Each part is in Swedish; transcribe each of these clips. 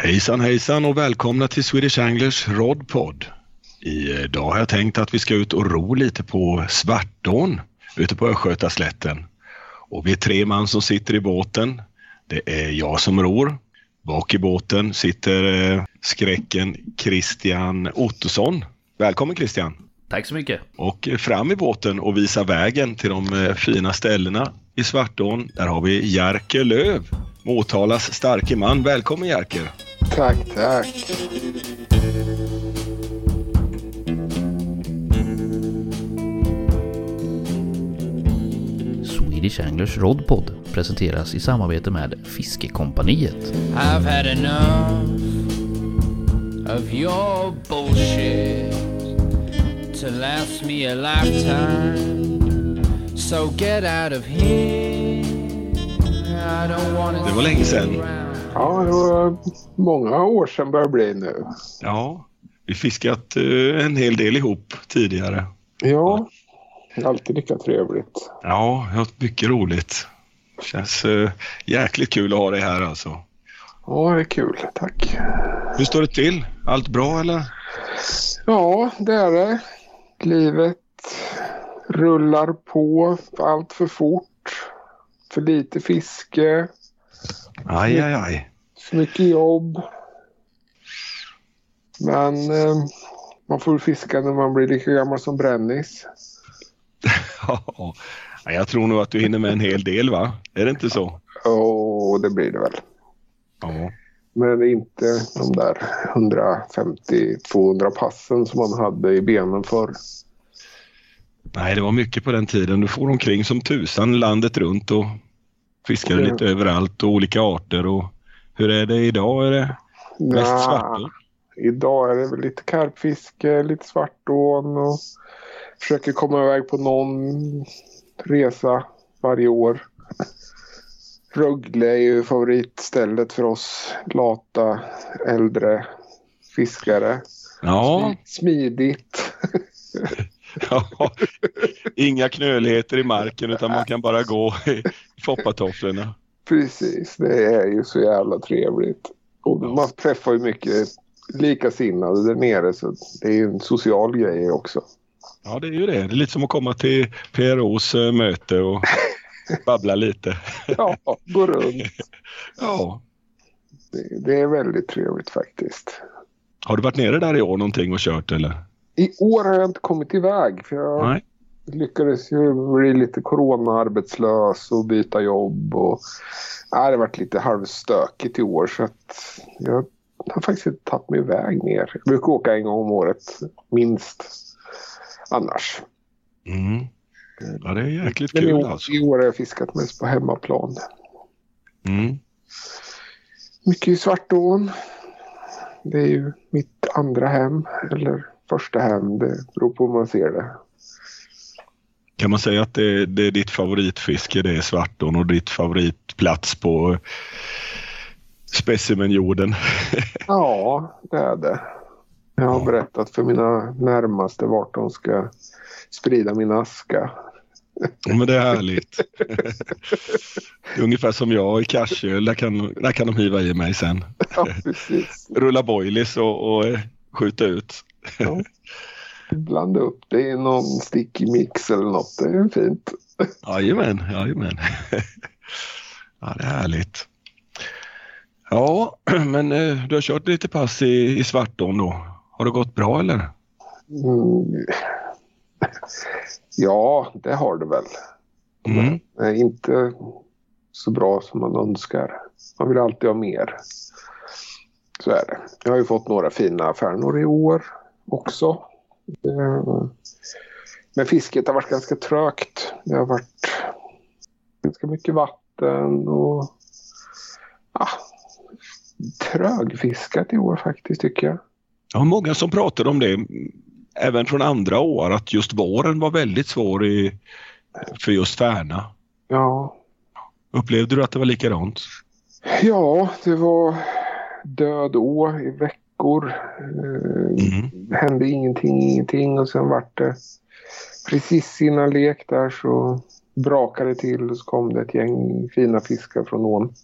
Hejsan hejsan och välkomna till Swedish Anglers Rodpod. Idag har jag tänkt att vi ska ut och ro lite på Svartån ute på Östgötaslätten. Och vi är tre man som sitter i båten. Det är jag som ror. Bak i båten sitter eh, skräcken Christian Ottosson. Välkommen Christian! Tack så mycket! Och fram i båten och visa vägen till de eh, fina ställena i Svartån. Där har vi Jerker Löv, Motalas starke man. Välkommen Jerker! Tack, tack! Swedish Anglers Rodpod presenteras i samarbete med Fiskekompaniet. I've had enough of your bullshit to last me a lifetime. So get out of here. I don't wanna Det var länge sedan. Ja, det var många år sedan börjar det bli nu. Ja, vi fiskat eh, en hel del ihop tidigare. Ja, alltid lika trevligt. Ja, jag har mycket roligt. Känns eh, jäkligt kul att ha dig här alltså. Ja, det är kul. Tack. Hur står det till? Allt bra eller? Ja, det är det. Livet rullar på allt för fort. För lite fiske, Aj, aj, aj. för mycket jobb. Men eh, man får fiska när man blir lika gammal som Brännis. Ja, jag tror nog att du hinner med en hel del va? Är det inte så? Och det blir det väl. Ja. Men inte de där 150-200 passen som man hade i benen för. Nej, det var mycket på den tiden. Du får omkring som tusan landet runt och fiskade Ja. lite överallt och olika arter. Och hur är det idag? Är det mest svartår? Idag är det väl lite karpfiske, lite svartån och försöker komma iväg på någon resa varje år. Rögle är ju favoritstället för oss lata äldre fiskare. Ja, Smidigt. ja. inga knöligheter i marken utan man kan bara gå i foppatofflorna. Precis, det är ju så jävla trevligt. Och man träffar ju mycket likasinnade där nere så det är ju en social grej också. Ja, det är ju det. Det är lite som att komma till PROs eh, möte och babbla lite. Ja, gå runt. Ja. Det, det är väldigt trevligt faktiskt. Har du varit nere där i år någonting och kört eller? I år har jag inte kommit iväg för jag Nej. lyckades ju bli lite corona-arbetslös och byta jobb. Och, ja, det har varit lite halvstökigt i år så att jag har faktiskt inte tagit mig iväg ner. Jag brukar åka en gång om året, minst. Annars. Mm. Ja, det är jäkligt Men i kul år, alltså. i år har jag fiskat mest på hemmaplan. Mm. Mycket i Svartån. Det är ju mitt andra hem, eller första hem. Det beror på hur man ser det. Kan man säga att det, det är ditt favoritfiske, det är Svartån och ditt favoritplats på specimenjorden? Ja, det är det. Jag har berättat för mina närmaste vart de ska sprida min aska. Men det är härligt. Ungefär som jag i Karsöl, där kan, där kan de hiva i mig sen. Ja. Rulla boilies och, och skjuta ut. Ja. Blanda upp det i någon sticky mix eller något. Det är fint. Jajamän, jajamän. Ja, det är härligt. Ja, men eh, du har kört lite pass i, i Svartån då. Har det gått bra eller? Mm. Ja, det har det väl. Mm. Men inte så bra som man önskar. Man vill alltid ha mer. Så är det. Jag har ju fått några fina affärnor i år också. Eh, Men fisket har varit ganska trögt. Det har varit ganska mycket vatten och ja, trögfiskat i år faktiskt tycker jag. Har många som pratar om det, även från andra år, att just våren var väldigt svår i, för just Färna. Ja, Upplevde du att det var likadant? ja det var död å i veckor. Eh, Mm. Hände ingenting, ingenting och sen vart det precis innan lek där så brakade det till och så kom det ett gäng fina fiskar från ån.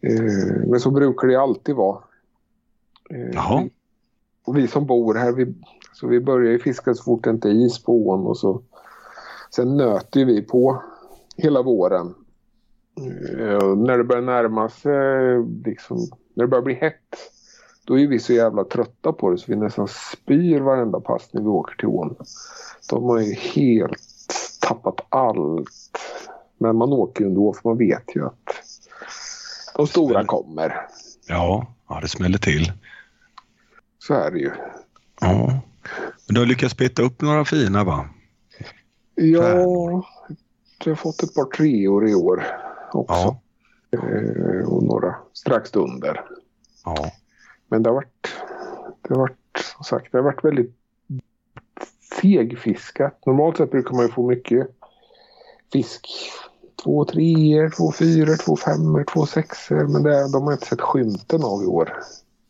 Eh, men så brukar det alltid vara. Eh, Jaha. Och vi som bor här, vi, så vi börjar ju fiska så fort det inte är is på ån och så. Sen nöter vi på hela våren. När det börjar närma sig, liksom, när det börjar bli hett, då är vi så jävla trötta på det så vi nästan spyr varenda pass när vi åker till ån. De har ju helt tappat allt. Men man åker ju ändå för man vet ju att de stora kommer. Ja, ja det smäller till. Så är det ju. Ja. Men du har lyckats peta upp några fina va? Ja, jag har fått ett par treor i år också. Ja. Eh, och några strax under. Ja. Men det har varit, det har varit, som sagt, det har varit väldigt segfiskat. Normalt sett brukar man ju få mycket fisk. Två treor, två fyror, två femmor, två sexor. Men det, de har inte sett skymten av i år.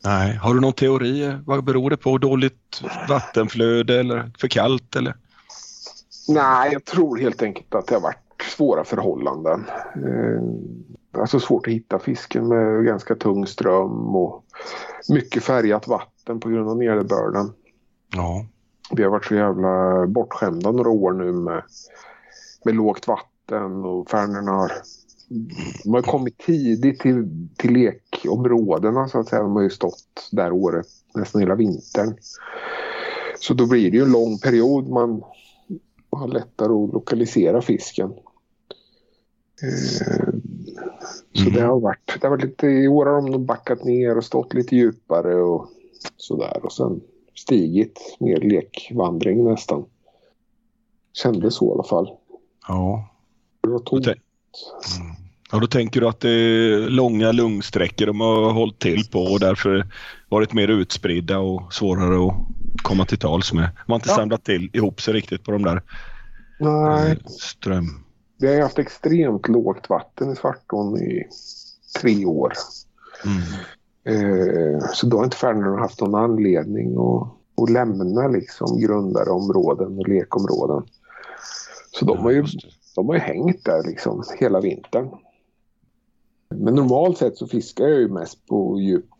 Nej. Har du någon teori? Vad beror det på? Dåligt vattenflöde eller för kallt eller? Nej, jag tror helt enkelt att det har varit svåra förhållanden. Eh, alltså svårt att hitta fisken med ganska tung ström och mycket färgat vatten på grund av nederbörden. Ja. Vi har varit så jävla bortskämda några år nu med, med lågt vatten och färnorna har, de har kommit tidigt till, till lekområdena så att säga. De har ju stått där året, nästan hela vintern. Så då blir det ju en lång period man har lättare att lokalisera fisken. Så det har varit, det har varit lite, i år har de nog backat ner och stått lite djupare och sådär och sen stigit mer lekvandring nästan. Kändes så i alla fall. Ja. Det var tomt. Mm. Ja, då tänker du att det är långa lungsträckor de har hållit till på och därför varit mer utspridda och svårare att komma till tals med. De har inte Ja. samlat till ihop sig riktigt på de där Nej, eh, ström... vi har haft extremt lågt vatten i Svartån i tre år. Mm. Eh, så då har inte färnorna haft någon anledning att, att lämna liksom grundare områden och lekområden. Så de har ju, de har ju hängt där liksom hela vintern. Men normalt sett så fiskar jag ju mest på djup,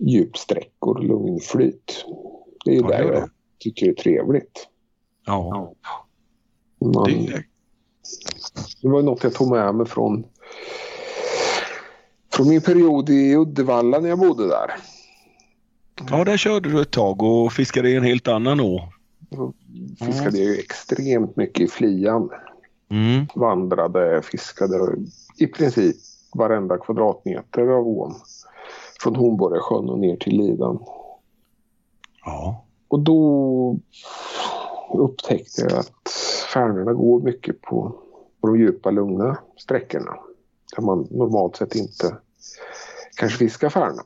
djupsträckor, lugnflyt. Det är ju Ja, där det är jag tycker det är trevligt. Ja, Man, det, Det var något jag tog med mig från, från min period i Uddevalla när jag bodde där. ja, där körde du ett tag och fiskade i en helt annan å. Fiskade ju extremt mycket i Flian. Mm. Vandrade, fiskade i princip varenda kvadratmeter av ån. Från Hornborgasjön och ner till Lidan. Ja. Och då upptäckte jag att färnorna går mycket på, på de djupa lugna sträckorna. Där man normalt sett inte kanske fiskar färna.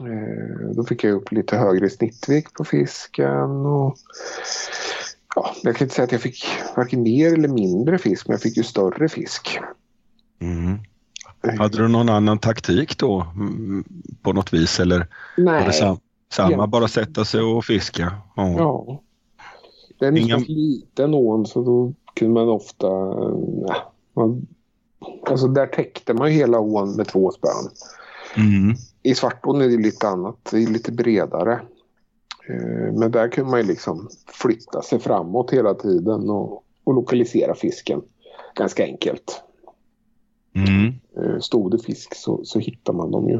Eh, då fick jag upp lite högre snittvikt på fisken. Och, ja, jag kan inte säga att jag fick varken mer eller mindre fisk, men jag fick ju större fisk. Mm. Hade du någon annan taktik då mm, på något vis eller var det Nej, sam samma? Bara sätta sig och fiska? Ja. ja. Det är en Inga- liten ån så då kunde man ofta... Ja, man, alltså där täckte man ju hela ån med två spön. Mm. I Svartån är det lite annat, det är lite bredare. Eh, Men där kunde man ju liksom flytta sig framåt hela tiden och, och lokalisera fisken ganska enkelt. Mm. Eh, Stod det fisk så, så hittar man dem ju.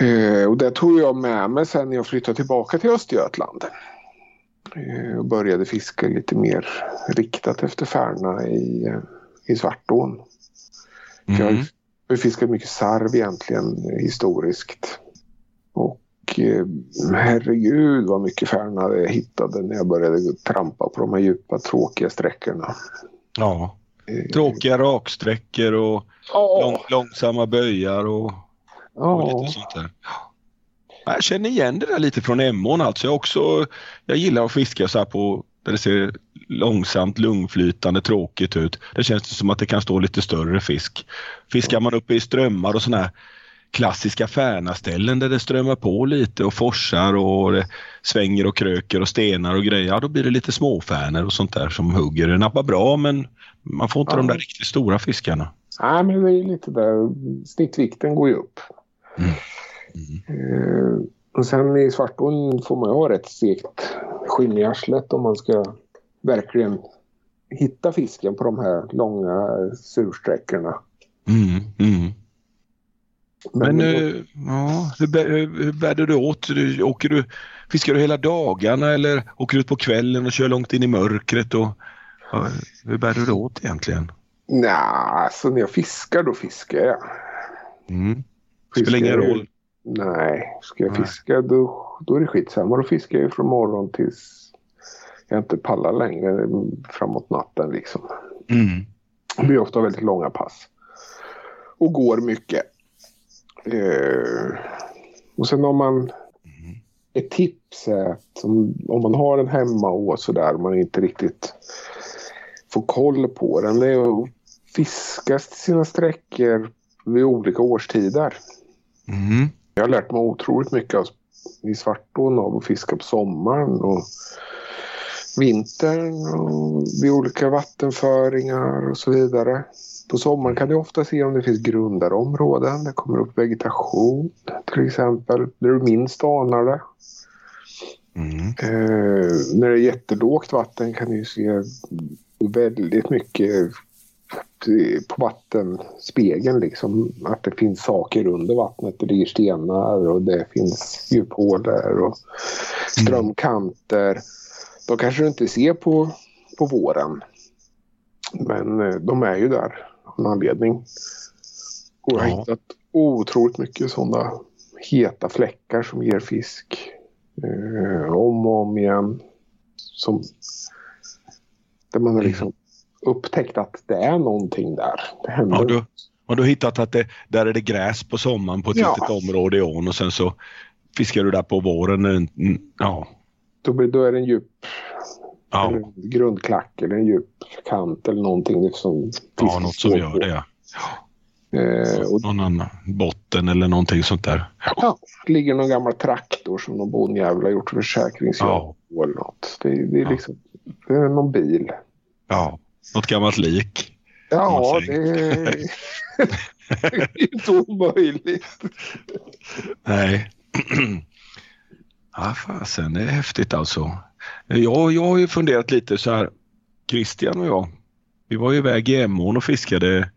Eh, Och det tog jag med mig sen när jag flyttade tillbaka till Östergötland. Eh, Och började fiska lite mer riktat efter färna i, eh, i Svartån. Mm. jag har fiskat mycket sarv egentligen eh, historiskt. Och herregud vad mycket färna jag hittade när jag började trampa på de här djupa tråkiga sträckorna. Ja. Tråkiga raksträckor och Ja, lång, långsamma böjar och, och ja, lite sånt där. Jag känner igen det där lite från Emån alltså. Jag, också, jag gillar att fiska så här på där det ser långsamt, lungflytande, tråkigt ut. Det känns som att det kan stå lite större fisk. Fiskar man uppe i strömmar och sådana här klassiska färnaställen där det strömmar på lite och forsar och det svänger och kröker och stenar och grejer. Ja, då blir det lite småfärnor och sånt där som hugger. Det nappar bra men Man får inte Ja. de där riktigt stora fiskarna. Nej, men det är lite där. Snittvikten går ju upp. Mm. Eh, och sen i svartån får man ju ha rätt stekt skinn i arslet om man ska verkligen hitta fisken på de här långa sursträckorna. Mm, mm. Men, då- eh, ja, hur, bär, hur bär du åt? Du, åker du, fiskar du hela dagarna eller åker du ut på kvällen och kör långt in i mörkret? Och, ja, hur bär du åt egentligen? Nej, alltså när jag fiskar då fiskar jag. Mm. Spelar ingen roll. Nej, ska jag fiska då, då är det skitsamma. Då fiskar jag från morgon tills jag inte pallar längre framåt natten liksom. Mm. Det blir ofta väldigt långa pass. Och går mycket. Eh, och sen om man... Ett tips är att om, om man har den hemma och sådär man inte riktigt får koll på den. Det är att fiska sina sträckor vid olika årstider. Mm. Jag har lärt mig otroligt mycket av, i Svartån av att fiska på sommaren och vintern och vid olika vattenföringar och så vidare. På sommaren kan du ofta se om det finns grundare områden. Det kommer upp vegetation till exempel. Där du minst anar det. Mm. Eh, när det är jättelågt vatten kan du se väldigt mycket på vattenspegeln liksom. Att det finns saker under vattnet. Det ligger stenar och det finns djuphålor och strömkanter. De kanske du inte ser på, på våren. Men eh, de är ju där av en anledning. Och jag har Ja. hittat otroligt mycket sådana heta fläckar som ger fisk. Eh, om och om igen. Som, där man har liksom upptäckt att det är någonting där. Det händer. Ja, du, har du hittat att det, där är det gräs på sommaren på ett Ja. litet område i ån och sen så fiskar du där på våren. Ja, Då, då är det en djup ja, en grundklack eller en djup kant eller någonting. det Som ja något som gör på. det. Ja. Eh, och Någon annan botten eller någonting sånt där. ja, det ligger någon gammal traktor som någon bondjävel har gjort försäkringsjobb Ja. eller något. Det, det är liksom det är någon bil. Ja, något gammalt lik. Ja, det är det är inte omöjligt. Nej. ja, fasen, det är häftigt alltså. Jag, jag har ju funderat lite så här. Christian och jag, vi var ju iväg i Emån och fiskade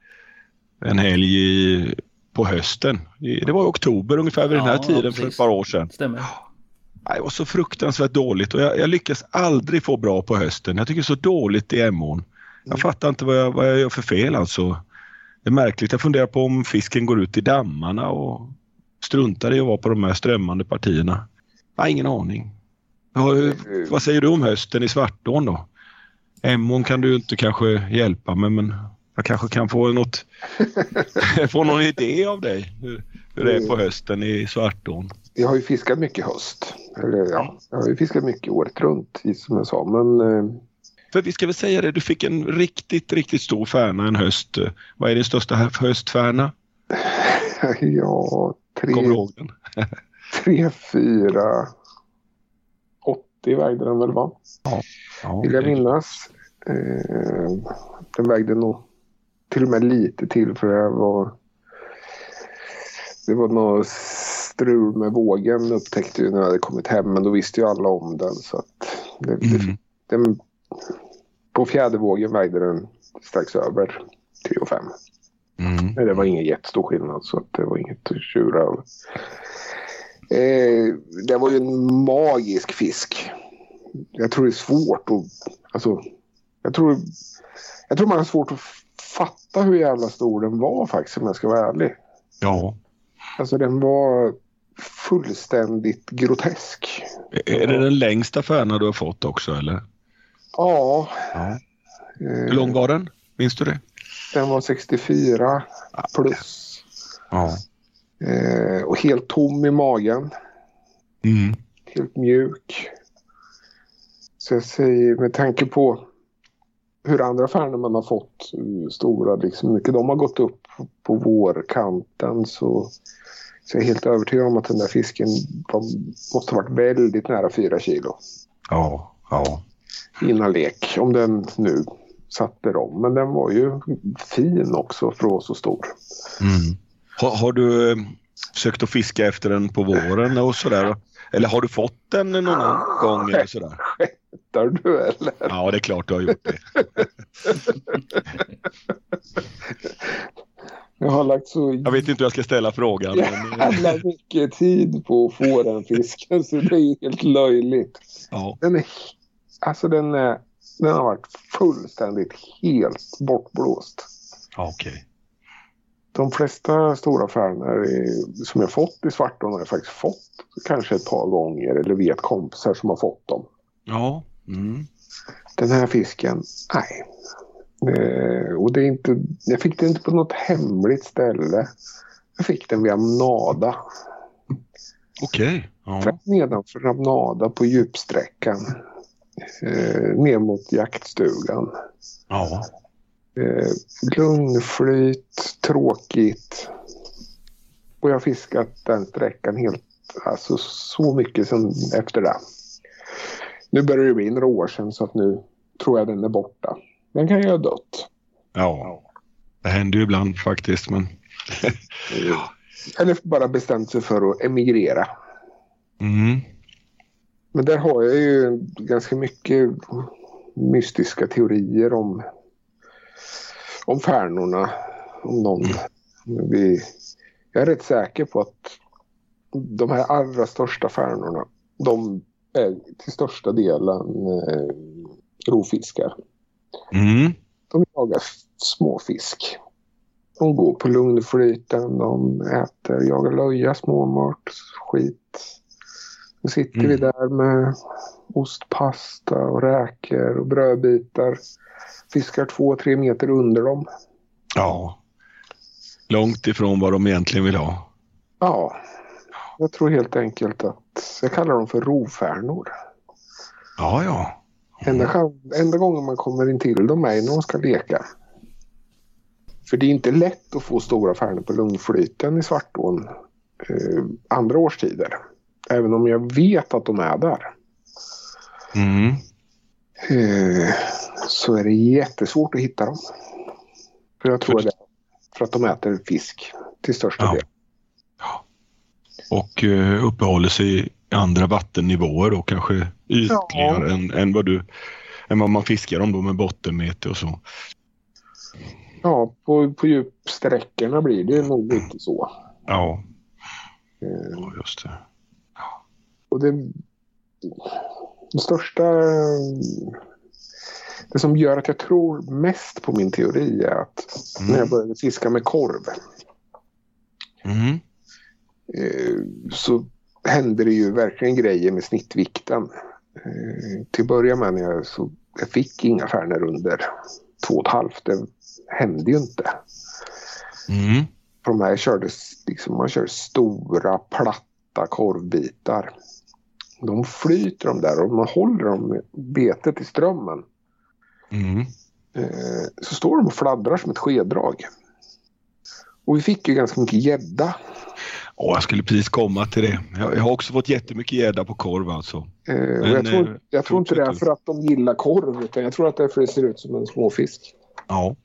en helg i, på hösten. Det var i oktober ungefär vid den här Ja, tiden för precis. ett par år sedan. Stämmer. Nej, Det var så fruktansvärt dåligt och jag, jag lyckas aldrig få bra på hösten. Jag tycker så dåligt i Emån. Jag fattar inte vad jag, vad jag gör för fel alltså. Det är märkligt. Jag funderar på om fisken går ut i dammarna och struntar i att vara på de här strömmande partierna. Jag har ingen aning. Ja, vad säger du om hösten i Svartån då? Emån kan du inte kanske hjälpa med men jag kanske kan få något, få någon idé av dig hur, hur det är på hösten i Svartån. Jag har ju fiskat mycket höst. Eller ja, jag har ju fiskat mycket året runt som jag sa. Men eh, För vi ska väl säga det, du fick en riktigt, riktigt stor färna en höst. Vad är din största hö- höstfärna? ja, tre, Kommer du ihåg den? tre, fyra, 80 vägde den väl va? Ja, Vill jag minnas. Eh, den vägde nog till och med lite till för det var det var något strul med vågen upptäckte ju när jag hade kommit hem men då visste ju alla om den så att det, det, Mm. den, på fjädervågen vägde den strax över 3 och 5. Mm. Men det var ingen jättestor skillnad så att det var inget att tjura över. Eh, det var ju en magisk fisk. Jag tror det är svårt att... Alltså, jag, tror, jag tror man har svårt att fatta hur jävla stor den var faktiskt om jag ska vara ärlig. Ja. Alltså den var fullständigt grotesk. Är det den längsta färna du har fått också eller? Ja. Ja. Eh, Hur lång var den? Minns du det? Den var 64 plus. Ja. Eh, och helt tom i magen. Mm. helt mjuk. Så jag säger med tanke på hur andra färnor man har fått eh, stora, liksom mycket de har gått upp på vårkanten så, så jag är helt övertygad om att den där fisken de måste ha varit väldigt nära 4 kilo Ja. Ja. Innan lek. Om den nu satte dem. Men den var ju fin också för att vara så stor. Mm. Har, har, du eh, försökt att fiska efter den på våren och sådär? Eller har du fått den någon gång eller sådär? Skämtar du eller? Ja, det är klart du har gjort det. Jag har lagt så Jag vet inte hur jag ska ställa frågan. Men... jävla mycket tid på att få den fisken så det är helt löjligt. Ja. Den är, alltså den, är, den har varit fullständigt helt bortblåst. Ja, Okej. De flesta stora färnor i- som jag fått i Svartån har jag faktiskt fått kanske ett par gånger eller vet kompisar som har fått dem. Ja. Mm. Den här fisken, nej. Eh, och det är inte, jag fick den inte på något hemligt ställe. Jag fick den vid Amnada. Okej. Ja. Strax nedanför Amnada på djupsträckan. Eh, ner mot jaktstugan. ja. Eh, lugnflyt, tråkigt. Och jag har fiskat den sträckan helt, alltså så mycket som efter det. Nu börjar det bli några år sedan så att nu tror jag den är borta. Den kan ju ha dött. Ja. Det händer ju ibland faktiskt, men... Eller bara bestämt sig för att emigrera. Mm. Men där har jag ju ganska mycket mystiska teorier om, om färnorna. Om någon. Vi, jag är rätt säker på att de här allra största färnorna, de är till största delen eh, rovfiskar. Mm. De jagar småfisk. De går på lugnflyten, de äter, jagar löja, småmört, skit. Då sitter Mm. vi där med ostpasta och räkor och brödbitar. Fiskar två, tre meter under dem. Ja. Långt ifrån vad de egentligen vill ha. Ja, jag tror helt enkelt att jag kallar dem för rovfärnor. Ja, ja. Enda, chan- enda gången man kommer in till dem är när de ska leka. För det är inte lätt att få stora färnor på lugnflyten i Svartån eh, andra årstider. Även om jag vet att de är där. Mm. Eh, så är det jättesvårt att hitta dem. För jag tror För- det för att de äter fisk till största Ja. del. Och eh, uppehåller sig i andra vattennivåer och kanske ytligare än, än, vad du, än vad man fiskar dem då med bottenmete och så. Ja, på, på djupsträckorna blir det nog lite så. Ja, Eh, ja, just det. Och det, det största... Det som gör att jag tror mest på min teori är att Mm. när jag började fiska med korv Mm. eh, så hände det ju verkligen grejer med snittvikten. Eh, till att börja med när jag, så, jag fick inga färnor under två och ett halvt. Det hände ju inte. Mm. För de här kördes, liksom, man kör stora platta korvbitar. De flyter de där och man håller dem betet i strömmen. Mm. Eh, så står de och fladdrar som ett skeddrag. Och vi fick ju ganska mycket gädda. Åh, jag skulle precis komma till det. Jag, jag har också fått jättemycket gädda på korv alltså. Eh, Men, jag tror, eh, jag tror inte det är för att de gillar korv utan jag tror att det är för att det ser ut som en småfisk. Ja.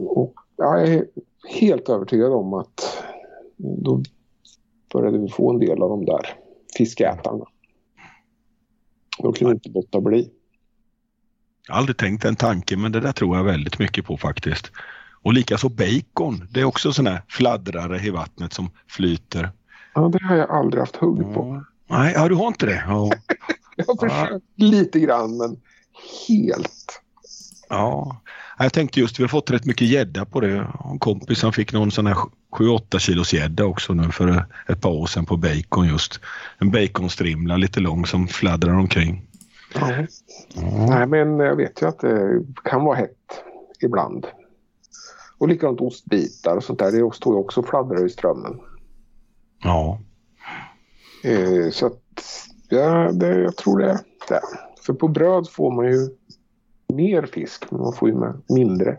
Och jag är helt övertygad om att då började vi få en del av de där fiskätarna. De kunde inte låta bli. Jag har aldrig tänkt den tanken men det där tror jag väldigt mycket på faktiskt. Och likaså bacon. Det är också här fladdrare i vattnet som flyter. Ja, det har jag aldrig haft hugg på. Ja. Nej, ja, du har inte det? Ja. Jag har försökt lite grann men helt. ja. Jag tänkte just, vi har fått rätt mycket gädda på det. En kompis han fick någon sån här 7-8 kilos gädda också nu för ett par år sedan på bacon just. En baconstrimla lite lång som fladdrar omkring. Ja. Nej, men jag vet ju att det kan vara hett ibland. Och likadant ostbitar och sånt där. Det står ju också och fladdrar i strömmen. Ja. Eh, så att, ja, det, jag tror det. För på bröd får man ju mer fisk, men man får ju med mindre.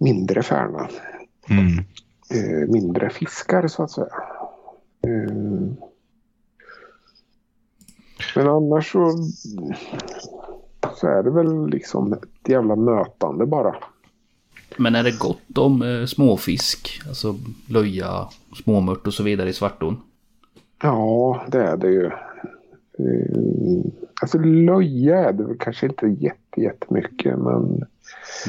Mindre färna. Mm. Eh, mindre fiskar så att säga. Eh, men annars så så är det väl liksom ett jävla nötande bara. Men är det gott om eh, småfisk? Alltså löja, småmört och så vidare i Svartån? Ja, det är det ju. Eh, Alltså löja är det kanske inte jätte, jättemycket men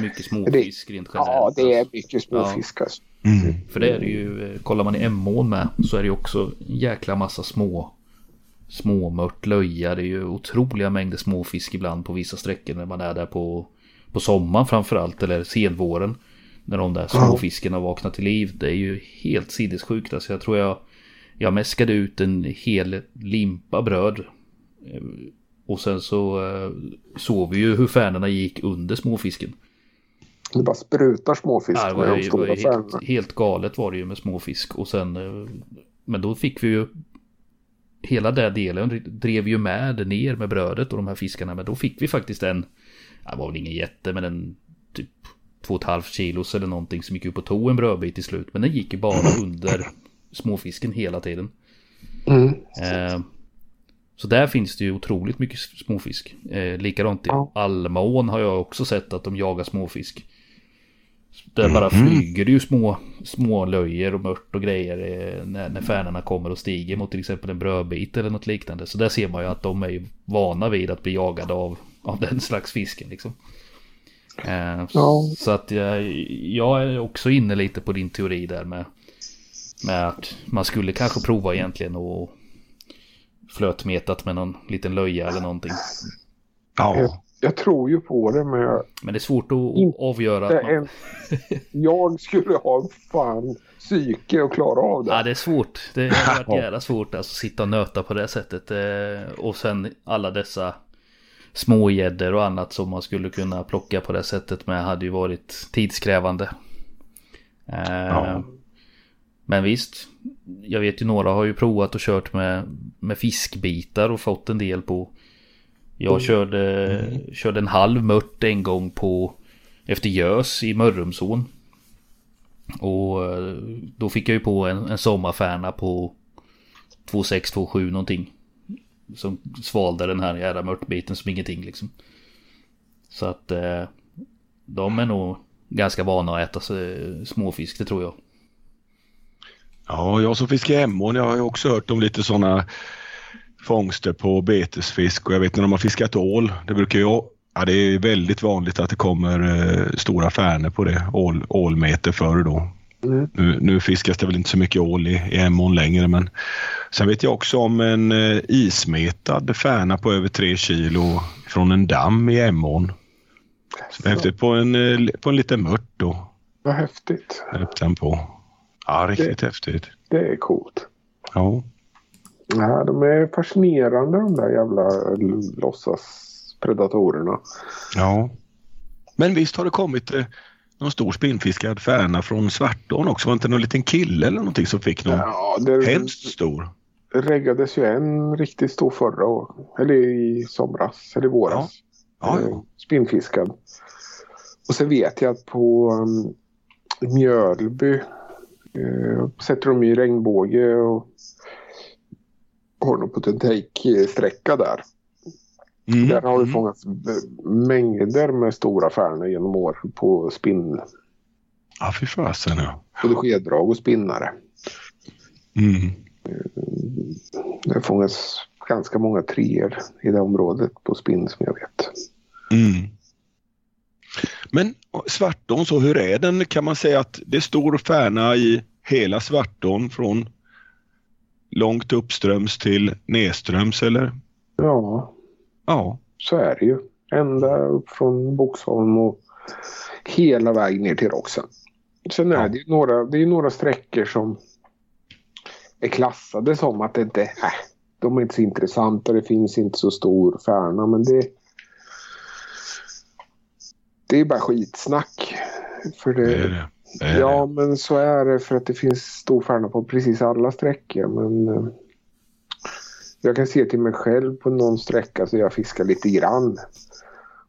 Mycket småfisk rent generellt. ja det är alltså. mycket småfisk alltså. Mm. För det är det ju, eh, kollar man i Emån med så är det ju också en jäkla massa små småmört, löja. Det är ju otroliga mängder småfisk ibland på vissa sträckor när man är där på, på sommaren framförallt eller senvåren. När de där småfiskarna vaknar till liv. Det är ju helt sinnessjukt. Alltså jag tror jag, jag mäskade ut en hel limpa bröd. Eh, Och sen så eh, såg vi ju hur färnorna gick under småfisken. Det bara sprutar småfisk Ja, det med var, de ju, var stora helt, helt galet var det ju med småfisk. Och sen, eh, men då fick vi ju hela den delen drev ju med ner med brödet och de här fiskarna. Men då fick vi faktiskt en, det var väl ingen jätte, men en typ två och ett halvt kilos eller någonting som gick upp och tog en brödbit till slut. Men den gick ju bara under småfisken hela tiden. Mm. Eh, så där finns det ju otroligt mycket småfisk. Eh, likadant i Ja. Almaån har jag också sett att de jagar småfisk. Där bara flyger det ju små, små löjer och mört och grejer eh, när, när färnorna kommer och stiger mot till exempel en brödbit eller något liknande. Så där ser man ju att de är ju vana vid att bli jagade av, av den slags fisken liksom. Eh, Ja. Så att jag, jag är också inne lite på din teori där med, med att man skulle kanske prova egentligen och flötmetat med någon liten löja eller någonting. Ja, jag tror ju på det men jag, Men det är svårt att avgöra. Att man, en, jag skulle ha fan psyke att klara av det. ja, det är svårt. Det har varit jävla svårt alltså, att sitta och nöta på det sättet. Eh, och sen alla dessa smågäddor och annat som man skulle kunna plocka på det sättet med hade ju varit tidskrävande. Eh, Ja. Men visst, jag vet ju några har ju provat och kört med, med fiskbitar och fått en del på. Jag körde, körde en halv mört en gång på efter gös i Mörrumsån. Och då fick jag ju på en, en sommarfärna på 2627 någonting. Som svalde den här jävla mörtbiten som ingenting liksom. Så att eh, de är nog ganska vana att äta eh, småfisk, det tror jag. Ja jag som fiskar Emån, jag har ju också hört om lite sådana fångster på betesfisk och jag vet när de har fiskat ål, det brukar ju Ja, det är väldigt vanligt att det kommer eh, stora färnor på det. Ål, ålmeter förr då. Mm. Nu, nu fiskas det väl inte så mycket ål i, i Emån längre men sen vet jag också om en eh, ismetad färna på över tre kilo från en damm i Emån. Häftigt på en, eh, på en liten mört då. Vad häftigt. Den på. Ja, riktigt häftigt. Det är coolt. Ja. Ja, de är fascinerande de där jävla låtsaspredatorerna. ja. Men visst har det kommit eh, någon stor spinnfiskad färna från Svartån också? Var det inte någon liten kille eller någonting som fick någon Ja, det hemskt stor? reggades ju en riktigt stor förra år. Eller i somras, eller i våras. Ja, Eh, ja. Spinnfiskad. Och sen vet jag att på um, Mjölby eh, sätter de i regnbåge och har någon potentäck-sträcka där. Mm. Där har det Mm. fångats mängder med stora färnor genom år på spinn, Ja, fy fasen ja. både skeddrag och spinnare. Mm. Det har fångats ganska många treor i det området på spinn som jag vet. Mm. Men Svartån, så hur är den? Kan man säga att det är stor färna i hela Svartån från långt uppströms till nedströms eller? Ja, Ja. så är det ju. Ända upp från Boxholm och hela vägen ner till Roxen. Sen är Ja. det ju några, det är några sträckor som är klassade som att det inte äh, de är inte så intressanta. Det finns inte så stor färna men det det är bara skitsnack. För det, Det är det. det, är ja, men så är det för att det finns stor färna på precis alla sträckor. Men eh, jag kan se till mig själv på någon sträcka så jag fiskar lite grann.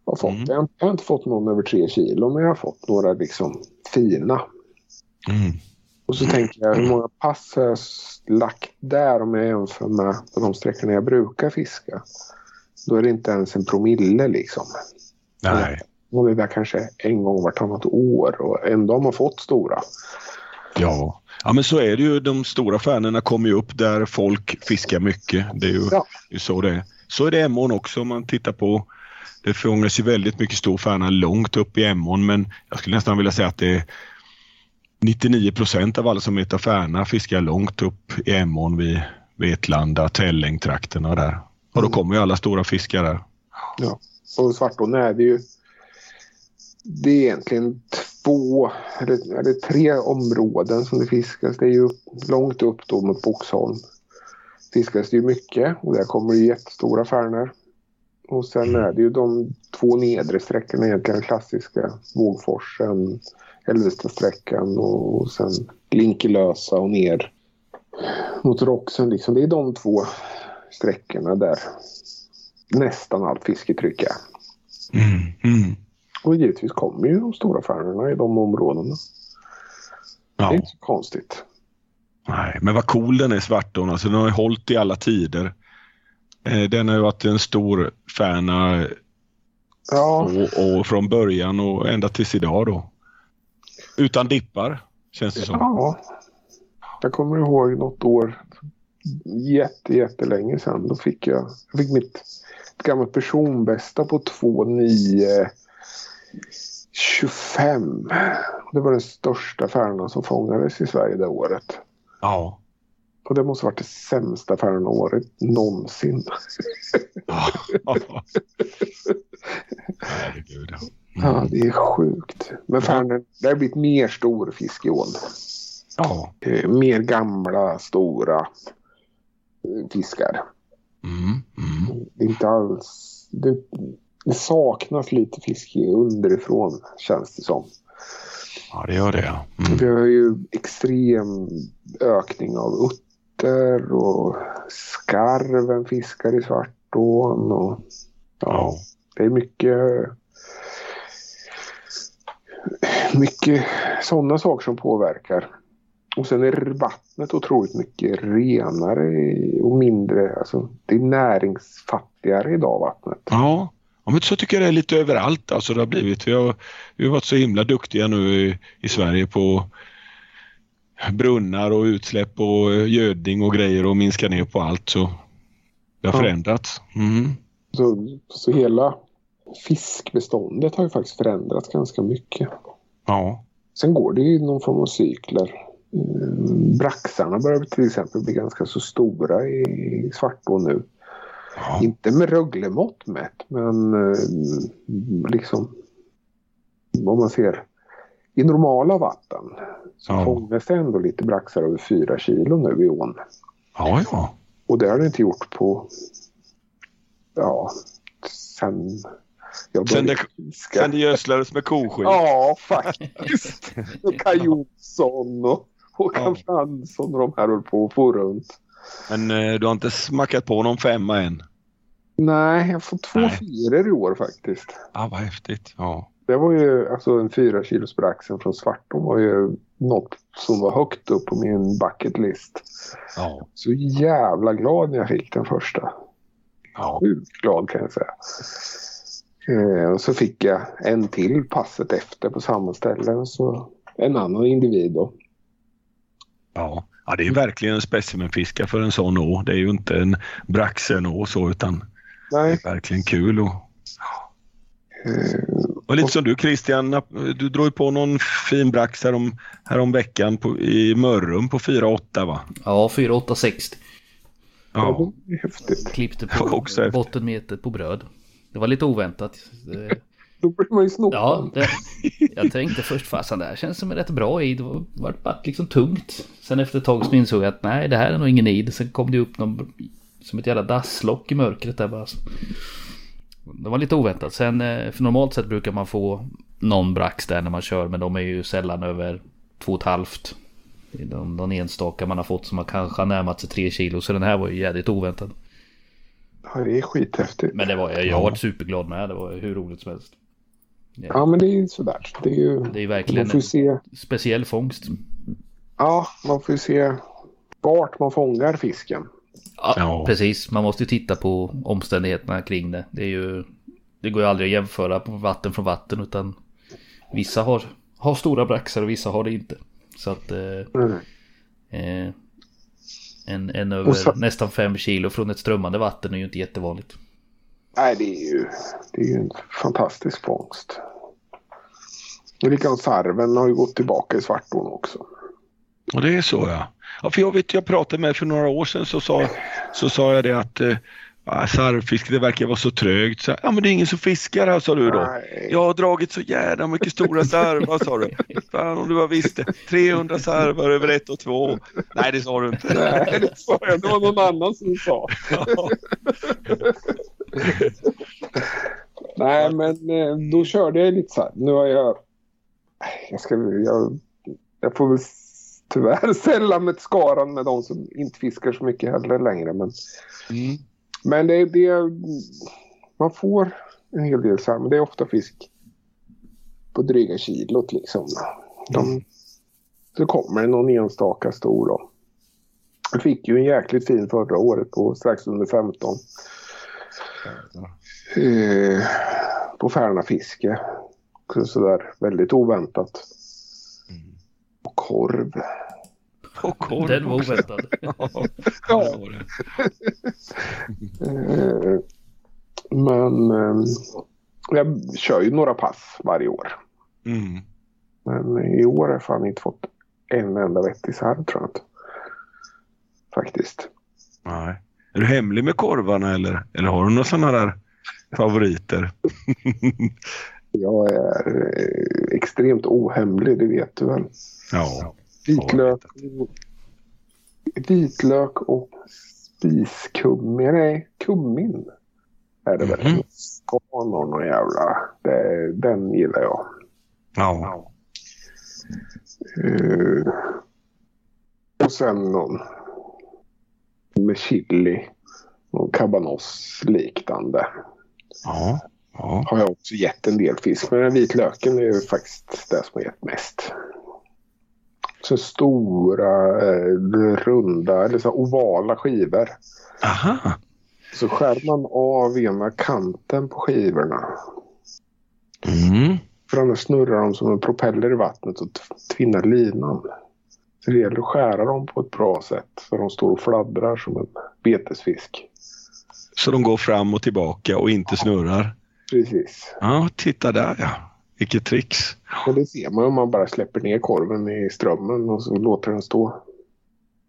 Jag har, fått, Mm. jag, har, inte fått någon över tre kilo men jag har fått några liksom fina. Mm. Och så tänker jag hur många pass har jag lagt där om jag jämför med på de sträckorna jag brukar fiska. Då är det inte ens en promille liksom. Nej. Det är där kanske en gång vartannat år och ändå har man fått stora. Ja. ja, men så är det ju. De stora stjärnorna kommer ju upp där folk fiskar mycket. Det är ju, Ja. det är så det är. Så är det Emån också om man tittar på. Det fångas ju väldigt mycket stor stjärna långt upp i Emån men jag skulle nästan vilja säga att det är 99 procent av alla som heter färna fiskar långt upp i Emån vid Vetlanda, Tällängtrakterna där. Och då Mm. kommer ju alla stora fiskar där. Och Svartån är det ju... Det är egentligen två, eller, eller tre områden som det fiskas. Det är ju långt upp då mot Boxholm. Fiskas det ju mycket och där kommer det jättestora färnor. Och sen är det ju de två nedre sträckorna egentligen klassiska. Vågforsen, Älvestasträckan och, och sen Linkelösa och ner mot Roxen. Liksom. Det är de två sträckorna där nästan allt fisketryck är. Mm. Mm. Och givetvis kommer ju de stora färnorna i de områdena. Det är Ja. inte så konstigt. Nej, men vad cool den är Svartån. Alltså, den har ju hållit i alla tider. Eh, Den har ju varit en stor färna Ja, och, och från början och ända tills idag då. Utan dippar, känns det som. ja. Jag kommer ihåg något år jätte, jättelänge sedan. Då fick jag, jag fick mitt ett gammalt personbästa på 2,9 25. Det var den största färnan som fångades i Sverige det året. Ja. Och det måste varit det sämsta färnåret någonsin. Herregud. ja. Ja, det är sjukt. Men färnor, det har blivit mer storfisk i ån. Ja. Eh, mer gamla, stora eh, fiskar. Mm, mm. Inte alls... Det, det saknas lite fisk underifrån, känns det som. ja, det gör det. Mm. Vi har ju extrem ökning av utter och skarven fiskar i Svartån. Och, ja, Ja. det är mycket... Mycket sådana saker som påverkar. Och sen är vattnet otroligt mycket renare och mindre, alltså det är näringsfattigare idag vattnet. Ja. Ja, men så tycker jag det är lite överallt. Alltså det har blivit. Vi har, vi har varit så himla duktiga nu i, i Sverige på brunnar och utsläpp och gödning och grejer och minska ner på allt. Så det har Ja. förändrats. Mm. Så, så hela fiskbeståndet har ju faktiskt förändrats ganska mycket. Ja. Sen går det ju någon form av cykler. Mm, Braxarna börjar till exempel bli ganska så stora i Svartån nu. Ja. Inte med Rögle-mått mätt, men eh, liksom om man ser i normala vatten så Ja. fångas det ändå lite braxar över fyra kilo nu i ån. ja, ja. Och det har det inte gjort på, ja, sen jag Sen det, fiska. sen det gödslades med koskit. Ja, faktiskt. Med Kaj Jonsson och Håkan Ja. Fransson och de här höll på att få runt. Men eh, du har inte smackat på någon femma än? Nej, jag fått två Nej. fyror i år faktiskt. Ja, vad häftigt. Ja. Det var ju alltså en fyra kilos braxen från Svartån var ju något som var högt upp på min bucket list. Ja. Så jävla glad när jag fick den första. ja. Sjukt glad kan jag säga. Eh, och så fick jag en till passet efter på samma ställe. Så en annan individ då. Ja. Ja, det är verkligen en specimenfiska för en sån å. Det är ju inte en braxenå så utan det Nej. är verkligen kul. Och, Eh, och lite som du Christian, du drog ju på någon fin brax härom, härom veckan på, i Mörrum på 4,8 va? Ja, 4860. ja. det häftigt. Klippte Det på också bottenmetet på bröd. Det var lite oväntat. Då blir man ju snopad. Ja, det, jag tänkte först fasen det här känns som en rätt bra id. Det var, bara liksom tungt. Sen efter ett tag så insåg jag att nej det här är nog ingen id. Sen kom det upp någon som ett jävla dasslock i mörkret där bara. Det var lite oväntat. Sen eh, för normalt sett brukar man få någon brax där när man kör. Men de är ju sällan över två och ett halvt. Det är de, de enstaka man har fått som har kanske har närmat sig tre kilo. Så den här var ju jävligt oväntad. Ja, det är skithäftigt. Men det var jag, jag var superglad med. Det var hur roligt som helst. Ja, men det är ju sådär. Det är ju... Det är Man verkligen får ju en se... speciell fångst. Ja, man får ju se vart man fångar fisken. Ja, Ja. precis. Man måste ju titta på omständigheterna kring det. Det, är ju, det går ju aldrig att jämföra på vatten från vatten utan vissa har, har stora braxar och vissa har det inte. Så att eh, Mm. eh, en, en över så- nästan fem kilo från ett strömmande vatten är ju inte jättevanligt. Nej, det är ju, det är ju en fantastisk fångst. Och Likadant sarven har ju gått tillbaka i Svartån också. Och det är så ja. ja för jag vet, jag pratade med för några år sedan så sa, så sa jag det att eh, ja, sarvfiske det verkar vara så trögt. Så, ja men det är ingen som fiskar här sa du då. Nej. Jag har dragit så jävla mycket stora sarvar sa du. Fan om du bara visste. 300 sarvar över ett och två. Nej det sa du inte. Nej, det sa jag. Det var någon annan som sa. Ja. Nej, men eh, då körde jag lite så här. Nu har jag... Jag, ska, jag, jag får väl tyvärr sälla mig till skaran med de som inte fiskar så mycket heller längre. Men, Mm. men det, det, man får en hel del så här, men det är ofta fisk på dryga kilot liksom. De, så kommer det någon enstaka stor då. Jag fick ju en jäkligt fin förra året på strax under 15. Eh, på Färnafiske. Så Sådär väldigt oväntat. Och korv. Och korv Den var oväntad. Ja, det. Eh, men eh, jag kör ju några pass varje år. Mm. Men i år har jag fan inte fått en enda vettig sarv tror jag inte. Faktiskt. Nej. Är du hemlig med korvarna eller, eller har du några sådana där favoriter? Jag är eh, extremt ohemlig, det vet du väl. Ja. Vitlök, och, vitlök och spiskummin. Nej, kummin är det väl. Mhm. Skan och jävla. Det, den gillar jag. Ja. Eh, och sen någon med chili. Någon cabanos liknande. Ja. Ja. Har jag också gett en del fisk. Men den vitlöken är ju faktiskt det som har gett mest. Så stora, eh, runda eller så ovala skivor. Aha. Så skär man av ena kanten på skivorna. Mm. För annars snurrar de som en propeller i vattnet och tvinnar linan. Så det gäller att skära dem på ett bra sätt så de står och fladdrar som en betesfisk. Så de går fram och tillbaka och inte snurrar? Precis. Ja, titta där ja. Vilket tricks. Och det ser man om man bara släpper ner korven i strömmen och så låter den stå.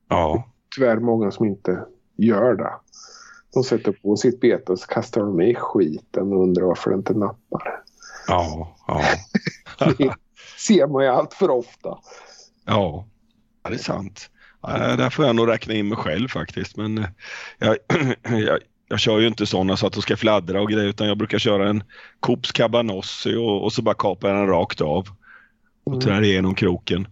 Ja. Tyvärr många som inte gör det. De sätter på sitt bete och så kastar de i skiten och undrar varför det inte nappar. Ja. Ja. Det ser man ju allt för ofta. Ja, ja det är sant. Ja, där får jag nog räkna in mig själv faktiskt. Men eh, jag, jag, jag kör ju inte sådana så att de ska fladdra och grejer utan jag brukar köra en Coops Cabanossi och, och så bara kapar jag den rakt av. Och trär igenom kroken.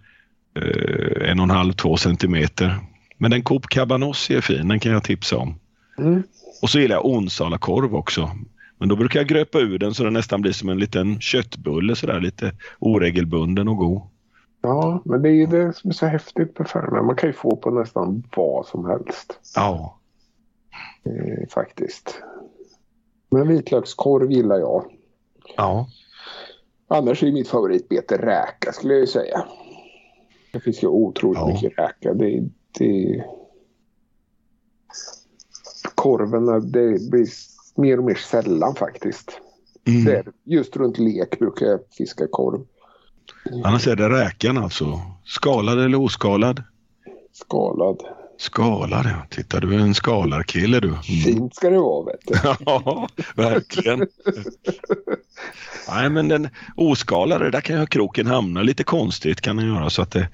Eh, en och en halv, två centimeter. Men den Coop Cabanossi är fin, den kan jag tipsa om. Mm. Och så gillar jag onsalakorv också. Men då brukar jag gröpa ur den så den nästan blir som en liten köttbulle sådär lite oregelbunden och god. Ja, men det är ju det som är så häftigt med Färna. Man kan ju få på nästan vad som helst. Ja. Eh, faktiskt. Men vitlökskorv gillar jag. Ja. Annars är mitt favoritbete räka skulle jag ju säga. Det finns ju otroligt Ja. mycket räka. Det, det... Korven, det blir mer och mer sällan faktiskt. Mm. Det är, just runt lek brukar jag fiska korv. Annars är det räkan alltså. Skalad eller oskalad? Skalad. Skalad ja. Titta du är en skalarkille du. Mm. Fint ska det vara vet du. Ja, verkligen. Nej men den oskalade, där kan ju kroken hamna lite konstigt kan den göra så att det,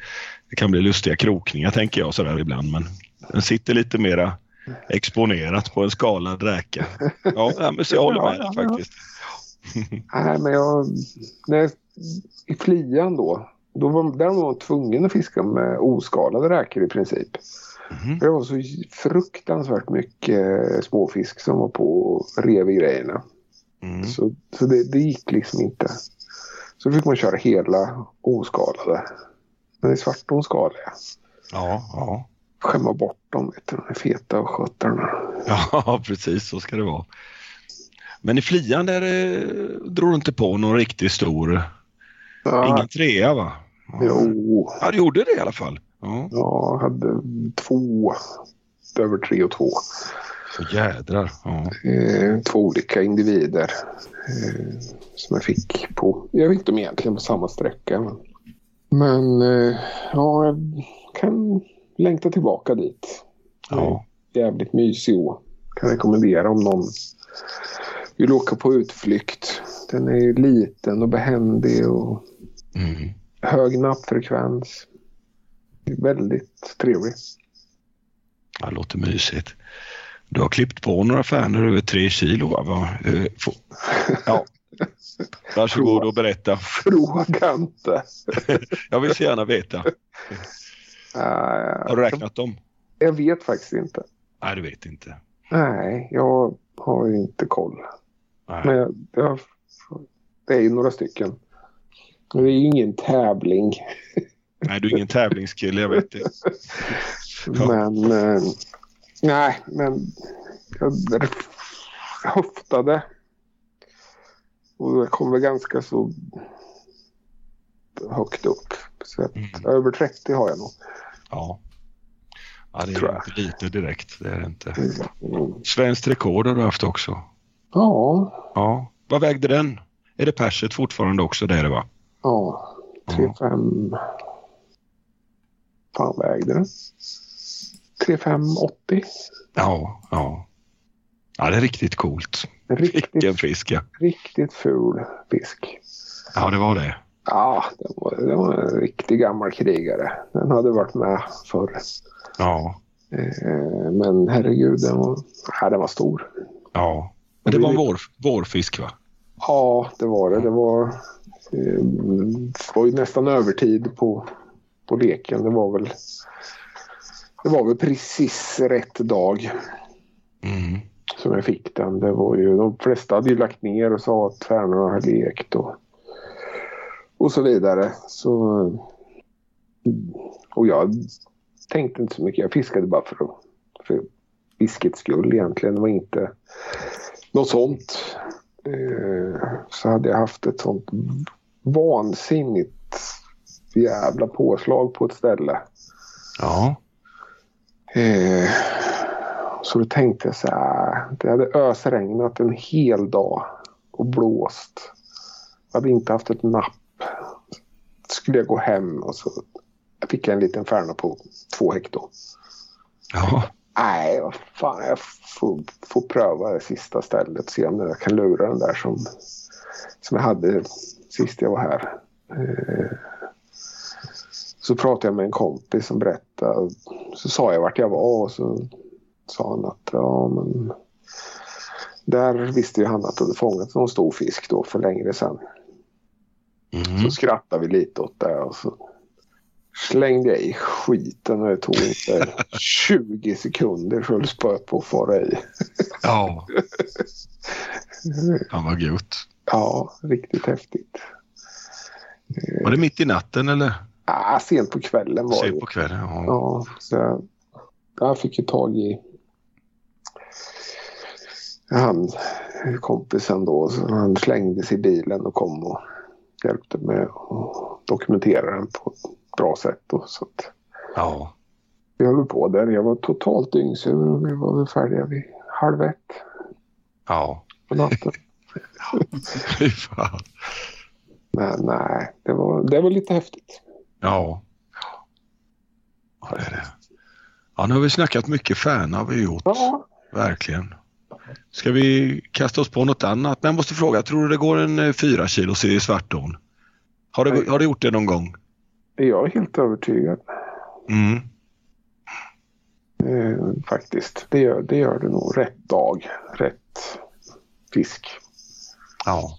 det kan bli lustiga krokningar tänker jag sådär ibland. Men den sitter lite mera exponerat på en skalad räka. Ja, men så jag håller med faktiskt. Nej, men jag... När jag, I Flian då. då var, där var man tvungen att fiska med oskalade räkor i princip. Mhm. Det var så fruktansvärt mycket småfisk som var på och rev i grejerna. Mm. Så, så det, det gick liksom inte. Så fick man köra hela oskalade. Men i svartån skaliga. Ja, ja. skämma bort dem. Vet du, de är feta och skötarna. Ja, precis så ska det vara. Men i Flian där eh, drog du inte på någon riktigt stor, Ja, ingen trea va? Ja. Jo, Ja, du gjorde det i alla fall. Ja, jag hade två över tre och två. så jädrar. Ja. Eh, två olika individer eh, som jag fick på, jag vet inte om egentligen på samma sträcka. Men, men eh, ja, jag kan längta tillbaka dit. Ja. Jävligt mysig å. Kan rekommendera om någon vill åka på utflykt. Den är liten och behändig och Mm. hög nappfrekvens. Väldigt trevlig. Ja, det låter mysigt. Du har klippt på några färnor över tre kilo va? Eh, Ja. Varsågod och berätta. Fråga inte. Jag vill så gärna veta. Uh, Har du räknat dem? Jag vet faktiskt inte. Nej, du vet inte. Nej, jag har inte koll. Men jag, jag, det är ju några stycken. Det är ju ingen tävling. Nej, du är ingen tävlingskille, jag vet det. Ja. Men eh, nej, men jag höftade. Och jag kom väl ganska så högt upp. Så att Mm. över 30 har jag nog. Ja. ja det är inte lite direkt. Det är det inte. Mm. Svenskt rekord har du haft också. Ja, Ja. Vad vägde den? Är det perset fortfarande också där va? ja. 3-5. Fan vägde den? 3-5-80. Ja, ja. Ja, det är riktigt coolt. Riktigt, Vilken fisk ja. riktigt ful fisk. Ja, det var det. Ja, det var, det var en riktig gammal krigare. Den hade varit med förr. Ja, Eh, Men herregud, den var, ja, den var stor. ja. Men det var en vår, vårfisk va? Ja, det var det. Det var, eh, det var ju nästan övertid på, på leken. Det var väl det var väl precis rätt dag Mm. som jag fick den. Det var ju, de flesta hade ju lagt ner och sa att Färnarna har lekt och, och så vidare. Så, och jag tänkte inte så mycket. Jag fiskade bara för, för fiskets skull egentligen. Det var inte något sånt. Eh, så hade jag haft ett sånt vansinnigt jävla påslag på ett ställe. Ja, Eh, så då tänkte jag så här. Det hade ösregnat en hel dag och blåst. Jag hade inte haft ett napp. Skulle jag gå hem och så fick jag en liten färna på två hektar. ja, Nej, vad fan. Jag får, får pröva det sista stället. Se om jag kan lura den där som, som jag hade sist jag var här. Eh, så pratade jag med en kompis som berättade. Så sa jag vart jag var och så sa han att ja men där visste ju han att hade fångat någon stor fisk då för längre sedan. mm. Så skrattade vi lite åt det och så slängde jag i skiten och det tog inte 20 sekunder så höll spöet på att fara i. ja. Fan vad gött. Ja, riktigt häftigt. Var det mitt i natten eller? Ah, sent på kvällen var det. Sent på kvällen? Ja. Ja, så jag, jag fick ju tag i han, kompisen då. Så han slängde sig i bilen och kom och hjälpte mig att dokumentera den på bra sätt. Då, så att ja. vi höll på där. Jag var totalt dyngsur och vi var väl färdiga vid halv ett Ja. på natten. Fy fan. Men nej, det var, det var lite häftigt. Ja. Ja, det är det. Ja, nu har vi snackat mycket färna har vi gjort. Ja, Verkligen. Ska vi kasta oss på något annat? Men jag måste fråga, tror du det går en eh, fyra kilos i svartån? Har du, har du gjort det någon gång? Jag är helt övertygad. Mm. Eh, faktiskt. Det gör, det gör det nog. Rätt dag, rätt fisk. Ja.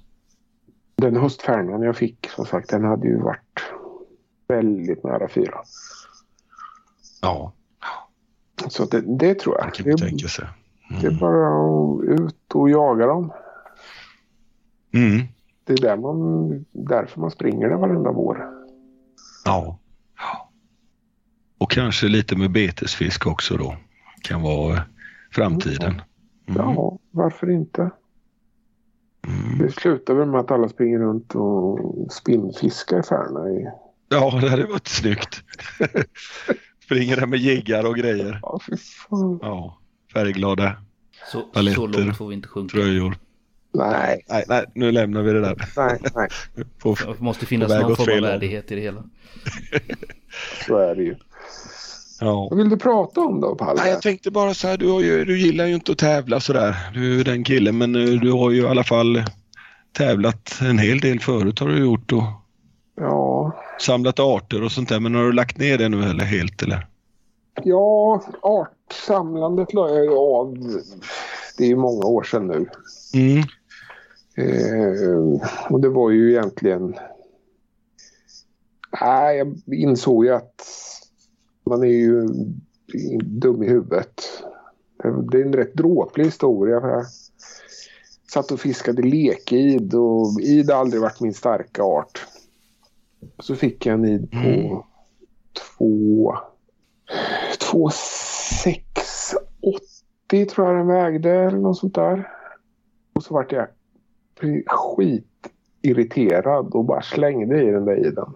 Den höstfärnan jag fick, som sagt, den hade ju varit väldigt nära fyra. Ja, Så det, det tror jag. det kan man Det, tänka sig. det är Mm. bara att ut och jaga dem. Mm. Det är där man, därför man springer det varenda vår. Ja. Och Och kanske lite med betesfisk också då. Kan vara framtiden. Mm. Ja, varför inte? Mm. Det slutar väl med att alla springer runt och spinnfiskar Färna i... Ja, det hade varit snyggt. Springer där med jiggar och grejer. Ja, fy fan. Ja, färgglada Så, så långt får vi inte sjunka. tröjor. Nej, Nej, nej, nu lämnar vi det där. nej, nej. På, Det måste finnas någon form av värdighet i det hela. Så är det ju. ja. Vad vill du prata om då, Palle? Nej, jag tänkte bara så här, du, har ju, du gillar ju inte att tävla sådär. Du är den killen, men eh, du har ju i alla fall tävlat en hel del förut har du gjort och Ja, samlat arter och sånt där. Men har du lagt ner det nu eller helt eller? ja artsamlandet la jag ju av. Det är ju många år sedan nu. Mm. Eh, och det var ju egentligen... Nej, jag insåg ju att man är ju dum i huvudet. Det är en rätt dråplig historia. för Jag satt och fiskade lekid och id har aldrig varit min starka art. Så fick jag en id på Mm. två... Två sex, 80 tror jag den vägde eller något sånt där. Och så vart jag skitirriterad och bara slängde i den där iden.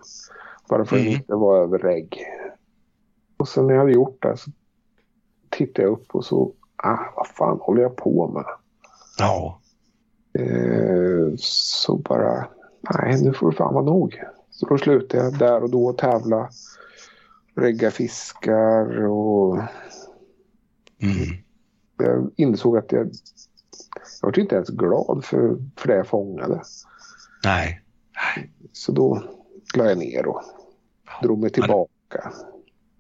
Bara för att Mm. den inte var över regg. Och sen när jag hade gjort det så tittade jag upp och så, ah, vad fan håller jag på med? Ja. Eh, så bara, nej nu får det fan vara nog. Så då slutade jag där och då tävla. Regga fiskar och Mm. jag insåg att jag, jag var inte ens glad för, för det jag fångade. Nej. Så då la jag ner och drog mig tillbaka.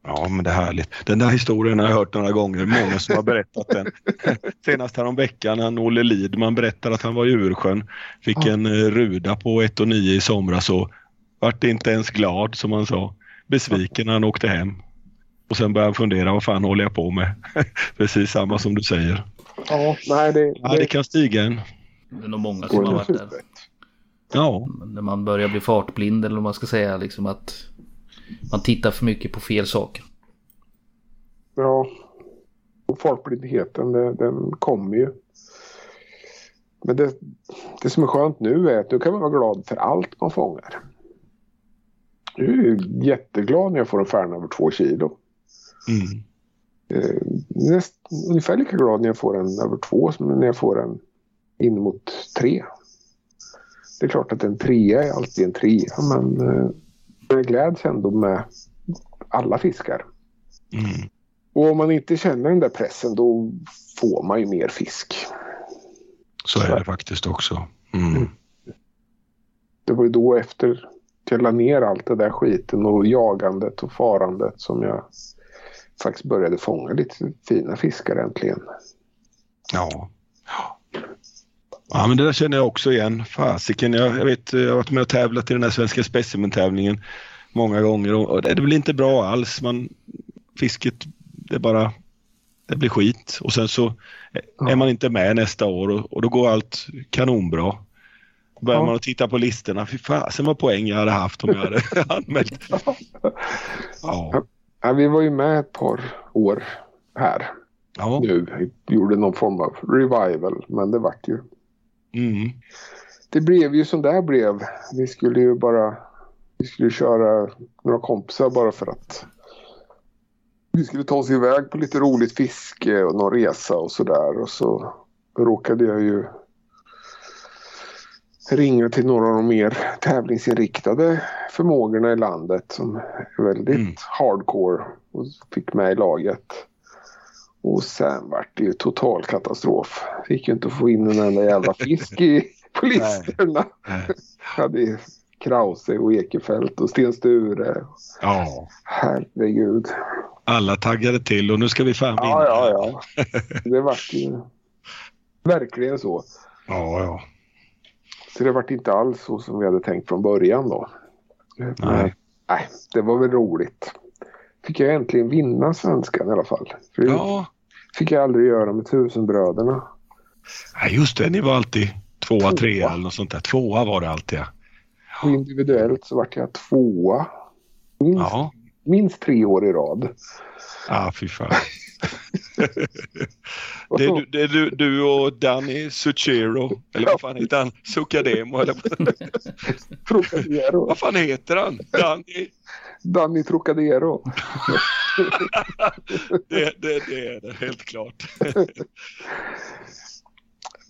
Ja, men det är härligt. Den där historien har jag hört några gånger. Många som har berättat den. Senast häromveckan när Olle Lidman berättade att han var i Ursjön. Fick Ja. en eh, ruda på 1 och 9 i somras och vart inte ens glad som han sa. Besviken när han åkte hem. Och sen började han fundera, vad fan håller jag på med? Precis samma som du säger. Ja, nej det, Ja, det kan stiga en. Det är nog många som har varit där. Ja, När man börjar bli fartblind eller vad man ska säga liksom att man tittar för mycket på fel saker. Ja. Och folkblindheten, det- den kommer ju. Men det, det som är skönt nu är att nu kan man vara glad för allt man fångar. Jag är ju jätteglad när jag får en färna över två kilo. mm. Eh, näst, ungefär lika glad när jag får en över två som när jag får en in mot tre. Det är klart att en trea är alltid en trea men eh, jag gläds ändå med alla fiskar. Mm. Och om man inte känner den där pressen då får man ju mer fisk. så är det faktiskt också. Mm. Det var ju då efter att jag la ner allt det där skiten och jagandet och farandet som jag faktiskt började fånga lite fina fiskar äntligen. Ja. Ja, men det där känner jag också igen. Fasiken, jag, jag vet, jag har varit med och tävlat i den här svenska specimentävlingen många gånger och det blir inte bra alls. Man, fisket, det bara, det blir skit och sen så är man inte med nästa år och, och då går allt kanonbra. Börjar Ja. man att titta på listorna, fy fasen vad poäng jag hade haft om jag hade anmält. Ja, Ja, vi var ju med ett par år här ja. nu. Vi gjorde någon form av revival men det vart ju. Mm. Det blev ju som det blev. Vi skulle ju bara vi skulle köra några kompisar bara för att vi skulle ta oss iväg på lite roligt fiske och någon resa och sådär. Och så råkade jag ju ringa till några av de mer tävlingsinriktade förmågorna i landet som är väldigt Mm. hardcore och fick med i laget. Och sen vart det ju total katastrof. Fick ju inte få in en enda jävla fisk i, på listorna. Hade Krause och Ekefält och Sten Sture. Ja, Herregud. alla taggade till och nu ska vi fan vinna. Ja, ja, ja. Det vart ju verkligen så. ja, ja. Så det vart inte alls så som vi hade tänkt från början då. Men, Nej. nej, det var väl roligt. Fick jag äntligen vinna svenskan i alla fall. För Ja, fick jag aldrig göra med tusenbröderna. Nej, just det. Ni var alltid tvåa, Tvåa. trea eller något sånt där. Tvåa var det alltid ja. Och individuellt så vart jag tvåa. Minst. Ja, minst tre år i rad. Ah, fy fan. det, är, du- det är du, du och Danny Suchero, eller vad fan heter han? Sucademo, eller vad- Trocadero. vad fan heter han? Danny? Danny Trocadero. Det, det, det är det, helt klart.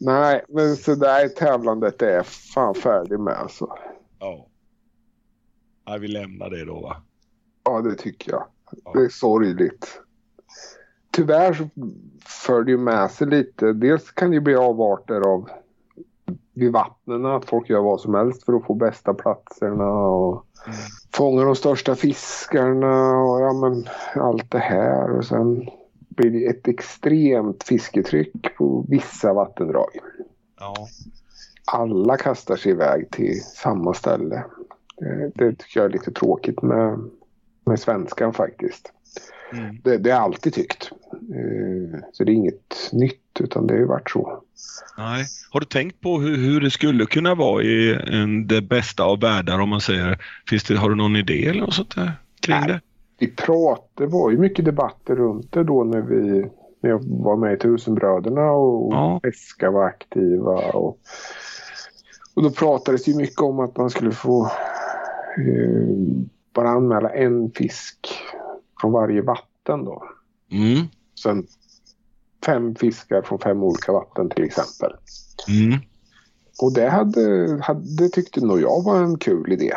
Nej, men så där tävlandet är jag fan färdig med alltså. Ja. ja. Vi lämnar det då va? Ja, det tycker jag. Det är sorgligt. Tyvärr så för det ju med sig lite. Dels kan det ju bli avarter av vid vattnen att folk gör vad som helst för att få bästa platserna och fånga de största fiskarna och ja men allt det här och sen blir det ett extremt fisketryck på vissa vattendrag. Ja. Alla kastar sig iväg till samma ställe. Det, det tycker jag är lite tråkigt med, med svenskan faktiskt. Mm. Det, det har alltid tyckt. Eh, Så det är inget nytt utan det har ju varit så. Nej. Har du tänkt på hur, hur det skulle kunna vara i en, det bästa av världar om man säger? Finns det, har du någon idé eller något sånt där kring Nej. det? Vi pratade, det var ju mycket debatter runt det då när vi när jag var med i Tusenbröderna och Ja. Peska var aktiva. Och, och då pratades det mycket om att man skulle få eh, bara anmäla en fisk från varje vatten då. Mm. Sen fem fiskar från fem olika vatten till exempel. Mm. Och det hade, hade tyckte nog jag var en kul idé.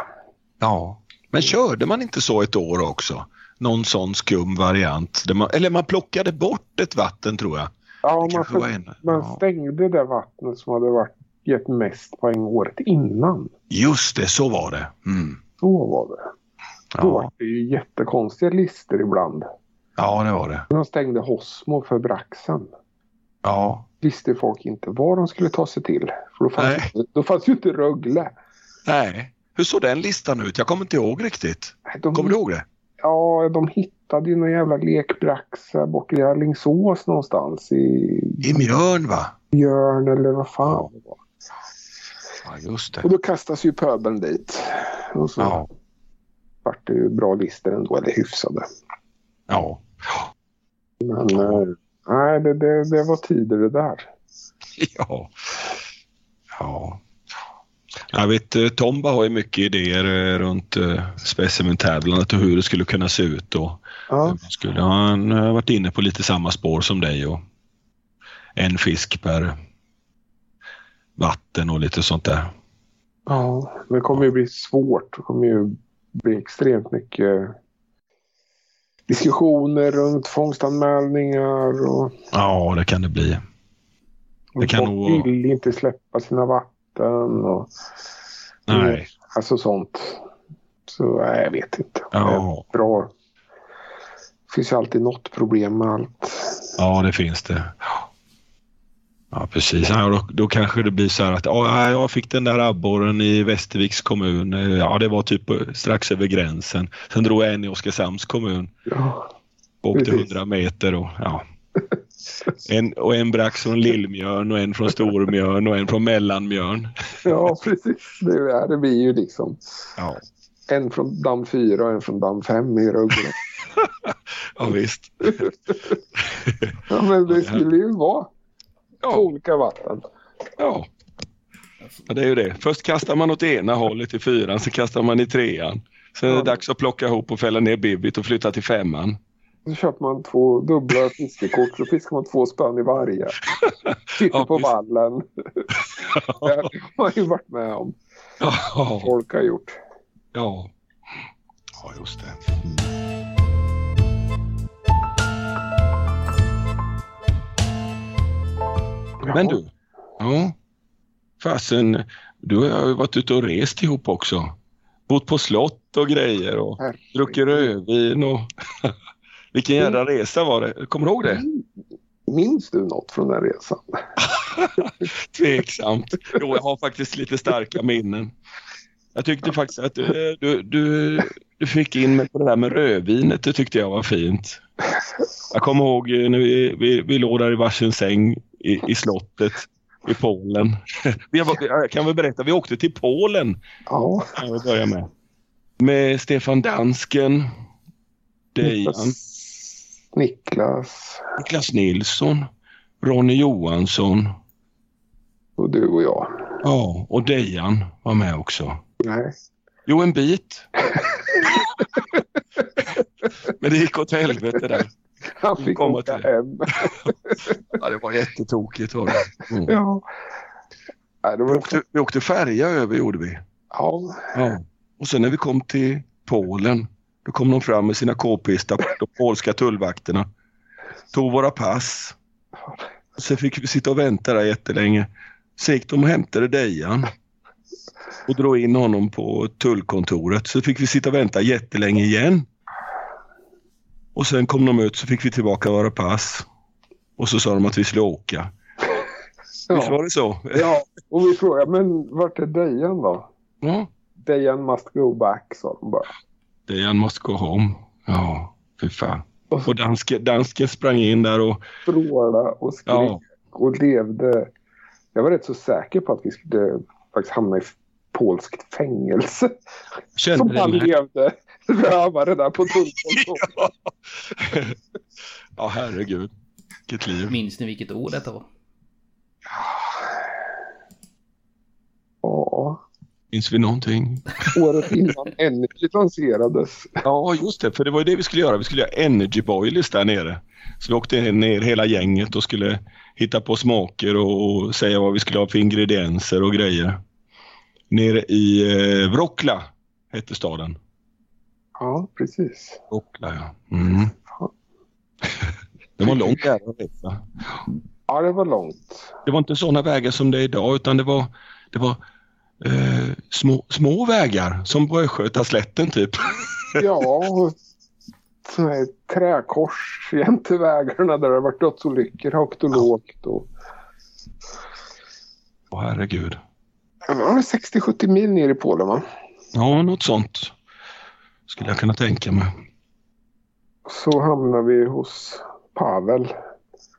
Ja. Men körde man inte så ett år också? Någon sån skum variant? Man, eller man plockade bort ett vatten tror jag. Ja, man, var en. man Ja. stängde det vattnet som hade varit, gett mest poäng året innan. Just det, så var det. Mm. Så var det. Då Ja. var det ju jättekonstiga listor ibland. ja, det var det. De stängde Hosmo för Braxen. Ja. Visste folk inte var de skulle ta sig till. För då fanns, ju- då fanns ju inte Rögle. Nej. Hur såg den listan ut? Jag kommer inte ihåg riktigt. De, Kommer du ihåg det? Ja, de hittade ju någon jävla lekbraxa bort i Alingsås någonstans. I I Mjörn va? Björn eller vad fan det var. Ja, just Och det. då kastas ju pöbeln dit. Och så Ja. Vart det ju bra listor ändå, eller hyfsade. Ja. Men eh, nej, det, det, det var tider det där. Ja. Ja. Jag vet, eh, Tomba har ju mycket idéer eh, runt specimentävlandet och hur det skulle kunna se ut. Och Ja, skulle, han har varit inne på lite samma spår som dig och en fisk per vatten och lite sånt där. ja, det kommer ju bli svårt. Det kommer ju bli extremt mycket diskussioner runt fångstanmälningar och Ja, det kan det bli. Det kan folk nog vill inte släppa sina vatten och Nej. alltså sånt. Så nej, jag vet inte. Det Ja, är bra. Det finns alltid något problem med allt. ja det finns det. Ja, precis. Ja, då, då kanske det blir så här att ja, jag fick den där abborren i Västerviks kommun. Ja, det var typ strax över gränsen. Sen drog jag en i Oskarshamns kommun. Ja, Åkte Precis. 100 meter och ja. En, och en brax från Lillmjörn och en från Stormjörn och en från Mellanmjörn. ja precis. Det, är, det blir ju liksom Ja, en från damm 4 och en från damm 5 i Rögle. ja visst. Ja, men det skulle ju vara Ja, olika vatten. ja. ja, det är ju det. Först kastar man åt ena hållet i fyran, sen kastar man i trean. Sen är det dags att plocka ihop och fälla ner bibbit och flytta till femman. Så köper man två dubbla fiskekort så fiskar man två spön i varje. Sitter Ja, på vallen. Det har man ju varit med om. Ja, Folk har gjort. ja. ja just det. Men du, ja. Fasen, du har ju varit ute och rest ihop också. Bott på slott och grejer och Herregud. druckit rödvin och... Vilken jävla resa var det? Kommer du ihåg det? Minns du något från den resan? Tveksamt. Jo, jag har faktiskt lite starka minnen. Jag tyckte faktiskt att eh, du, du, du fick in mig på det där med rödvinet. Det tyckte jag var fint. Jag kommer ihåg eh, när vi, vi, vi låg där i varsin säng i, i slottet i Polen. Jag kan väl berätta, vi åkte till Polen Ja, kan vi börja med. Med Stefan Dansken Dejan, Niklas Niklas Nilsson, Ronny Johansson. och du och jag. Ja, och Dejan var med också. Nej. Jo, en bit. Men det gick åt helvete där. Han fick Komma åka till hem. Ja, det var jättetokigt. Var det. Mm. Ja. Nej, det Vi, var... åkte, vi åkte färja över gjorde vi. Ja. Ja. Och sen när vi kom till Polen, då kom de fram med sina k-pistar, de polska tullvakterna. Tog våra pass. Sen fick vi sitta och vänta där jättelänge. Sen gick de och hämtade Dejan och drog in honom på tullkontoret. Så fick vi sitta och vänta jättelänge igen. Och sen kom de ut så fick vi tillbaka våra pass. Och så sa de att vi skulle åka. Visst var Ja. det så? ja. Och vi frågade, men vart är Dejan då? Ja. Dejan must go back, sa de bara. Dejan måste gå hem. Ja, fy fan. Och så Och danske, dansken sprang in där och vrålade och skrek ja, och levde. Jag var rätt så säker på att vi skulle faktiskt hamna i polskt fängelse. kände Som han levde. Rövare där på tullkontoret. ja, herregud. Vilket liv. Minns ni vilket år detta var? Ja, Minns vi någonting? året innan Energy lanserades. Ja, just det. För det var ju det vi skulle göra. Vi skulle göra energy boilers där nere. Så vi åkte ner hela gänget och skulle hitta på smaker och, och säga vad vi skulle ha för ingredienser och grejer. Nere i eh, Wroclaw hette staden. Ja, precis. Wroclaw, ja. Mm. Det var långt där resa. Ja, det var långt. Det var inte sådana vägar som det är idag utan det var, det var eh, små, små vägar som på Östgötaslätten typ. Ja, träkors jämte vägarna där det har varit dödsolyckor högt och lågt. Och... Åh herregud. Ja, 60-70 mil ner i Polen va? Ja, något sånt skulle jag kunna tänka mig. Så hamnade vi hos Pavel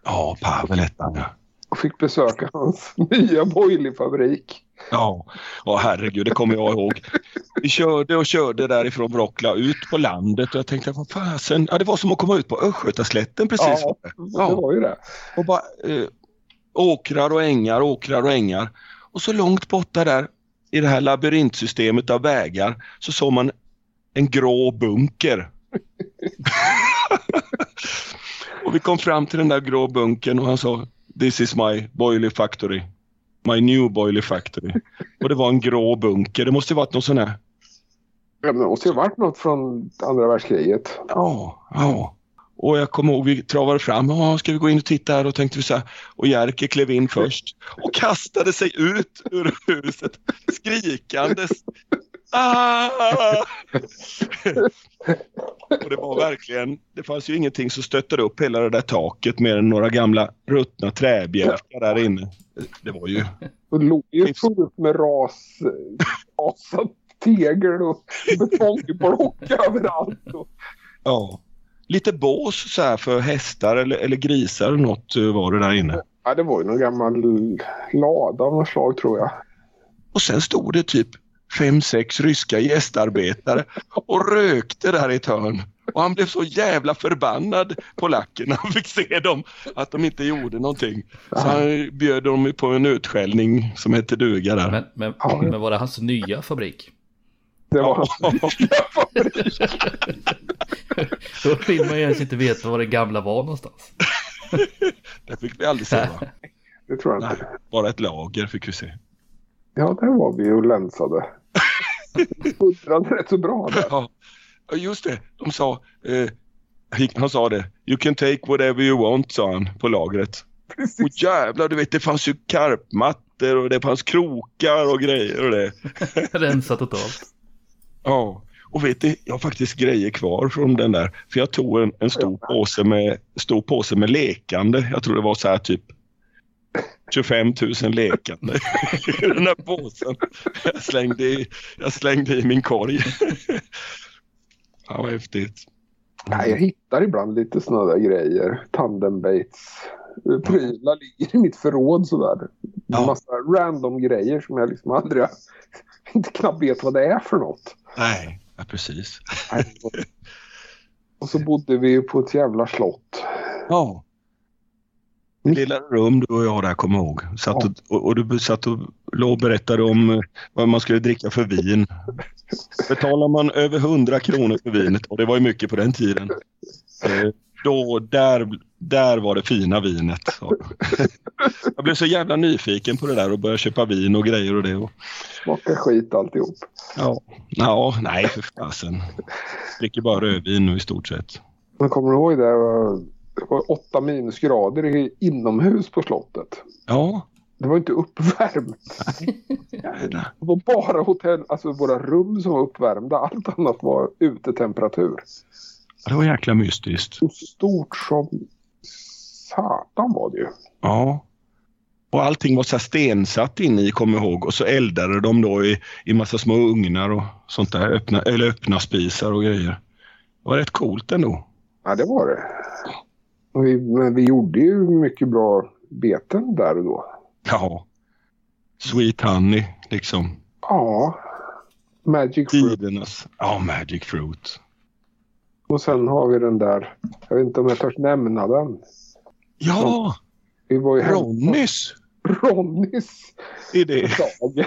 Ja, Pavel hette han ja. och fick besöka hans nya boilerfabrik. Ja, åh herregud, det kommer jag ihåg. Vi körde och körde därifrån Wroclaw ut på landet och jag tänkte, vad fasen, ja det var som att komma ut på Östgötaslätten precis. Ja, Ja. det var ju det. Och bara eh, åkrar och ängar, åkrar och ängar. Och så långt borta där i det här labyrintsystemet av vägar så såg man en grå bunker. och vi kom fram till den där grå bunkern och han sa This is my boiler factory. My new boiler factory. och det var en grå bunker. Det måste varit någon sån här. Ja, men Det måste ju ha varit något från andra världskriget. Ja, ja. Och jag kommer ihåg vi travade fram. Ja, ska vi gå in och titta här? Och tänkte vi så här. Och Jerker klev in först och kastade sig ut ur huset skrikandes. Ah! och det var verkligen, det fanns ju ingenting som stöttade upp hela det där taket mer än några gamla ruttna träbjälkar där inne. Det var ju, det låg ju fullt med ras, rasat tegel och betongblock överallt. Och, ja. Lite bås så här för hästar eller, eller grisar eller något eh, var det där inne. ja, det var ju någon gammal lada av något slag tror jag. Och sen stod det typ fem, sex ryska gästarbetare och rökte där i ett hörn. Och han blev så jävla förbannad på lacken när han fick se dem att de inte gjorde någonting. Så han bjöd dem på en utskällning som hette duga där. Men, men, Ja. men var det hans nya fabrik? Det var Ja. Då vill man ju ens inte veta var det gamla var någonstans. Det fick vi aldrig se va? det tror jag Nej, inte. bara ett lager fick vi se. Ja, där var vi och länsade. Rätt så bra där. Ja, just det. De sa, eh, han sa det, you can take whatever you want, sa han på lagret. Och Precis. jävlar, du vet det fanns ju karpmattor och det fanns krokar och grejer och det. Rensat totalt. Ja, och vet du, jag har faktiskt grejer kvar från den där. För jag tog en, en stor, påse med, stor påse med lekande. Jag tror det var så här typ 25 000 lekande i den här påsen. Jag slängde i, jag slängde i min korg. Ja, vad häftigt. Nej, jag hittar ibland lite sådana där grejer. Tandembaits. Prylar ligger i mitt förråd sådär. Ja. Massa random grejer som jag liksom aldrig har- inte knappt vet vad det är för något. Nej, ja, precis. Nej. Och så bodde vi på ett jävla slott. Ja. Mm. Lilla rum du och jag där, kommer ihåg. Satt och, och, och du satt och låg och berättade om eh, vad man skulle dricka för vin. Betalar man över 100 kronor för vinet, och det var ju mycket på den tiden, eh, då, där, där var det fina vinet. Så. Jag blev så jävla nyfiken på det där och började köpa vin och grejer och det. Och, skit alltihop. ja. ja, nej för fasen. Dricker bara rödvin nu i stort sett. Men kommer du ihåg det? Det var åtta minusgrader inomhus på slottet. Ja, Det var inte uppvärmt. Det var bara hotell, alltså våra rum som var uppvärmda. Allt annat var utetemperatur. det var jäkla mystiskt. Så stort som satan var det ju. Ja. Och allting var så stensatt inne i, kommer ihåg. Och så eldade de då i, i massa små ugnar och sånt där. Öppna, eller öppna spisar och grejer. Det var rätt coolt ändå. Ja, det var det. Vi, men vi gjorde ju mycket bra beten där och då. Ja. Sweet honey, liksom. Ja. Magic fruit. Tidernas. Ja, magic fruit. Och sen har vi den där, jag vet inte om jag törs nämna den. Ja, Vi var ju Ronnys Ronnys dag.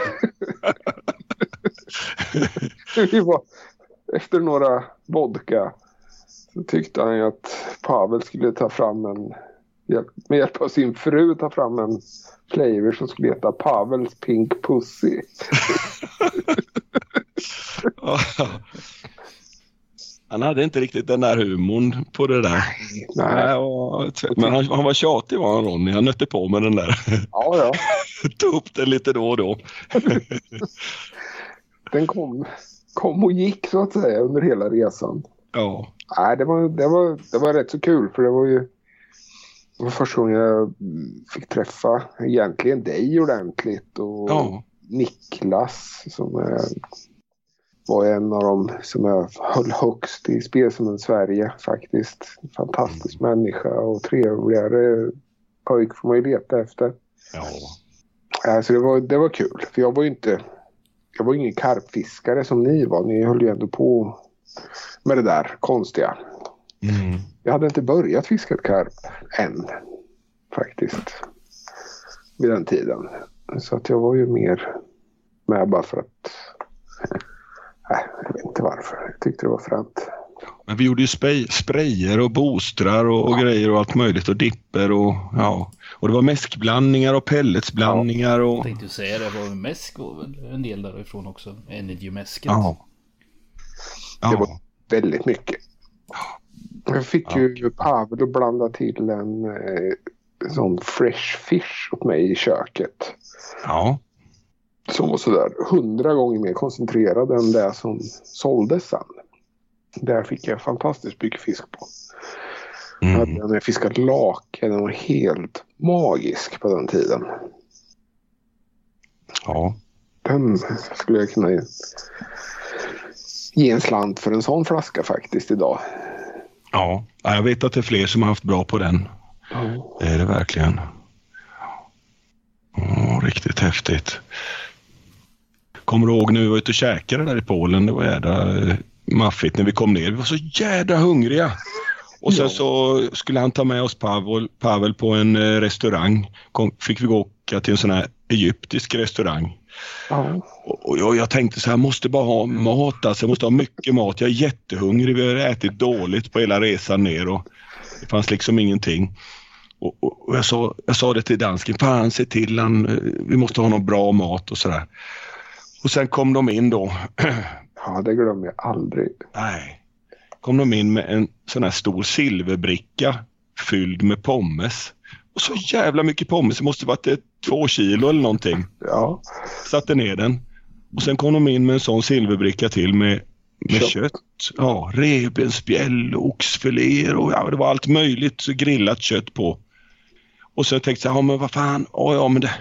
vi var, efter några vodka så tyckte han ju att Pavel skulle ta fram en, med hjälp av sin fru ta fram en flavor som skulle heta Pavels Pink Pussy. Han hade inte riktigt den där humorn på det där. Nej, Nej, och- Men han, han var tjatig var han Ronny. Han nötte på med den där. ja, ja. Tog upp den lite då och då. Den kom, kom och gick så att säga under hela resan. Ja. Nej, det var, det, var, det var rätt så kul för det var ju det var första gången jag fick träffa egentligen dig ordentligt och Ja. Niklas som är, var en av dem som jag höll högst i Spelsummen Sverige faktiskt. Fantastisk människa och trevligare pojk får man ju leta efter. Ja. Alltså det, var, det var kul för jag var ju inte jag var ingen karpfiskare som ni var. Ni höll ju ändå på med det där konstiga. Mm. Jag hade inte börjat fiska ett karp än faktiskt. Vid den tiden. Så att jag var ju mer med bara för att... Nej, jag vet inte varför. Jag tyckte det var fränt. Men vi gjorde ju spray, sprayer och boostrar och, och grejer och allt möjligt och dipper och ja. Och det var mäskblandningar och pelletsblandningar och Jag tänkte säga det, var mäsk och en del därifrån också. Energy-mäsket. ja. Det Ja. var väldigt mycket. Jag fick ju Pavel att blanda till en eh, sån fresh fish åt mig i köket. ja. som var sådär hundra gånger mer koncentrerad än det som såldes sen. Där fick jag fantastiskt mycket fisk på. Jag Mm. hade när jag fiskade lake, den var helt magisk på den tiden. ja. Den skulle jag kunna ge, en slant för en sån flaska faktiskt idag. Ja. Ja, jag vet att det är fler som har haft bra på den. Det är det verkligen. Åh, riktigt häftigt. Kommer du ihåg när vi var ute och käkade där i Polen? Det var jädra eh, maffigt när vi kom ner. Vi var så jädra hungriga. Och sen Ja. så skulle han ta med oss Pavel, Pavel på en eh, restaurang. Kom, fick vi gå och åka till en sån här egyptisk restaurang. Ja. Och jag, jag tänkte så här, jag måste bara ha mat alltså. Jag måste ha mycket mat. Jag är jättehungrig. Vi har ätit dåligt på hela resan ner och det fanns liksom ingenting. Och, och, och jag, sa, jag sa det till dansken, fan se till han, eh, vi måste ha någon bra mat och sådär. Och sen kom de in då, ja, det glömmer jag aldrig. nej, kom de in med en sån här stor silverbricka fylld med pommes. Och så jävla mycket pommes, det måste varit ett, två kilo eller någonting. Ja, satte ner den. Och sen kom de in med en sån silverbricka till med, med Kött. kött. Ja, revbensspjäll, oxfiléer och ja, det var allt möjligt grillat kött på. Och så tänkte jag, ja men vad fan, ja, ja men det,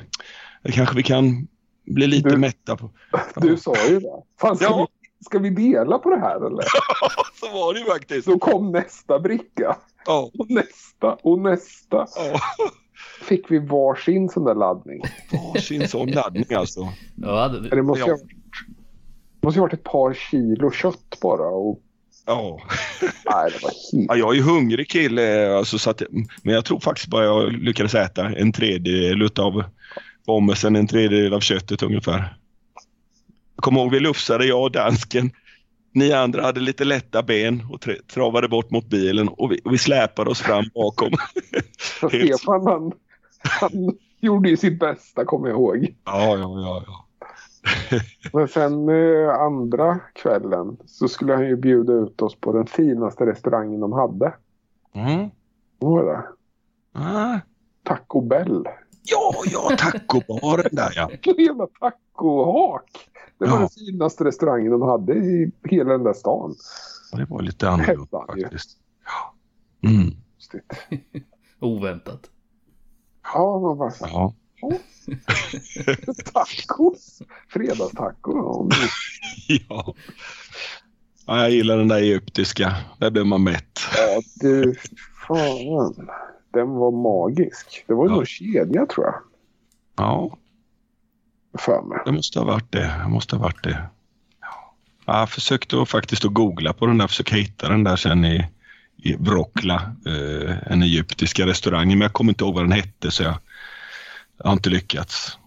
det kanske vi kan bli lite Du- mätta på. du sa ju det. Fan, ska, Ja. vi, ska vi dela på det här eller? så var det ju faktiskt. Så kom nästa bricka. Ja, Och nästa och nästa. ja. Fick vi varsin sån där laddning. Varsin sån laddning alltså. Ja, det, Det måste ju Ja. ha varit, måste ju ha varit ett par kilo kött bara. Och Ja. Nej, det var helt... ja, jag är ju hungrig kille, alltså, så att, men jag tror faktiskt bara jag lyckades äta en tredjedel av pommesen, en tredjedel av köttet ungefär. Jag kommer ihåg vi lufsade, jag och dansken. Ni andra hade lite lätta ben och tra- travade bort mot bilen och vi, och vi släpade oss fram bakom. Stefan han, han gjorde ju sitt bästa kommer jag ihåg. Ja, ja, ja. ja. Men sen eh, andra kvällen så skulle han ju bjuda ut oss på den finaste restaurangen de hade. Mm. Vad var det? Ah. Taco Bell. Ja, ja, tacobaren där ja. En jävla tacohak. Det var Ja. den finaste restaurangen de hade i hela den där stan. Det var lite annorlunda faktiskt. Ja. Mm. Oväntat. Ja, man bara så, Ja. tacos. Fredagstaco. Ja. Jag gillar den där egyptiska. Där blir man mätt. Ja, du. Fan. Den var magisk. Det var Ja. någon kedja tror jag. Ja, För mig. det måste ha varit det. Det måste ha varit det. Ja. Jag försökte faktiskt att googla på den där, försöka hitta den där sen i, i Wrocla, eh, en egyptiska restaurangen, men jag kommer inte ihåg vad den hette så jag, jag har inte lyckats.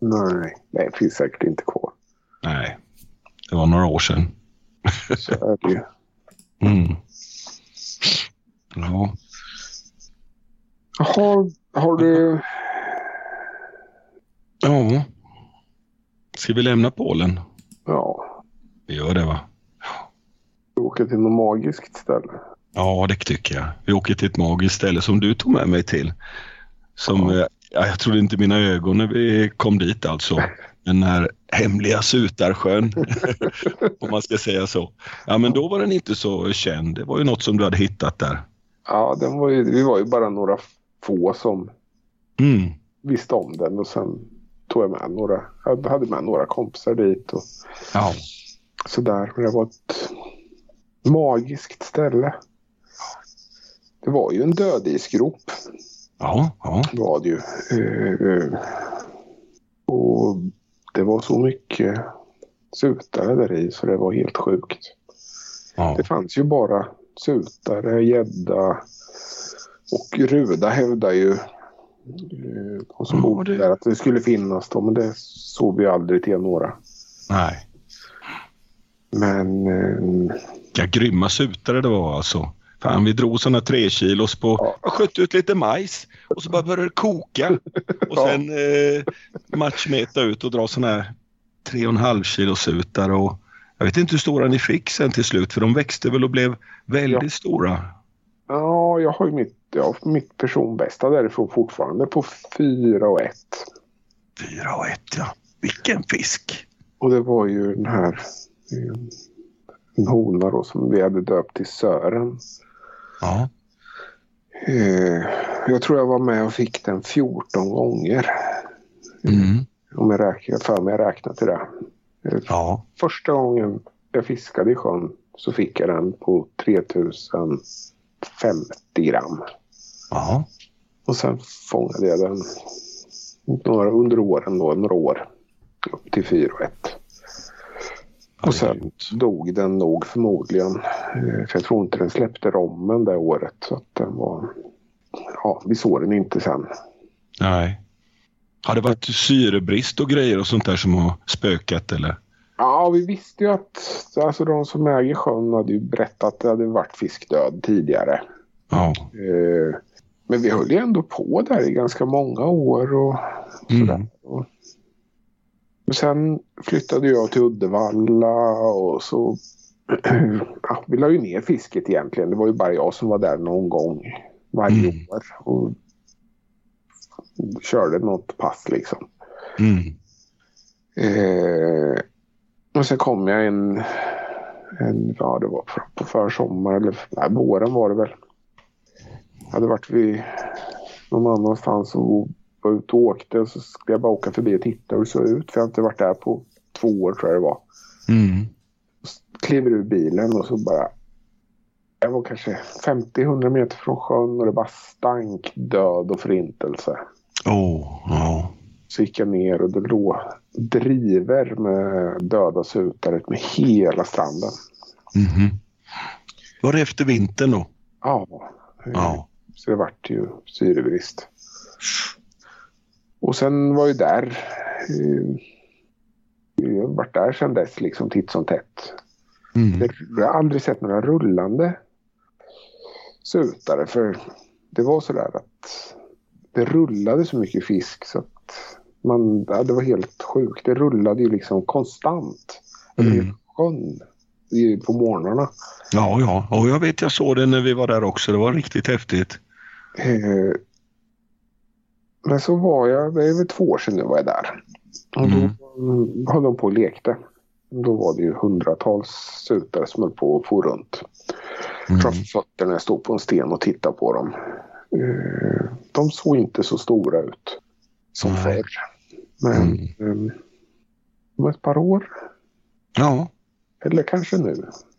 Nej, nej, det finns säkert inte kvar. Nej, det var några år sedan. Så är det ju. Mm. Ja, Jaha, har du... ja. Ska vi lämna Polen? Ja, Vi gör det va? du åker till något magiskt ställe. Ja, det tycker jag. Vi åker till ett magiskt ställe som du tog med mig till. Som, Ja. eh, ja, jag trodde inte mina ögon när vi kom dit alltså. Den här hemliga Sutarsjön, om man ska säga så. Ja, men då var den inte så känd. Det var ju något som du hade hittat där. Ja, den var ju, vi var ju bara några få som Mm. visste om den och sen tog jag med några. Jag hade med några kompisar dit och Ja. sådär. Men det var ett magiskt ställe. Det var ju en dödisgrop. Ja, ja. var det ju. Eh, eh, och det var så mycket sutare där i så det var helt sjukt. ja. Det fanns ju bara sutare, gädda och Ruda hävdar ju Ja, bodde det- där att det skulle finnas dem men det såg vi aldrig till några. Nej. Men eh, Vilka grymma sutare det var alltså. Fan, vi drog sådana tre kilos på, Ja. jag sköt ut lite majs och så bara började det koka. Och Ja. sen eh, matchmeta ut och dra sådana här tre och en halv kilo sutar och jag vet inte hur stora ni fick sen till slut för de växte väl och blev väldigt Ja. stora. Ja, jag har ju mitt, har mitt personbästa därifrån fortfarande på fyra och ett. Fyra och ett ja. Vilken fisk! Och det var ju den här eh, en hona då som vi hade döpt till Sören. Ja. Eh, jag tror jag var med och fick den 14 gånger. Mm. Om jag räknar, för mig jag räknat till det. Eh, Ja. Första gången jag fiskade i sjön så fick jag den på 3050 gram. Ja. Och sen fångade jag den några, under åren då, några år. Upp till 4 och 1. Ja, Och sen dog den nog förmodligen. Eh, För jag tror inte den släppte rommen det året. Så att den var... Ja, vi såg den inte sen. Nej. Har det varit syrebrist och grejer och sånt där som har spökat eller? Ja, vi visste ju att alltså, de som äger sjön hade ju berättat att det hade varit fiskdöd tidigare. Ja. Eh, Men vi höll ju ändå på där i ganska många år och sådär. Mm. Och och sen flyttade jag till Uddevalla och så... Ja, vi la ju ner fisket egentligen. Det var ju bara jag som var där någon gång varje Mm. år. Och körde något pass liksom. Mm. Eh, och sen kom jag en, en ja det var på, på försommar eller nej, våren var det väl. Jag hade varit vid någon annanstans och var ute och åkte och så skulle jag bara åka förbi och titta hur det såg ut. För jag har inte varit där på två år tror jag det var. Mm. Kliver ur bilen och så bara jag var kanske 50-100 meter från sjön och det bara stank död och förintelse. Åh, ja. Så gick jag ner och det låg driver med döda sutare med hela stranden. Mhm. Var det efter vintern då? Ja. Ja. Så det vart ju syrebrist. Och sen var ju där. eh, Jag varit där sedan dess liksom titt som tätt. Mm. Jag har aldrig sett några rullande sutare för det var sådär att det rullade så mycket fisk så att man, ja, det var helt sjukt. Det rullade ju liksom konstant Mm. sjön på morgnarna. Ja, ja. Och jag vet, jag såg det när vi var där också. Det var riktigt häftigt. Eh, Men så var jag, det är väl två år sedan nu var jag där. Och då mm. höll de på och lekte. Då var det ju hundratals sutare som höll på och for runt. Mm. Framför fötterna jag stod på en sten och tittade på dem. Eh, De såg inte så stora ut som Nej. förr. Men Mm. eh, om ett par år, Ja, eller kanske nu.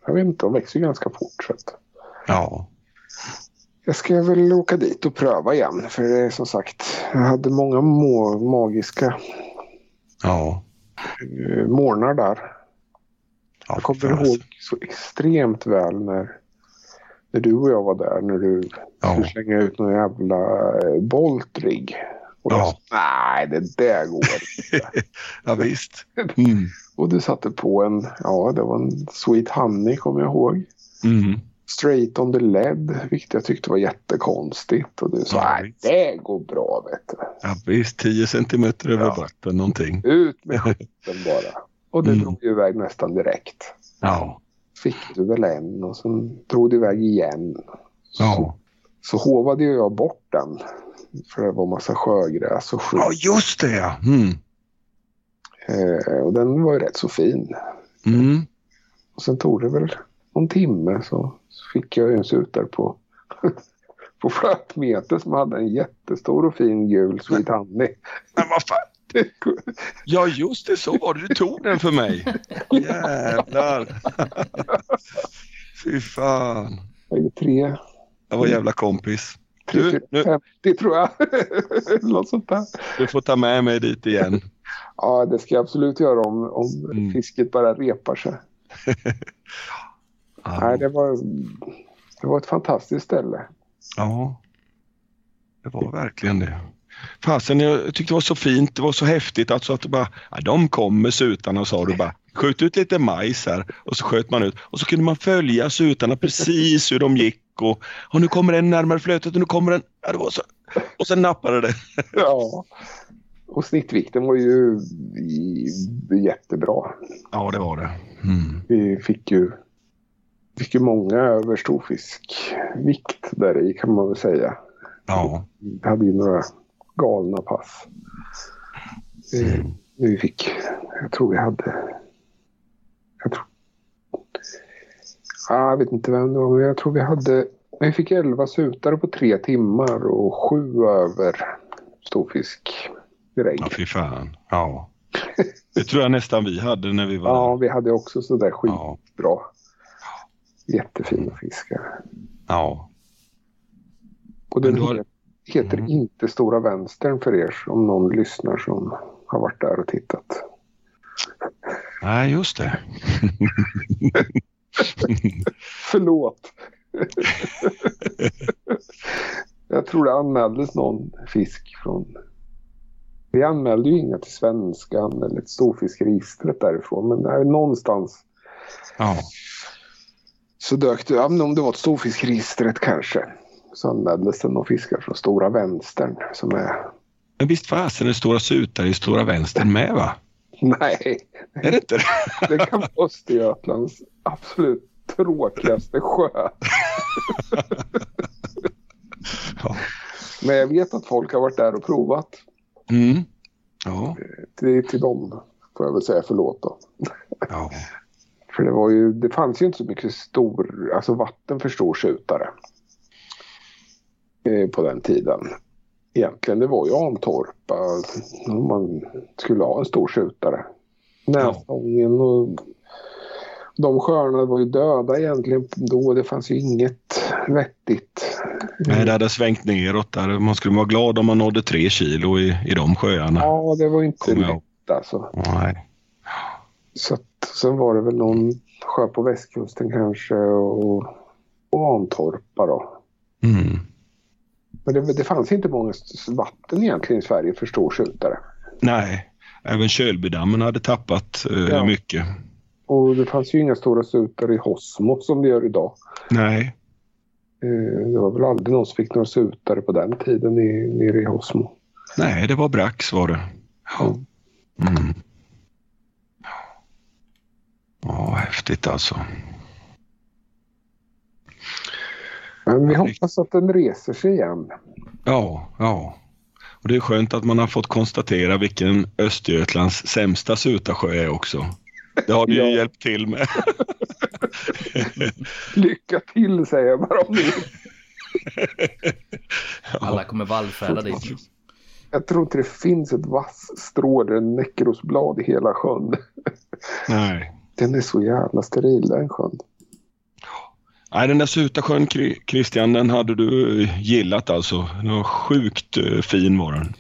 Jag vet inte, de växer ju ganska fort. Så att ja. jag ska väl åka dit och pröva igen. För det är som sagt, jag hade många må- magiska Ja. eh, morgnar där. ja Jag kommer ihåg så extremt väl när, när du och jag var där. När du Ja. skulle slänga ut någon jävla eh, boltrig. Och Ja. sa, nej det där går inte. Ja, visst. Mm. och du satte på en, ja det var en Sweet Honey kommer jag ihåg. Mm. Straight on the lead, vilket jag tyckte var jättekonstigt. Och du sa, Ja, nej det går bra vet du. Ja, visst. 10 centimeter över Ja. vatten någonting. Ut med skiten bara. Och det Mm. drog ju iväg nästan direkt. Ja. Fick du väl en och sen drog det iväg igen. Ja. Så hovade ju jag bort den. För det var massa sjögräs och skit. Ja, just det ja. Mm. Eh, och den var ju rätt så fin. Mm. Och sen tog det väl någon timme så, så fick jag ju en sutare på, på flötmeter som hade en jättestor och fin gul Sweet Honey. Men vad fan. Ja, just det. Så var det. Du tog den för mig. Jävlar. Fy fan. Vad är det, tre, Jag var jävla kompis. Du, nu- fem, det tror jag. Något sånt där. Du får ta med mig dit igen. Ja, det ska jag absolut göra om, om Mm. fisket bara repar sig. Nej, det var, det var ett fantastiskt ställe. Ja, det var verkligen det. Fasen, jag tyckte det var så fint, det var så häftigt alltså att du bara, ja, de kommer sutarna sa du bara, skjut ut lite majs här och så sköt man ut och så kunde man följa sutarna precis hur de gick och, och nu kommer en närmare flötet och nu kommer en, ja, det var så, och sen nappade det. Ja. Och snittvikten var ju jättebra. Ja, det var det. Mm. Vi fick ju, fick ju många över storfiskvikt där i kan man väl säga. Ja, Vi hade ju några galna pass. Eh, Vi fick, jag tror vi hade, jag tror, ah, jag vet inte vem det var, men jag tror vi hade, vi fick 11 sutare på tre timmar och sju över storfisk direkt. ja fy fan. Ja. Det tror jag nästan vi hade när vi var Ja, där. vi hade också sådär Ja. skitbra. Jättefina fiskar. Ja. Och den har- he- heter Mm. inte Stora Vänstern för er om någon lyssnar som har varit där och tittat. Nej, just det. Förlåt. jag tror det anmäldes någon fisk från... Vi anmälde ju inga till Svenskan eller till Storfiskregistret därifrån. Men där någonstans Ja. så dök det, ja, om det var ett Storfiskregistret kanske. Så anmäldes det någon fiskar från Stora Vänstern som är... Men visst fasen är Stora Sutare i Stora Vänstern med va? Nej, Är det inte det? det kan vara Östergötlands absolut tråkigaste sjö. Ja. Men jag vet att folk har varit där och provat. Mm. Ja. Till, till dem får jag väl säga förlåt då. ja. För det, var ju, det fanns ju inte så mycket stor, alltså vatten för stor skjutare. Eh, på den tiden. Egentligen det var ju Antorpa om man skulle ha en stor skjutare. Näsången och de sjöarna var ju döda egentligen då. Det fanns ju inget vettigt. Nej, det hade svängt neråt där. Man skulle vara glad om man nådde tre kilo i, i de sjöarna. Ja, det var inte lätt alltså. Nej. Så att, sen var det väl någon sjö på västkusten kanske och Antorpa då. Mm. Men det, det fanns inte många vatten egentligen i Sverige för storskjutare. Nej, även Kölbydammen hade tappat eh, Ja. mycket. Och det fanns ju inga stora sutare i Hosmo som det gör idag. Nej, Eh, det var väl aldrig någon som fick några sutare på den tiden i, nere i Hosmo. nej, det var Brax var det. Ja. Mm. Ja, häftigt alltså. Men vi hoppas att den reser sig igen. Ja, ja. Och det är skönt att man har fått konstatera vilken Östergötlands sämsta sutarsjö är också. Det har du ju Ja. hjälpt till med. Lycka till säger jag bara om det. Alla kommer vallfärda dit. Jag tror inte det finns ett vassstrå eller en näckrosblad i hela sjön. Nej. Den är så jävla steril den sjön. Nej, den där Sutarsjön, Kri- Christian, den hade du gillat alltså. Den var sjukt eh, fin var den.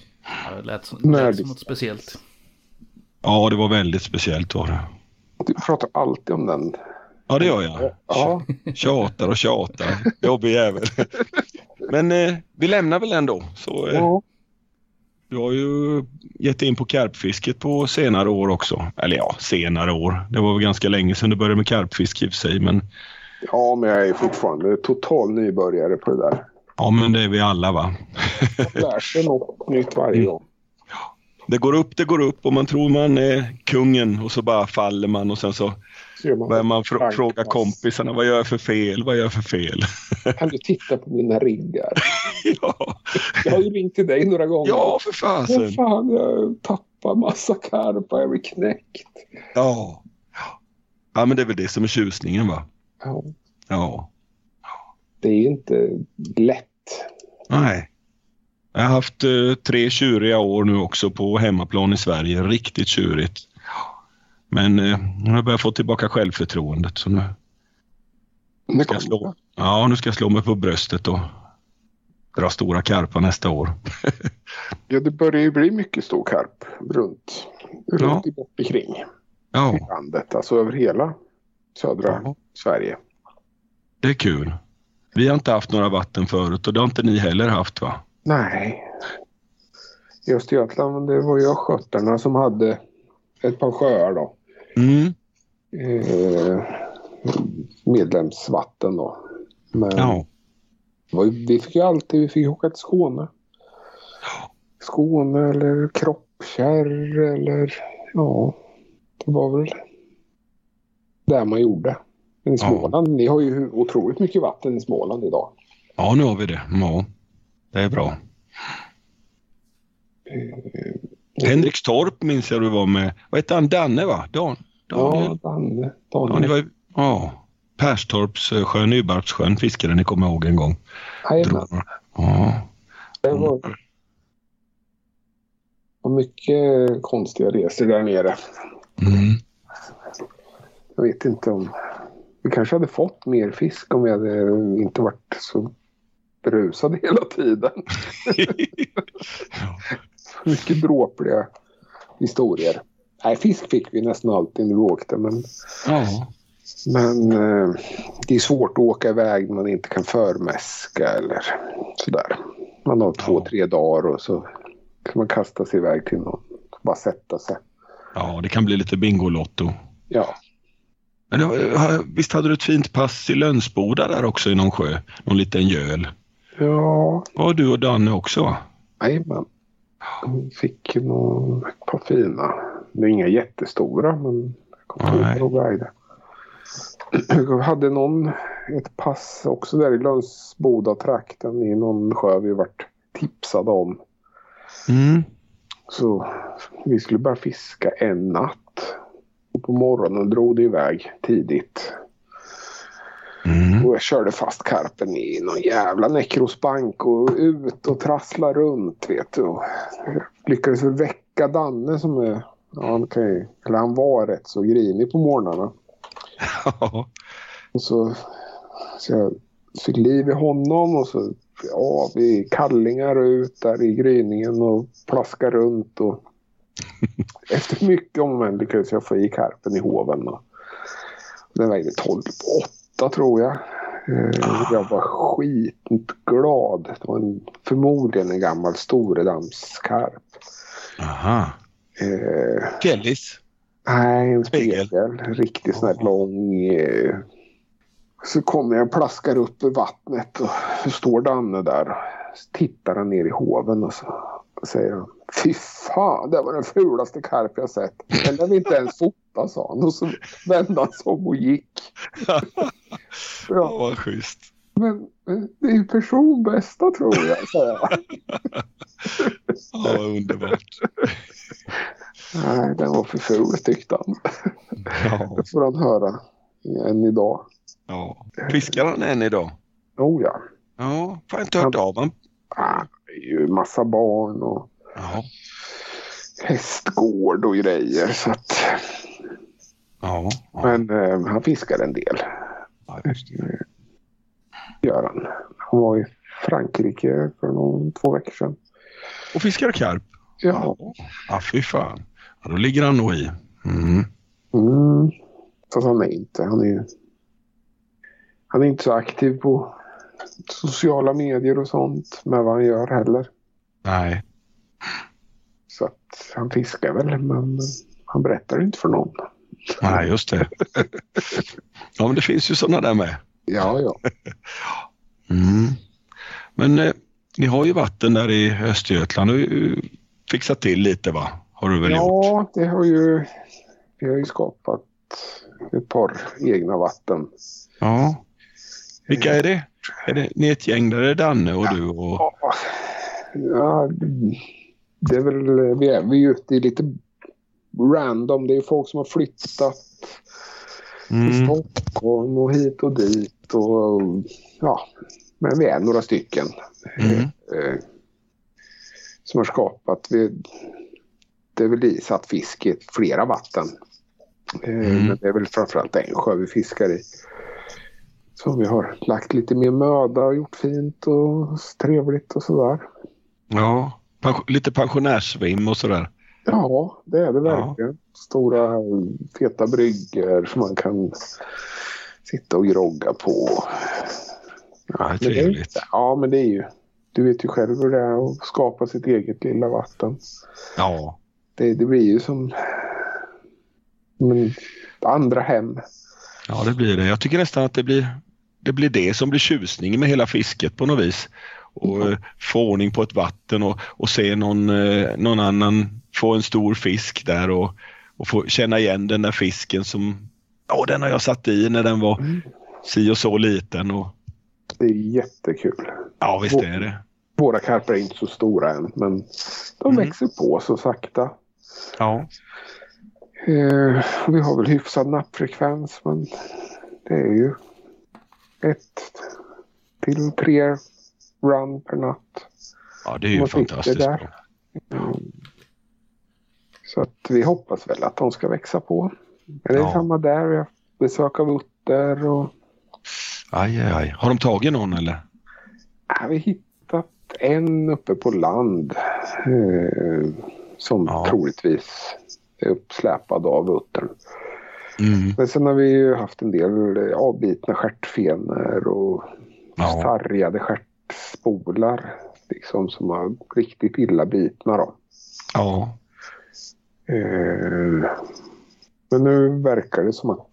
Ja, det lät som, lät som något speciellt. Ja, det var väldigt speciellt var det. Du pratar alltid om den. Ja, det gör jag. Ja, Tjatar och tjatar. Jobbig jävel. Men eh, vi lämnar väl ändå. Så, eh, ja. Du har ju gett in på karpfisket på senare år också. Eller ja, senare år. Det var väl ganska länge sedan du började med karpfiske i och för sig. Men, ja, men jag är fortfarande total nybörjare på det där. ja, men det är vi alla va. Jag lär sig något nytt varje gång. Det går upp, det går upp och man tror man är kungen och så bara faller man och sen så man börjar man Frank fråga kompisarna vad gör jag för fel, vad gör jag för fel? Kan du titta på mina riggar? ja. Jag har ju ringt till dig några gånger. ja, för fasen. fan, jag tappar massa karpar, jag blir knäckt. Ja. ja, men det är väl det som är tjusningen va? Ja, Ja. det är inte lätt. Nej. Jag har haft eh, tre tjuriga år nu också på hemmaplan i Sverige. Riktigt tjurigt. Men eh, nu har jag börjat få tillbaka självförtroendet. Så nu, Det ska jag slå, ja, nu ska jag slå mig på bröstet och dra stora karpar nästa år. Ja, det börjar ju bli mycket stor karp runt, runt Ja. i bort omkring i Ja, landet. Alltså över hela södra Ja. Sverige. det är kul. Vi har inte haft några vatten förut och det har inte ni heller haft va? Nej. I Östergötland det var ju östgötarna som hade ett par sjöar då. Mm. Eh, medlemsvatten då. Men Ja. ju, vi fick ju alltid vi fick åka till Skåne. Skåne eller Kroppkärr eller ja, det var väl där man gjorde. Men i Ja. Småland, ni har ju otroligt mycket vatten i Småland idag. ja, nu har vi det. Ja, det är bra. Henrikstorp minns jag du var med. Vad hette han? Danne va? Dan, Daniel? Ja, Danne. Ja, ni Daniel. var ju, ja. Perstorpssjön, Nybarpssjön fiskade ni kommer ihåg en gång. Jajamän. Ja. Det var, var mycket konstiga resor där nere. Mm. Jag vet inte om... Vi kanske hade fått mer fisk om vi hade inte varit så berusade hela tiden. Mycket dråpliga historier. Nej, fisk fick vi nästan alltid när vi åkte. Men, ja. men eh, det är svårt att åka iväg när man inte kan förmäska eller sådär. Man har två, Ja. tre dagar och så kan man kasta sig iväg till någon. Bara sätta sig. ja, det kan bli lite Bingolotto. Ja, Men det var, visst hade du ett fint pass i Lönsboda där också i någon sjö? Någon liten göl. ja var du och Danne också? Jajamän. Fick någon, ett par fina. Det är inga jättestora men jag kommer inte ihåg vad de vägde. Jag hade någon, ett pass också där i Lönsboda-trakten i någon sjö vi varit tipsade om. Mm. Så vi skulle bara fiska en natt. Och på morgonen drog det iväg tidigt. Mm. Och jag körde fast karpen i någon jävla nekrosbank och ut och trassla runt vet du. Och lyckades väcka Danne som är, ja, han, kan ju, eller han var rätt så grinig på morgnarna. Och så, så jag fick liv i honom och så ja, vi kallingar ut där i gryningen och plaskar runt. Och efter mycket om och men lyckades jag få i karpen i hoven. Och den vägde 12 på 8 tror jag. Eh, Jag var skitglad. Det var en, förmodligen en gammal storedamskarp. Aha. Eh, Fjällis. nej, en Spegel. spegel. Riktigt sån här lång. Eh, så kommer jag och plaskar upp ur vattnet och så står Danne där. Så tittar han ner i hoven och så säger han. Fy fan, det var den fulaste karp jag sett. Den där vill inte ens fota, sa han. Och så vände han sig om och gick. Ja, Ja, vad schysst. men men det är ju personbästa tror jag, säger jag. Ja, underbart. Nej, den var för ful tyckte han. Ja, Det får han höra än idag. ja. Fiskar han än idag? Oh ja. Ja, får jag inte hört av honom. Ah, ju massa barn och Ja, hästgård och grejer. Så att, ja. ja. men eh, han fiskar en del. ja just det. Gör han. Han var i Frankrike för någon, två veckor sedan. Och fiskar karp? Ja. Ja, fy fan. Ja, då ligger han nog i. Mm. Mm. Fast han är inte. Han är han är inte så aktiv på sociala medier och sånt med vad han gör heller. Nej. Så att han fiskar väl men han berättar inte för någon. Nej, just det. Ja, men det finns ju sådana där med. Ja, ja. Mm. Men eh, ni har ju vatten där i Östergötland och eh, fixat till lite va? Har du väl gjort? Ja, det har ju, vi har ju skapat ett par egna vatten. Ja. Vilka är det? Är det ni är ett gäng där det är Danne och du och... Ja, ja, det är väl, vi är, vi är ute i lite random. Det är folk som har flyttat till Mm. Stockholm och hit och dit. Och, ja, men vi är några stycken Mm. eh, som har skapat. Vi, det är väl isatt fisk i flera vatten. Eh, Mm. Men det är väl framförallt en sjö vi fiskar i. Så vi har lagt lite mer möda och gjort fint och trevligt och sådär. Ja, lite pensionärsvim och sådär. Ja, det är det Ja. verkligen. Stora feta bryggor som man kan sitta och grogga på. Ja, det är Men det trevligt. Ja, men det är ju... Du vet ju själv hur det är att skapa sitt eget lilla vatten. Ja, Det, det blir ju som... Men, andra hem. ja, det blir det. Jag tycker nästan att det blir det, blir det som blir tjusningen med hela fisket på något vis. Och eh, få ordning på ett vatten och, och se någon, eh, någon annan få en stor fisk där och, och få känna igen den där fisken som Ja, den har jag satt i när den var Mm. si och så liten. Och, Det är jättekul. ja, visst är det. Våra karpar är inte så stora än, men de Mm. växer på så sakta. Ja, Eh, vi har väl hyfsad nappfrekvens, men det är ju ett till tre run per natt. ja det är ju fantastiskt bra. Mm. Så att vi hoppas väl att de ska växa på. Men det är Ja. samma där. Vi har besök av utter och Aj, aj, aj. Har de tagit någon eller? ja, vi har hittat en uppe på land eh, som Ja. troligtvis är uppsläpad av uttern. Mm. Men sen har vi ju haft en del eh, avbitna stjärtfenor och Ja. sargade stjärtspolar liksom som var riktigt illa bitna då. Ja. Eh, men nu verkar det som att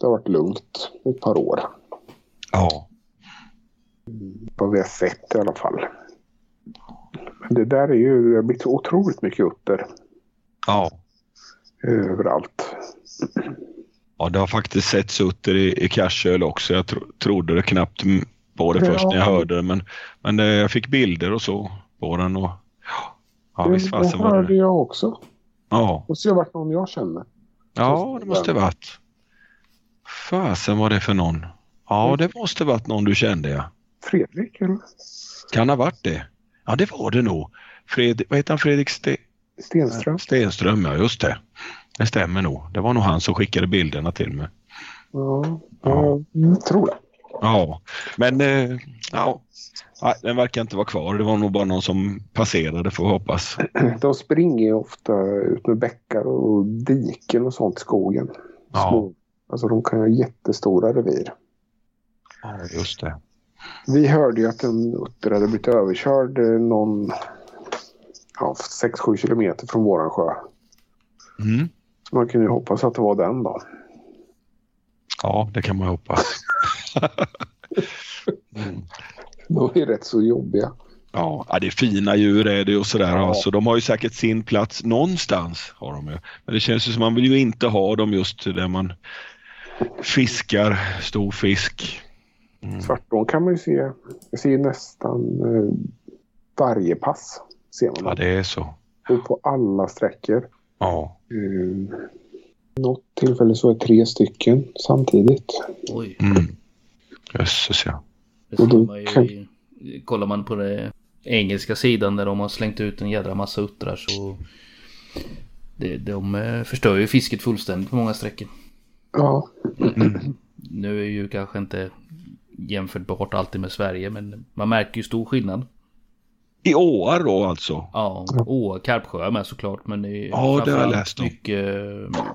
det har varit lugnt ett par år. Ja. Vad vi har sett i alla fall. Men det där är ju, det har blivit så otroligt mycket utter Ja. överallt. Ja, det har faktiskt sett sutter i, i Karsöl också. Jag tro, trodde det knappt på det Ja. först när jag hörde det. Men, men eh, jag fick bilder och så på den. Och, ja, visst det fasen var hörde det. jag också. Ja, ju ha varit någon jag känner. ja, det måste ha varit. Fasen var det för någon? Ja, det måste ha varit någon du kände ja. Fredrik eller? Kan ha varit det. Ja, det var det nog. Fred, vad heter han? Fredrik Ste, Stenström? Stenström, ja just det. Det stämmer nog. Det var nog han som skickade bilderna till mig. Ja, Ja. jag tror det. Ja, men eh, ja. Den verkar inte vara kvar. Det var nog bara någon som passerade får hoppas. De springer ju ofta ut med bäckar och diken och sånt i skogen. Ja. Små. Alltså de kan ha jättestora revir. Ja, just det. Vi hörde ju att en utter hade blivit överkörd eh, någon ja, 6-7 kilometer från våran sjö. Mm. Så man kunde ju hoppas att det var den då. Ja, det kan man hoppas. mm. De är rätt så jobbiga. Ja, det är fina djur är det och sådär. Ja. Ja. Så de har ju säkert sin plats någonstans. Har de ju. Men det känns ju som man vill ju inte ha dem just där man fiskar stor fisk. Mm. Svartån kan man ju se. Jag ser ju nästan eh, varje pass. Ser man Ja, det är så. Och på alla sträckor. Ja. Eh, något tillfälle så är tre stycken samtidigt. Oj. Mm. Jösses ja. Det Och ser då man ju kan- kollar man på den engelska sidan där de har slängt ut en jädra massa uttrar så det, de eh, förstör ju fisket fullständigt på många sträckor. Ja, Mm. Nu är ju kanske inte jämförbart alltid med Sverige men man märker ju stor skillnad. I åar då alltså? Ja, åar, karpsjöar med såklart men det är Ja, det har jag läst om. mycket,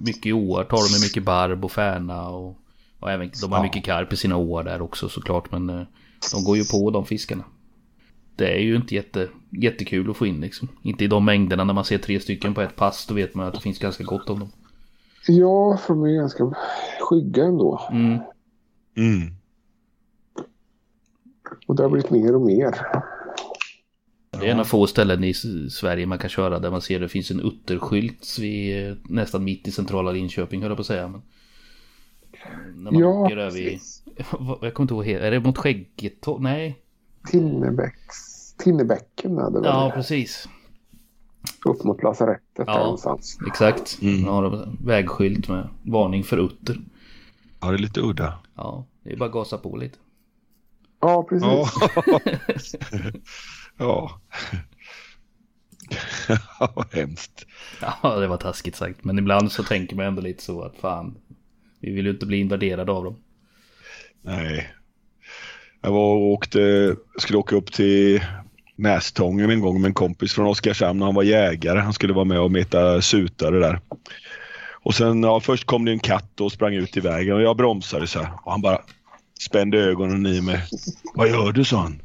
mycket i åar tar de med mycket barb och färna och, och även de har Ja. mycket karp i sina åar där också såklart men eh, de går ju på de fiskarna. Det är ju inte jätte, jättekul att få in liksom. Inte i de mängderna när man ser tre stycken på ett pass då vet man att det finns ganska gott om dem. ja för de är ganska skygga ändå. Mm. Mm. Och det har blivit mer och mer. Det är en av få ställen i Sverige man kan köra där man ser det finns en utterskylt vid, eh, nästan mitt i centrala Linköping höll jag på att säga. Men, när man Ja, åker över i, jag kommer inte ihåg, är det mot Skäggetorp? Nej, Tinnebäcks, Tinnebäcken är det väl? ja precis. Upp mot lasarettet Ja. där någonstans. Exakt. Mm. En vägskylt med varning för utter. Ja, det är lite udda. Ja, det är bara att gasa på lite. Ja, precis. Ja. ja. ja, hemskt. Ja, det var taskigt sagt. Men ibland så tänker man ändå lite så att fan, vi vill ju inte bli invaderade av dem. Nej. Jag var och åkte, skulle åka upp till Nästången en gång med en kompis från Oskarshamn. Han var jägare. Han skulle vara med och meta sutare där. Och sen, ja, först kom det en katt och sprang ut i vägen och jag bromsade så här. Och han bara spände ögonen i mig. Vad gör du, sa han.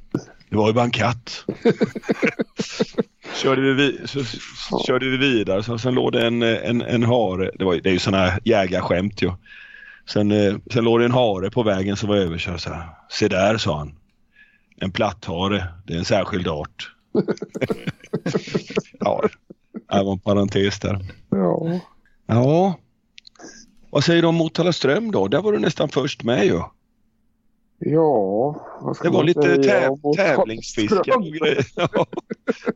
Det var ju bara en katt. körde, vi, så, så, körde vi vidare. Så, sen låg det en, en, en hare. Det, var, det är ju sådana här jägarskämt ju. Sen, eh, sen låg det en hare på vägen som var överkörd. Så här. Se där, sa han. En platthare. Det är en särskild art. ja, det var en parentes där. Ja. Ja. Vad säger du om Motala ström då? Där var du nästan först med ju. Ja, vad ska Det var lite täv- tävlingsfiske och Karlström? grejer. Ja.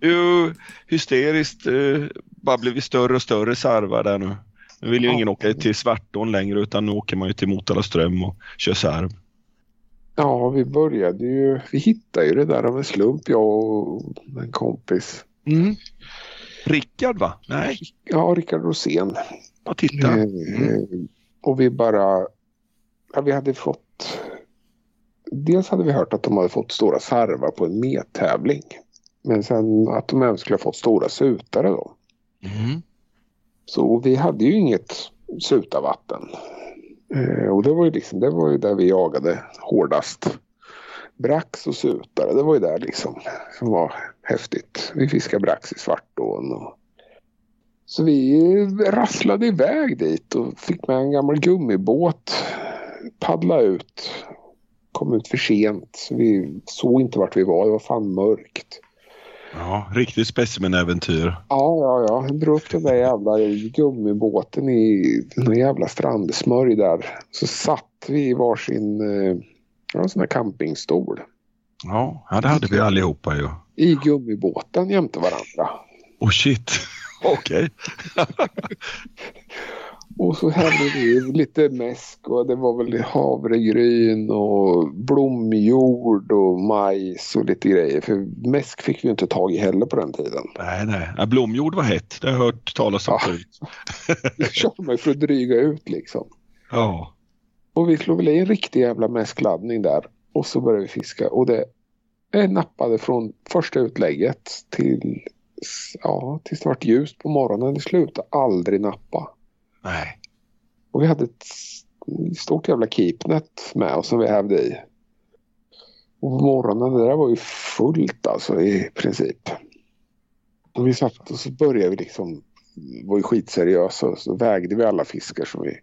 Jo, hysteriskt. Eh, bara blivit större och större sarvar där nu. Nu vill ju Ja. ingen åka till Svartån längre utan nu åker man ju till Motala ström och kör sarv. Ja, vi började ju, vi hittade ju det där av en slump jag och en kompis. Mm. Rickard va? Nej, Ja, Rickard Rosén. ja, titta. Eh, Mm. Och vi bara, ja, vi hade fått, dels hade vi hört att de hade fått stora sarvar på en mettävling. Men sen att de även skulle ha fått stora sutare då. Mm. Så vi hade ju inget sutavatten. Eh, och det var ju liksom, det var ju där vi jagade hårdast. Brax och sutare, det var ju där liksom som var häftigt. Vi fiskade brax i Svartån. Och... Så vi rasslade iväg dit och fick med en gammal gummibåt. Paddla ut. Kom ut för sent. Så vi såg inte vart vi var. Det var fan mörkt. Ja, riktigt specimenäventyr. Ja, ja, ja. Jag drog upp den där jävla gummibåten i någon jävla strandsmörj där. Så satt vi i varsin eh, ja, en sån här campingstol Ja, ja, det hade vi allihopa ju. i gummibåten jämte varandra. Oh shit. Okej. Och så hade vi lite mäsk och det var väl havregryn och blomjord och majs och lite grejer. För mäsk fick vi inte tag i heller på den tiden. Nej, nej. Ja, blomjord var hett. Det har jag hört talas om förut. Det körde man för att dryga ut liksom. Ja. Och vi slog väl i en riktig jävla mäskladdning där. Och så började vi fiska. Och det nappade från första utlägget till ja, tills det vart ljust på morgonen. Det slutade aldrig nappa. Nej. Och vi hade ett stort jävla keepnet med oss som vi hävde i. Och på morgonen, det där var ju fullt alltså i princip. Och vi satt och så började vi liksom, var ju skitseriösa och så vägde vi alla fiskar som vi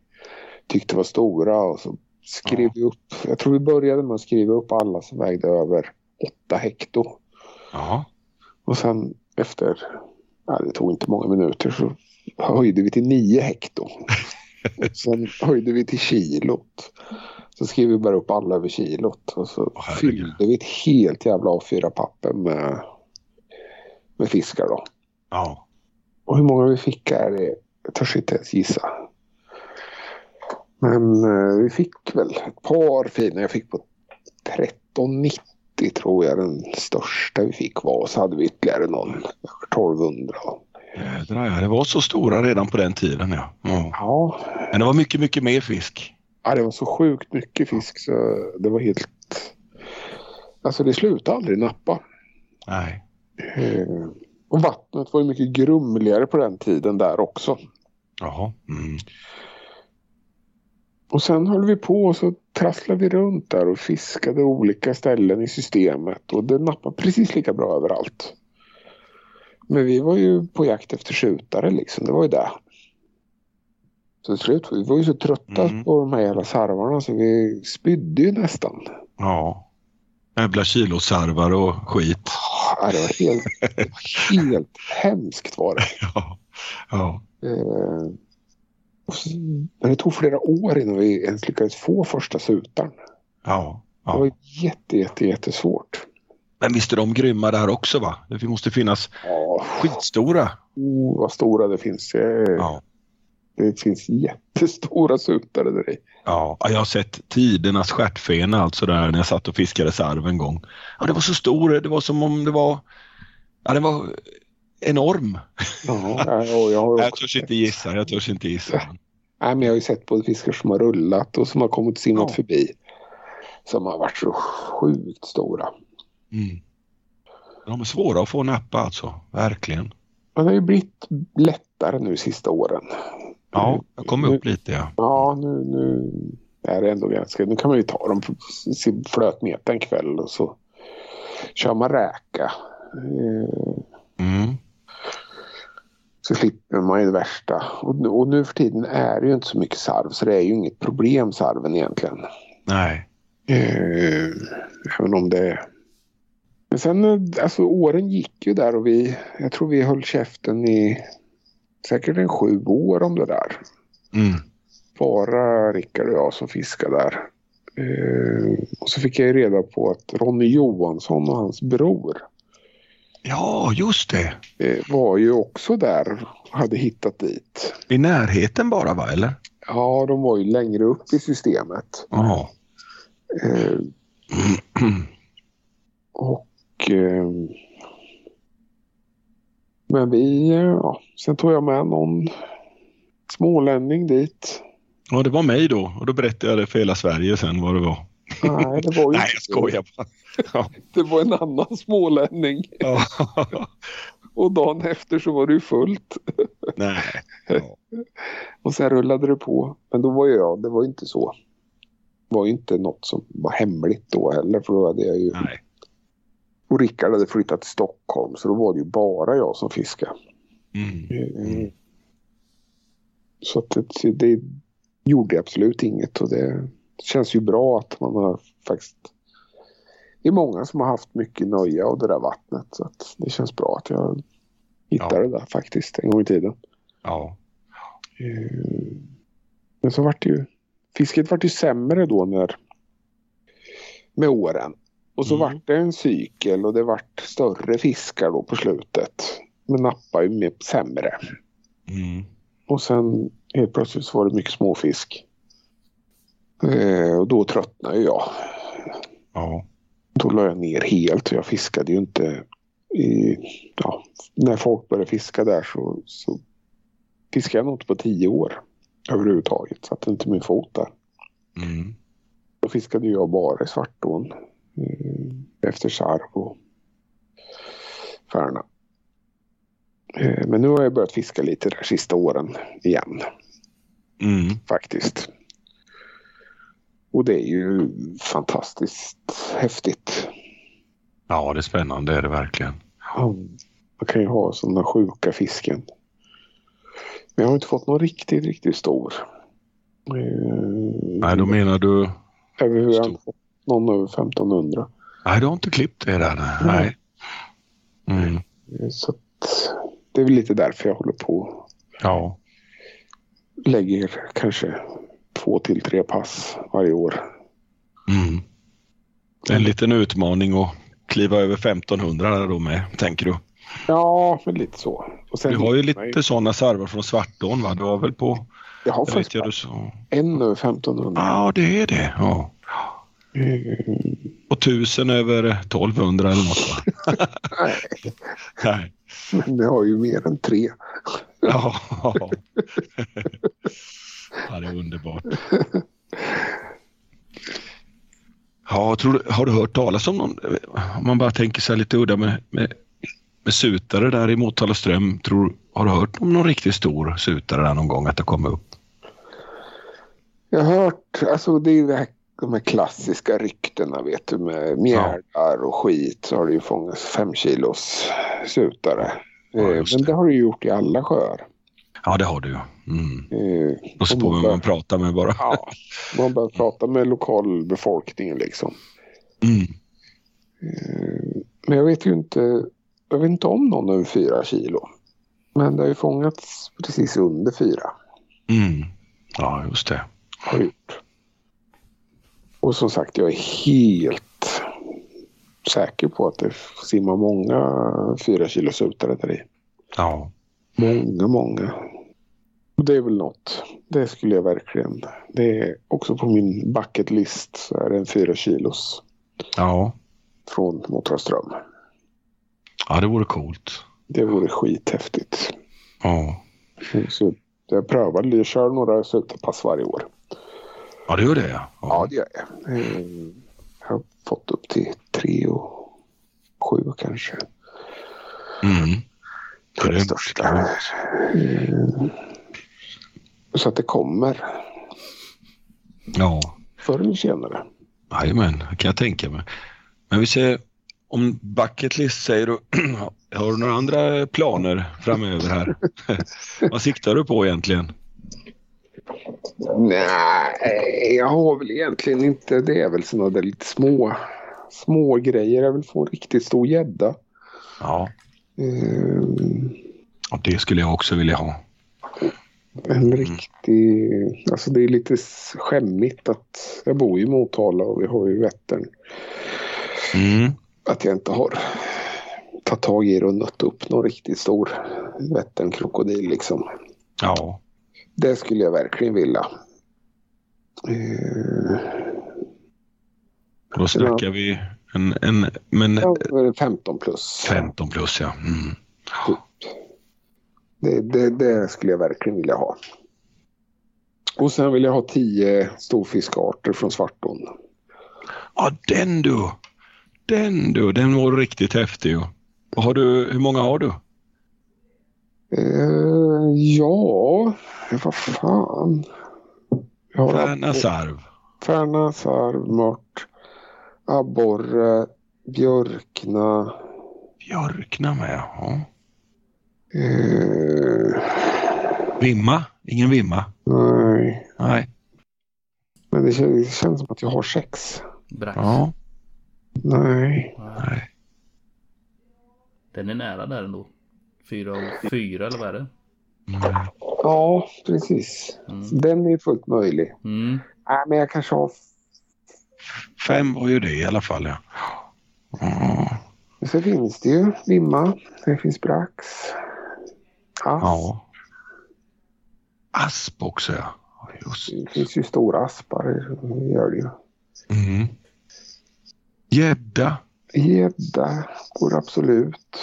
tyckte var stora och så skrev Ja. vi upp, jag tror vi började med att skriva upp alla som vägde över 8 hekto. Ja. Och sen efter, ja, det tog inte många minuter så höjde vi till 9 hekto. Och sen höjde vi till kilot. Så skrev vi bara upp alla över kilot och så herregud. fyllde vi ett helt jävla A4-papper med, med fiskar då. Ja. Och hur många vi fick är det, jag törs inte ens gissa. Men eh, vi fick väl ett par fina. Jag fick på 1390 tror jag den största vi fick var. Och så hade vi ytterligare någon över 1200. Jädrar ja, det var så stora redan på den tiden ja. ja. Ja, Men det var mycket, mycket mer fisk. ja, det var så sjukt mycket fisk så det var helt... Alltså det slutade aldrig nappa. Nej. Eh, Och vattnet var ju mycket grumligare på den tiden där också. Jaha. Mm. Och sen höll vi på och så trasslade vi runt där och fiskade olika ställen i systemet. Och det nappade precis lika bra överallt. Men vi var ju på jakt efter skjutare liksom. Det var ju det. Så till slut, vi var ju så trötta Mm. på de här jävla sarvarna så vi spydde ju nästan. Ja. Jävla kilosarvar och skit. Ja, det var helt, helt hemskt var det. Ja. Ja. Eh, så, men det tog flera år innan vi ens lyckades få första sutan. Ja. Det var ja. jätte, jätte, jättesvårt. Men visst är de grymma där också va? Det måste finnas Ja, skitstora. oh, vad stora det finns. Ja. Det finns jättestora sutare där i. Ja, jag har sett tidernas stjärtfena alltså där när jag satt och fiskade sarv en gång. Ja, det var så stor, det var som om det var... Ja, den var enorm. Ja, ja, och jag, har Jag törs inte gissa, jag törs inte gissa. nej, men jag har ju sett både fiskar som har rullat och som har kommit simmat Ja. förbi. Som har varit så sjukt stora. Mm. De är svåra att få nappa alltså, verkligen. Men det har ju blivit lättare nu sista åren. Ja, jag kom upp lite ja. Ja, nu, nu är det ändå ganska... Nu kan man ju ta dem sin flötmeta en kväll och så kör man räka. Eh, Mm. Så slipper man ju det värsta. Och, nu- och nu för tiden är det ju inte så mycket sarv så det är ju inget problem sarven egentligen. Nej. Eh, även om det... Men sen eh, alltså åren gick ju där och vi... Jag tror vi höll käften i säkert en sju år om det där. Mm. bara Rickard och jag som fiskade där. Eh, och så fick jag ju reda på att Ronny Johansson och hans bror Ja, just det. eh, var ju också där och hade hittat dit. I närheten bara va, eller? Ja, de var ju längre upp i systemet. Ja. Eh, och... Eh, men vi... eh, Ja, sen tog jag med någon smålänning dit. Ja, det var mig då och då berättade jag det för hela Sverige sen vad det var. Nej, det var ju Nej, jag skojar bara. Ja. Det var en annan smålänning. Ja. Och dagen efter så var det ju fullt. Nej. Ja. Och sen rullade det på. Men då var ju jag, det var inte så. Det var ju inte något som var hemligt då heller. För då hade jag ju, Nej. Och Rickard hade flyttat till Stockholm. Så då var det ju bara jag som fiskade. Mm. Mm. Så att det, det gjorde absolut inget. Och det känns ju bra att man har faktiskt... Det är många som har haft mycket nöje av det där vattnet. Så att det känns bra att jag hittade Ja. det där faktiskt en gång i tiden. Ja. Eh, Men så vart det ju... Fisket vart ju sämre då när... Med åren. Och så Mm. vart det en cykel och det vart större fiskar då på slutet. Men nappade ju med sämre. Mm. Och sen helt plötsligt så var det mycket småfisk. Eh, och då tröttnade jag. Ja. Då la jag ner helt. Jag fiskade ju inte i... Ja, när folk började fiska där så, så fiskade jag nog inte på tio år överhuvudtaget. Satte inte min fot där. Mm. Då fiskade jag bara i Svartån. Eh, efter sarv och färna. Eh, men nu har jag börjat fiska lite de sista åren igen Mm. faktiskt. Och det är ju fantastiskt häftigt. Ja, det är spännande det är det verkligen. Ja, man kan ju ha sådana sjuka fisken. Men jag har inte fått någon riktigt, riktigt stor. Eh, Nej, då menar du... Över hur Stor. Någon över 1500. Nej, du har inte klippt det där. Nej. Mm. Så att det är väl lite därför jag håller på. Ja. Lägger kanske två till tre pass varje år. Mm. En liten utmaning att kliva över 1500 där då med, tänker du? Ja, men lite så. Du har ju lite sådana sarvar från Svartån va? Du har väl på... jag har Jag vet faktiskt jag bara du så... en över 1500. Ja, det är det. Ja. Eh, Och tusen över 1200 eller något? Nej, Nej. men det har ju mer än tre. Ja. ja, det är underbart. Ja, tror du, har du hört talas om någon, om man bara tänker sig lite udda med, med, med sutare där i Motala ström. Tror, har du hört om någon riktigt stor sutare där någon gång att det kommer upp? Jag har hört, alltså det är det här, de här klassiska ryktena vet du med mjärdar och skit så har det ju fångats fem kilos sutare. Ja, Eh, just Men det. det har det ju gjort i alla sjöar. Ja, det har du. Mm. Eh, Och så på man bör- man pratar med bara. Ja, man börjar prata med lokalbefolkningen liksom. Mm. Eh, Men jag vet ju inte, jag vet inte om någon över fyra kilo. Men det har ju fångats precis under fyra. Mm. Ja, just det. Har det gjort. Och som sagt, jag är helt säker på att det simmar många fyra kilo sutare där i. Ja. Många, många. Och Det är väl något. Det skulle jag verkligen. Det är också på min bucket list så är det en fyra kilos Ja. från Motraström. Ja, det vore coolt. Det vore skithäftigt. Ja. Så jag prövar, jag kör några sutarpass varje år. Ja, det gör det ja. Ja, det gör jag. Eh, Jag har fått upp till tre och sju kanske. Mm. Det är det största. Eh, Så att det kommer Ja. förr eller senare. Jajamän, det kan jag tänka mig. Men vi ser om bucket list säger du, har du några andra planer framöver här? Vad siktar du på egentligen? Nej, jag har väl egentligen inte. Det är väl sådana där lite små, små grejer. Jag vill få en riktigt stor gädda. Ja. Ja, det skulle jag också vilja ha. En riktig... Alltså det är lite skämmigt att jag bor i Motala och vi har ju Vättern. Mm. Att jag inte har tagit tag i det och nött upp någon riktigt stor Vätternkrokodil liksom. Ja. Det skulle jag verkligen vilja. Eh, Då snackar vi en, en men ja, då är det 15 plus. 15 plus ja. Mm. Det, det, det skulle jag verkligen vilja ha. Och sen vill jag ha 10 storfiskarter från Svartån. Ja, den du! Den du, den var riktigt häftig. har du, hur många har du? Eh, ja, vad fan. Jag har Färna sarv. Färna, sarv, mört, abborre, björkna. Björkna med. Ja. Eh, Vimma? Ingen vimma? nej, Nej. men det känns, det känns som att jag har sex. Brax. Ja. Nej, Nej. Den är nära där ändå. Fyra och fyra eller vad är det? Nej. Ja precis. Mm. Den är fullt möjlig. Mm. Nej, men jag kanske har Fem var ju det i alla fall ja. Ja. Så finns det ju Vimma, det finns Brax. Ass. ja. Asp också ja. Just. Det finns ju stora aspar, det gör det ju. Mm. Gädda. Gädda går absolut.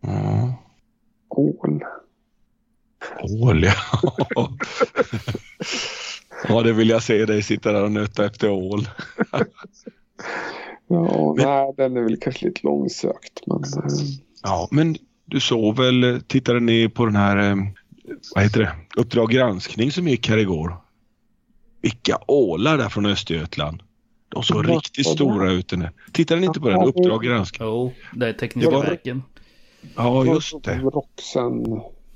Ja. Ål. Ål ja. ja, det vill jag se dig sitta där och nöta efter ål. Ja, Men- nej, den är väl kanske lite långsökt. Men, eh, Ja, men du såg väl, tittade ni på den här, eh, vad heter det, Uppdrag granskning som gick här igår? Vilka ålar där från Östergötland. De såg riktigt stora ut. Den. Tittade ni inte på den? Uppdrag granska. Jo, det är tekniska Det var- verken. Ja, just det. Roxen.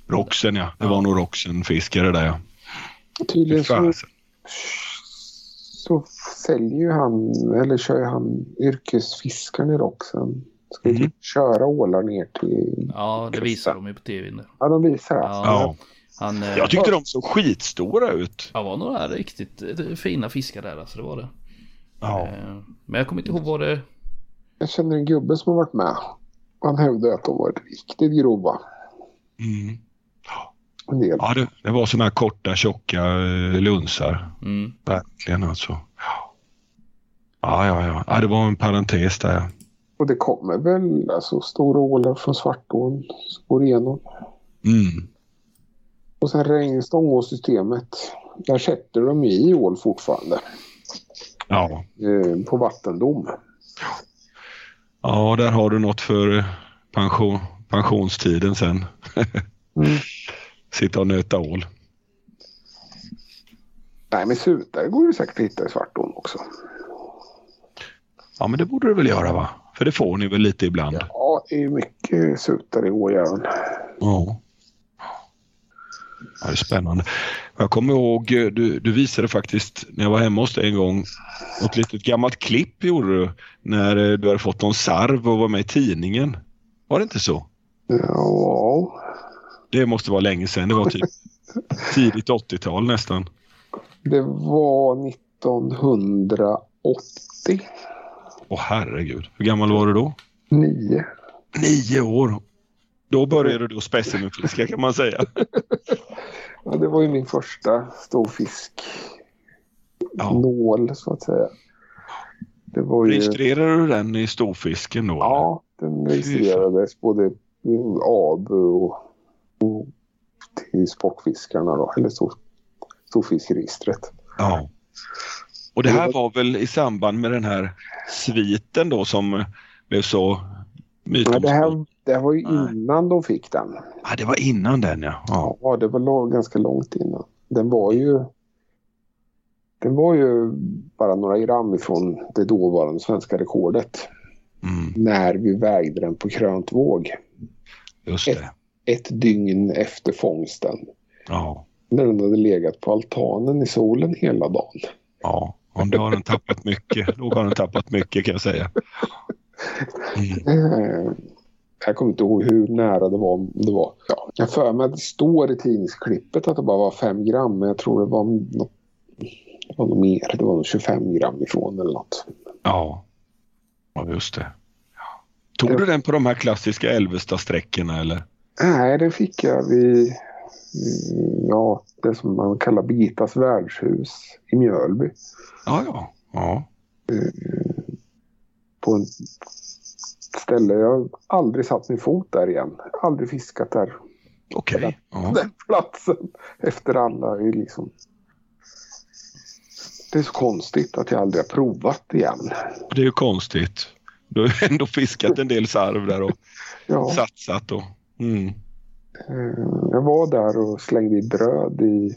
Roxen ja. Det var nog roxenfiskare där ja. Tydligen så, fasen. så säljer ju han, eller kör ju han yrkesfiskaren i Roxen. Ska Mhm. typ köra ålar ner till... Ja, det visar de ju på tv nu. Ja, de visar det. Ja. Ja. Han, eh, Jag tyckte de såg skitstora ut. det var några riktigt eh, fina fiskar där alltså, det var det. Ja. Eh, Men jag kommer inte ihåg vad det... Jag känner en gubbe som har varit med. Han hävdade att de var riktigt grova. Mm. En del. Ja, det, det var såna här korta tjocka eh, lunsar. Mm. Verkligen alltså. Ja, ja, ja. ja. det var en parentes där. ja. Och det kommer väl alltså, stora ålar från Svartån som går igenom. Mm. Och sen regn Stångåssystemet. Där sätter de i ål fortfarande. Ja. Eh, på vattendom. ja, där har du något för eh, pension, pensionstiden sen. Mm. Sitta och nöta ål. Nej men sutare går ju säkert att hitta i Svartån också. Ja, men det borde du väl göra va? För det får ni väl lite ibland? Ja, det är mycket sutare i Åjärn. Ja. Ja, det är spännande. Jag kommer ihåg, eh, du, du visade faktiskt när jag var hemma hos dig en gång något litet gammalt klipp gjorde du när eh, du hade fått någon sarv och var med i tidningen. Var det inte så? Ja, Det måste vara länge sedan. Det var typ tidigt 80-tal nästan. det var 1989. Åh herregud. Hur gammal var du då? Nio år. Då började du specimenfiska kan man säga. Ja, det var ju min första storfisk. Ja. Nål så att säga. Det var ju... Registrerade du den i storfisken då? Ja, den registrerades både i AB och, och till Sportfiskarna då, eller stor, Storfiskregistret. Ja. Och det här var väl i samband med den här sviten då som blev så mytomspunnen? här, det var ju Nej. innan de fick den. Ja, det var innan den ja. ja. Ja, det var lång- ganska långt innan. Den var ju den var ju bara några gram ifrån det dåvarande svenska rekordet. Mm, När vi vägde den på krönt våg. just det. Ett dygn efter fångsten. Ja. När den hade legat på altanen i solen hela dagen. Ja. Om då har den tappat mycket. Då har den tappat mycket kan jag säga. Mm. Eh, jag kommer inte ihåg hur nära det var. om Det var. Ja, jag för mig att det står i tidningsklippet att det bara var 5 gram. Men jag tror det var något, det var nog mer. Det var nog 25 gram ifrån eller något. Ja. ja, just det. Tog du den på de här klassiska Älvesta-sträckorna eller? Nej, det fick jag vid ja, det som man kallar Birgittas värdshus i Mjölby. Ja, ja. ja. På en ställe. Jag har aldrig satt min fot där igen. Aldrig fiskat där. Okej. Ja. Den platsen efter alla är liksom. Det är så konstigt att jag aldrig har provat igen. Det är ju konstigt. Du har ändå fiskat en del sarv där och Ja, satsat. Och, mm. eh, jag var där och slängde i bröd i,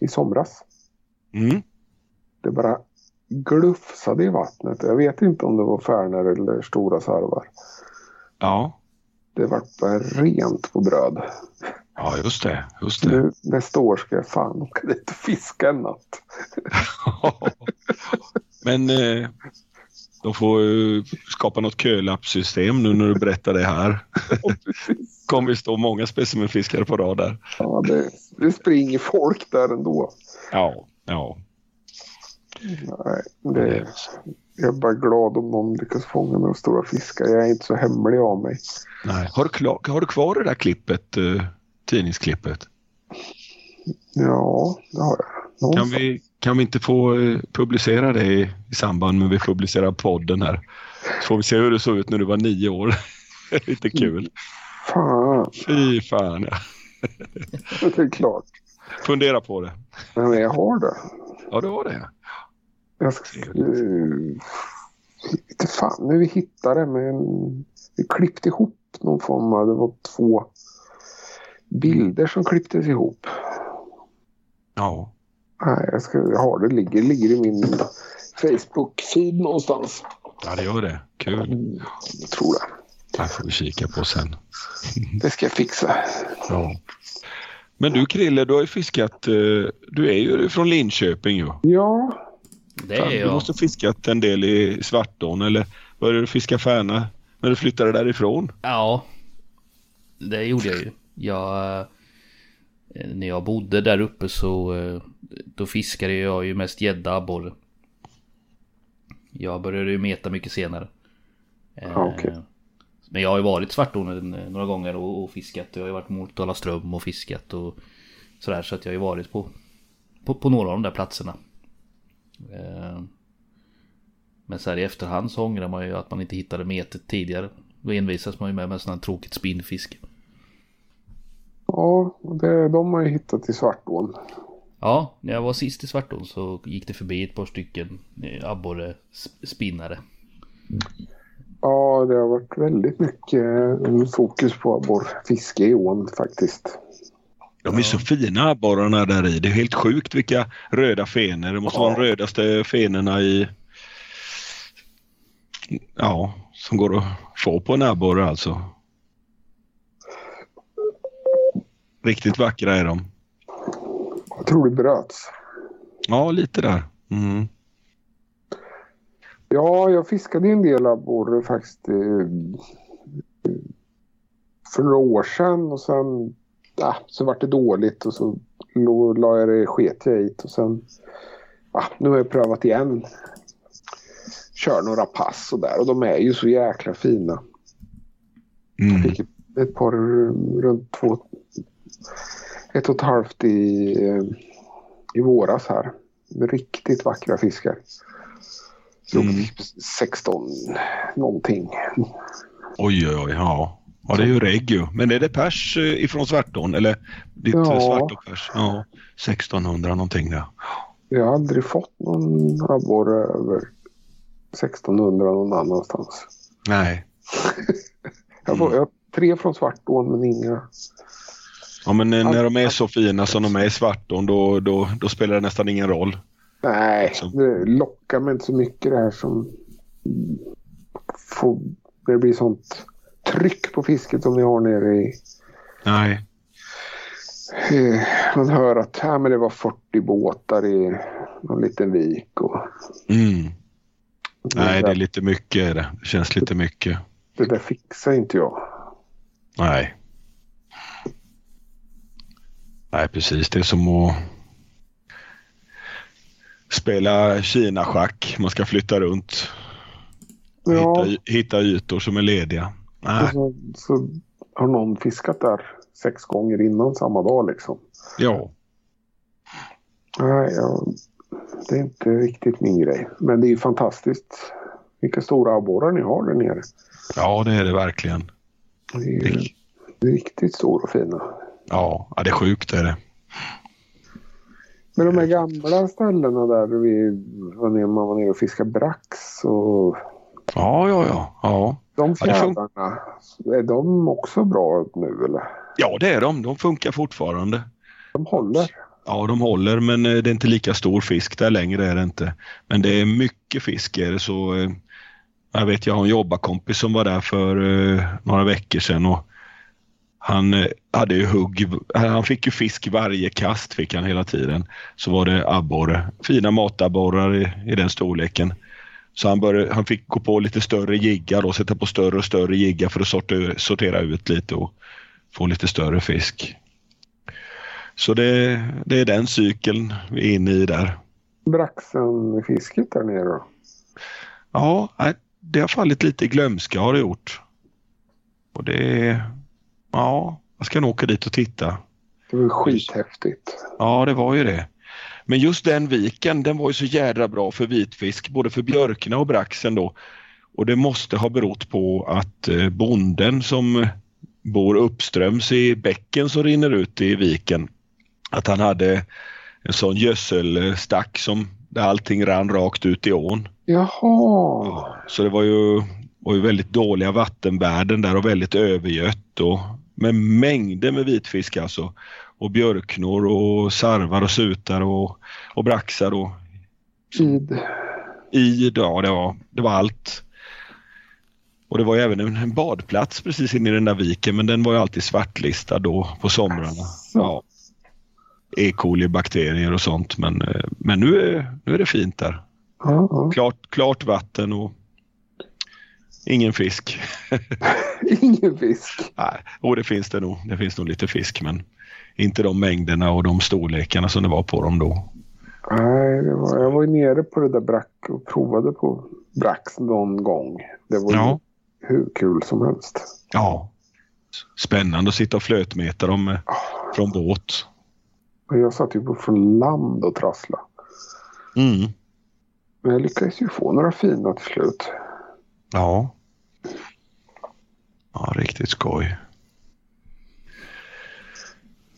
i somras. Mm. Det bara glufsade i vattnet. Jag vet inte om det var färnor eller stora sarvar. Ja. Det var bara rent på bröd. ja, just det. Just det. Nu, nästa år ska jag fan åka dit och fiska en natt. Men eh, de får ju skapa något kölappsystem nu när du berättar det här. kommer ju stå många specimenfiskare på rad där. Ja, det, det springer folk där ändå. Ja, ja. Nej, det, jag är bara glad om någon lyckas fånga några stora fiskar. Jag är inte så hemlig av mig. Nej. Har, du klar, har du kvar det där klippet, eh, tidningsklippet? Ja, det har jag. Kan vi, kan vi inte få eh, publicera det i, i samband med att vi publicerar podden här? Så får vi se hur det såg ut när du var nio år. Lite kul. Fan, Fy fan. Ja. det är klart. Fundera på det. Men jag har det. Ja, det var det. Jag ska... Inte fan, nu vi hittade det men vi klippte ihop någon form av... Det var två bilder som klipptes ihop. Ja. Nej, jag, ska, jag har det. Ligger, ligger i min Facebook-feed någonstans. Ja, det gör det. Kul. Mm, jag tror det. Det får vi kika på sen. Det ska jag fixa. Ja. Men du Krille, du har ju fiskat. eh, Du är ju från Linköping ju. Ja, Det är Du jag. måste ha fiskat en del i Svartån eller började du fiska Färna när du flyttade därifrån? Ja. Det gjorde jag ju. Jag... eh, När jag bodde där uppe så... eh, Då fiskade jag ju mest gädda abborre. Jag började ju meta mycket senare. Eh, Ja, okej. Men jag har ju varit Svartån eh, några gånger och, och fiskat. Jag har ju varit Motala ström och fiskat och sådär. Så att jag har ju varit på, på, på några av de där platserna. Eh, Men så här i efterhand så ångrar man ju att man inte hittade metet tidigare. Då envisas man ju med med sån här tråkigt spinnfiske. ja det, de har ju hittat i Svartån. Ja, när jag var sist i Svartån så gick det förbi ett par stycken eh, abborre sp- spinnare. Ja, det har varit väldigt mycket eh, fokus på abborrfiske i ån faktiskt. De är så fina abborrarna där i. Det är helt sjukt vilka röda fenor. Det måste vara de rödaste fenorna i... Ja, som går att få på en abborre alltså. Riktigt vackra är de. Jag tror det bröts. Ja, lite där. Mm. Ja, jag fiskade en del abborre faktiskt eh, för några år sedan och sen ja, så vart det dåligt och så la jag det, sket jag i och sen ja, nu har jag prövat igen. Kör några pass och där och de är ju så jäkla fina. Mm. Fick ett, par runt två, ett och ett halvt i, eh, i våras här. Riktigt vackra fiskar. Mm. 16 någonting. Oj, oj, oj. Ja. Ja, det är ju regg ju. Men är det pers eh, ifrån Svartån? Eller ditt Ja. ja. Svartåpers? Ja, 1600 någonting där. Jag har aldrig fått någon abborre över 1600 någon annanstans. Nej. Jag, får, jag har tre från Svartån men inga. Ja, men eh, när de är så fina som de är i Svartån då, då, då spelar det nästan ingen roll. Nej, Så. det lockar mig inte så mycket det här som får, det blir sånt tryck på fisket som ni har nere i Nej. Eh, Man hör att här, men det var 40 båtar i någon liten vik. Och Mm. Nej, det är lite mycket. Det känns lite mycket. det där fixar inte jag. Nej. Nej, precis. Det är som att spela Kina-schack. Man ska flytta runt. Ja, Hitta, hitta ytor som är lediga. Nej. så, så har någon fiskat där sex gånger innan samma dag liksom. Ja. Nej, jag, det är inte riktigt min grej. Men det är ju fantastiskt vilka stora abborrar ni har där nere. ja, det är det verkligen. Det är ju riktigt stora och fina. Ja, ja det är sjukt är det. Men de här gamla ställena där vi var nere, man var nere och fiskade brax och Ja, ja, ja. Ja, de Ja, fjädrarna, är de också bra nu eller? ja det är de. De funkar fortfarande. De håller. Ja, de håller men eh, det är inte lika stor fisk där längre är det inte. Men det är mycket fisk är det så. eh, Jag vet jag har en jobbarkompis som var där för eh, några veckor sedan och han hade ju hugg, han fick ju fisk varje kast fick han hela tiden. Så var det abborre, fina matabborrar i, i den storleken. Så han, började, han fick gå på lite större jiggar och sätta på större och större jiggar för att sortera, sortera ut lite och få lite större fisk. Så det, det är den cykeln vi är inne i där. Braxen-fisket där nere då? Ja, det har fallit lite i glömska har det gjort. Och det är... Ja, jag ska nog åka dit och titta. Det var skithäftigt. Ja, det var ju det. Men just den viken, den var ju så jädra bra för vitfisk, både för björkna och braxen då. Och det måste ha berott på att eh, bonden som bor uppströms i bäcken som rinner ut i viken, att han hade en sån gödselstack som där allting rann rakt ut i ån. Jaha. Så det var ju, var ju väldigt dåliga vattenvärden där och väldigt övergött och med mängder med vitfisk alltså. Och björknor och sarvar och sutar och, och braxar och Id. i, ja det var, det var allt. Och det var även en, badplats precis inne i den där viken men den var ju alltid svartlistad då på somrarna. Ja. E. coli-bakterier och sånt men, eh, men nu, är, nu är det fint där. Ja, ja. Klart, klart vatten och ingen fisk. Ingen fisk. Nej, och det finns det nog. Det finns nog lite fisk men inte de mängderna och de storlekarna som det var på dem då. Nej, var, jag var ju nere på det där brack och provade på brax någon gång. Det var ju Ja. hur kul som helst. Ja. Spännande att sitta och flötmeta dem eh, från båt. Jag satt ju på från land och trassla. Mm. Men jag lyckades ju få några fina till slut. Ja. Ja, riktigt skoj.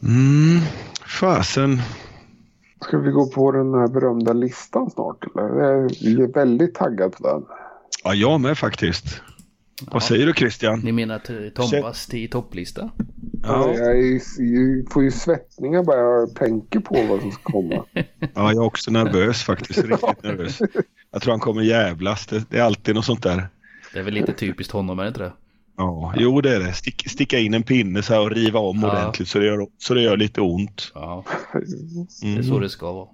Mm, fasen. Ska vi gå på den här berömda listan snart eller? Jag är väldigt taggad på den. Ja, jag med faktiskt. Vad säger du Christian? Ni menar till Tompas till topplista? Ja, Jag, är, jag får ju svettningar bara jag tänker på vad som ska komma. ja, jag är också nervös faktiskt. Riktigt nervös. Jag tror han kommer jävlas. Det, det är alltid något sånt där. Det är väl lite typiskt honom, är det inte det? Ja, jo det är det. Stick, sticka in en pinne så här och riva om Ja. ordentligt så det, gör, så det gör lite ont. Ja, det är Mm. så det ska vara.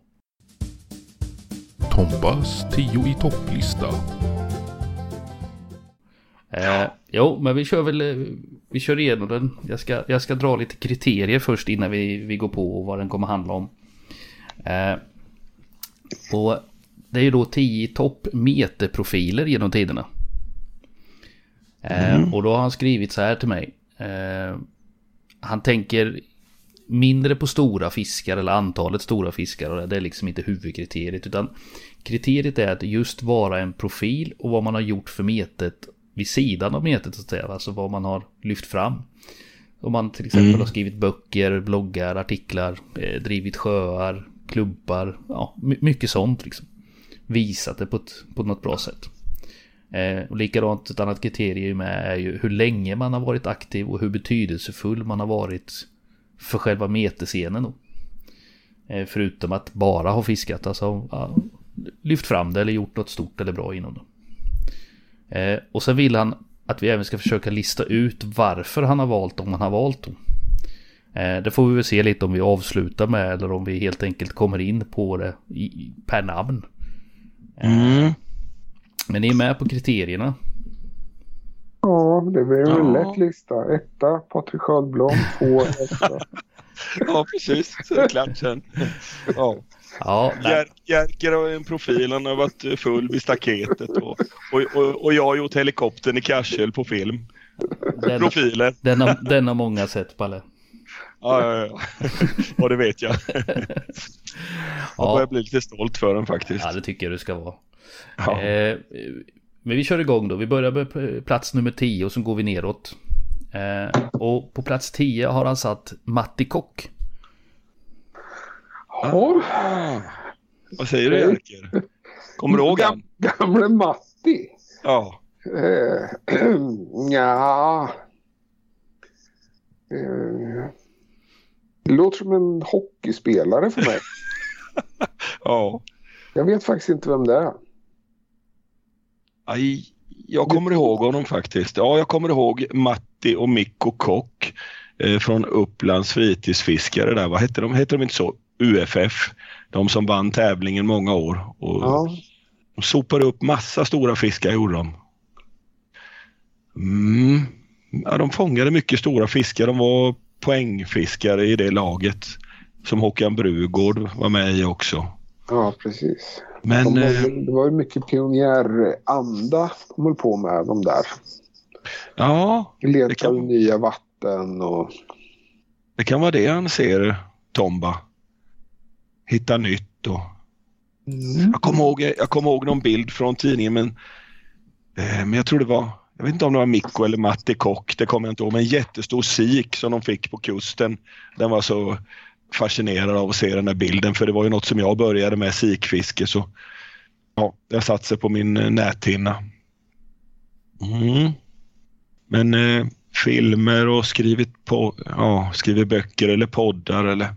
Tompas 10 i topplista. Eh, jo, men vi kör väl, eh, vi kör igenom den. Jag ska, jag ska dra lite kriterier först innan vi, vi går på vad den kommer handla om. Eh, och det är ju då 10 topp meterprofiler genom tiderna. Eh, Och då har han skrivit så här till mig. Eh, han tänker mindre på stora fiskar eller antalet stora fiskar och det är liksom inte huvudkriteriet utan kriteriet är att just vara en profil och vad man har gjort för metet vid sidan av metet så att säga, alltså vad man har lyft fram. Om man till exempel har skrivit böcker, bloggar, artiklar, eh, drivit sjöar, klubbar, ja, my- mycket sånt liksom. Visat det på, ett, på något bra sätt. Eh, och likadant ett annat kriterium är ju hur länge man har varit aktiv och hur betydelsefull man har varit för själva metescenen. Då. Eh, förutom att bara ha fiskat, alltså ja, lyft fram det eller gjort något stort eller bra inom det. Eh, och sen vill han att vi även ska försöka lista ut varför han har valt om han har valt dem. Eh, det får vi väl se lite om vi avslutar med eller om vi helt enkelt kommer in på det i, per namn. Eh, mm. Men ni är med på kriterierna. Ja, det blir en Ja. lätt lista. Etta, Patrik Sköldblom. Två, etta. Ja, precis. Så är det klart sen. Ja. Ja, Jer- Jerker har en profil, han har varit full vid staketet och, och, och, och jag har gjort helikoptern i Karsel på film. den, Profiler. den, har, den har många sett Palle. Ja, ja, ja. ja det vet jag. Jag Ja. börjar bli lite stolt för den faktiskt. Ja, det tycker jag du ska vara. Ja. Eh, men vi kör igång då. Vi börjar med plats nummer 10 och så går vi neråt. Eh, och på plats 10 har han satt Matti Kock. Ja, Ah. Vad säger du Jerker? Kommer du ihåg han? gamle Matti. Ja. Eh, ja. Eh, det låter som en hockeyspelare för mig. ja. Jag vet faktiskt inte vem det är. Aj, jag kommer ihåg honom faktiskt. Ja, jag kommer ihåg Matti och Mikko Kock eh, från Upplands fritidsfiskare där. Vad hette de? Hette de inte så? UFF. De som vann tävlingen många år. Och Ja, De sopade upp massa stora fiskar gjorde de. Mm. Ja, de fångade mycket stora fiskar. De var poängfiskare i det laget. Som Håkan Brugård var med i också. ja precis. Men De var, eh, det var ju mycket pionjäranda de höll på med de där. ja, Leta kan- nya vatten och... det kan vara det han ser, Tomba. Hitta nytt och Jag kommer ihåg, jag kommer ihåg någon bild från tidningen men, eh, men jag tror det var, jag vet inte om det var Mikko eller Matti Kock, det kommer jag inte ihåg, men en jättestor sik som de fick på kusten. Den var så fascinerad av att se den där bilden för det var ju något som jag började med, sikfiske så ja, har satt sig på min eh, näthinna. Mm. Men eh, filmer och skrivit, på, ja, skrivit böcker eller poddar eller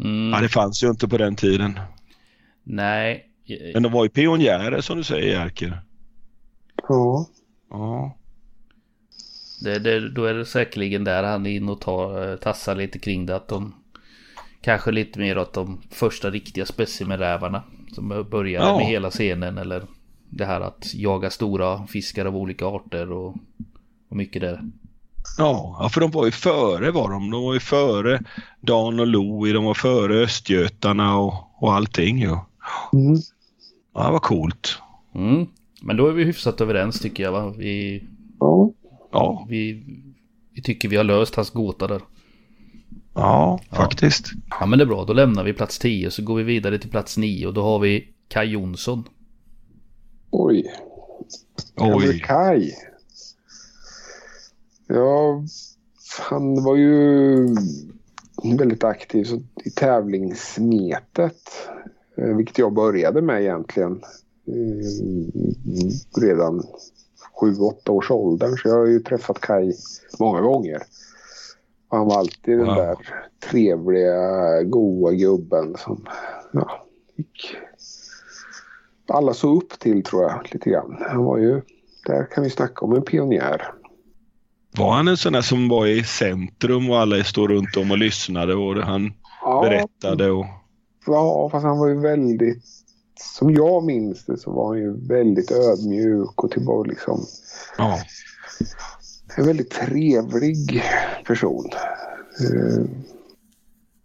Mm, ja, det fanns ju inte på den tiden. Nej, Men de var ju pionjärer som du säger Jerker. Ja. Ja. Det, det, då är det säkerligen där han är inne och tar, tassar lite kring det. Att de kanske lite mer åt de första riktiga specimenrävarna. Som började Ja. med hela scenen eller det här att jaga stora fiskar av olika arter och, och mycket där. Ja, ja, för de var ju före var de. De var ju före Dan och Louie, de var före Östgötarna och, och allting ju. Mm. Ja, det var coolt. Mm. Men då är vi hyfsat överens tycker jag va? Vi, Ja. Ja, vi, vi tycker vi har löst hans gåta där. Ja, faktiskt. Ja men det är bra, då lämnar vi plats 10 så går vi vidare till plats 9 och då har vi Kai Jonsson. Oj. Oj. Kai. Ja, han var ju väldigt aktiv så- i tävlingsmetet. eh, Vilket jag började med egentligen. eh, Redan 7-8 års åldern. Så jag har ju träffat Kai många gånger. Han var alltid den där trevliga, goa gubben som ja, gick alla såg upp till tror jag lite grann. Han var ju, där kan vi snacka om en pionjär. Var han en sån där som var i centrum och alla stod runt om och lyssnade och han Ja, berättade och... Ja, fast han var ju väldigt, som jag minns det så var han ju väldigt ödmjuk och tillbaka liksom Ja, en väldigt trevlig person. Eh,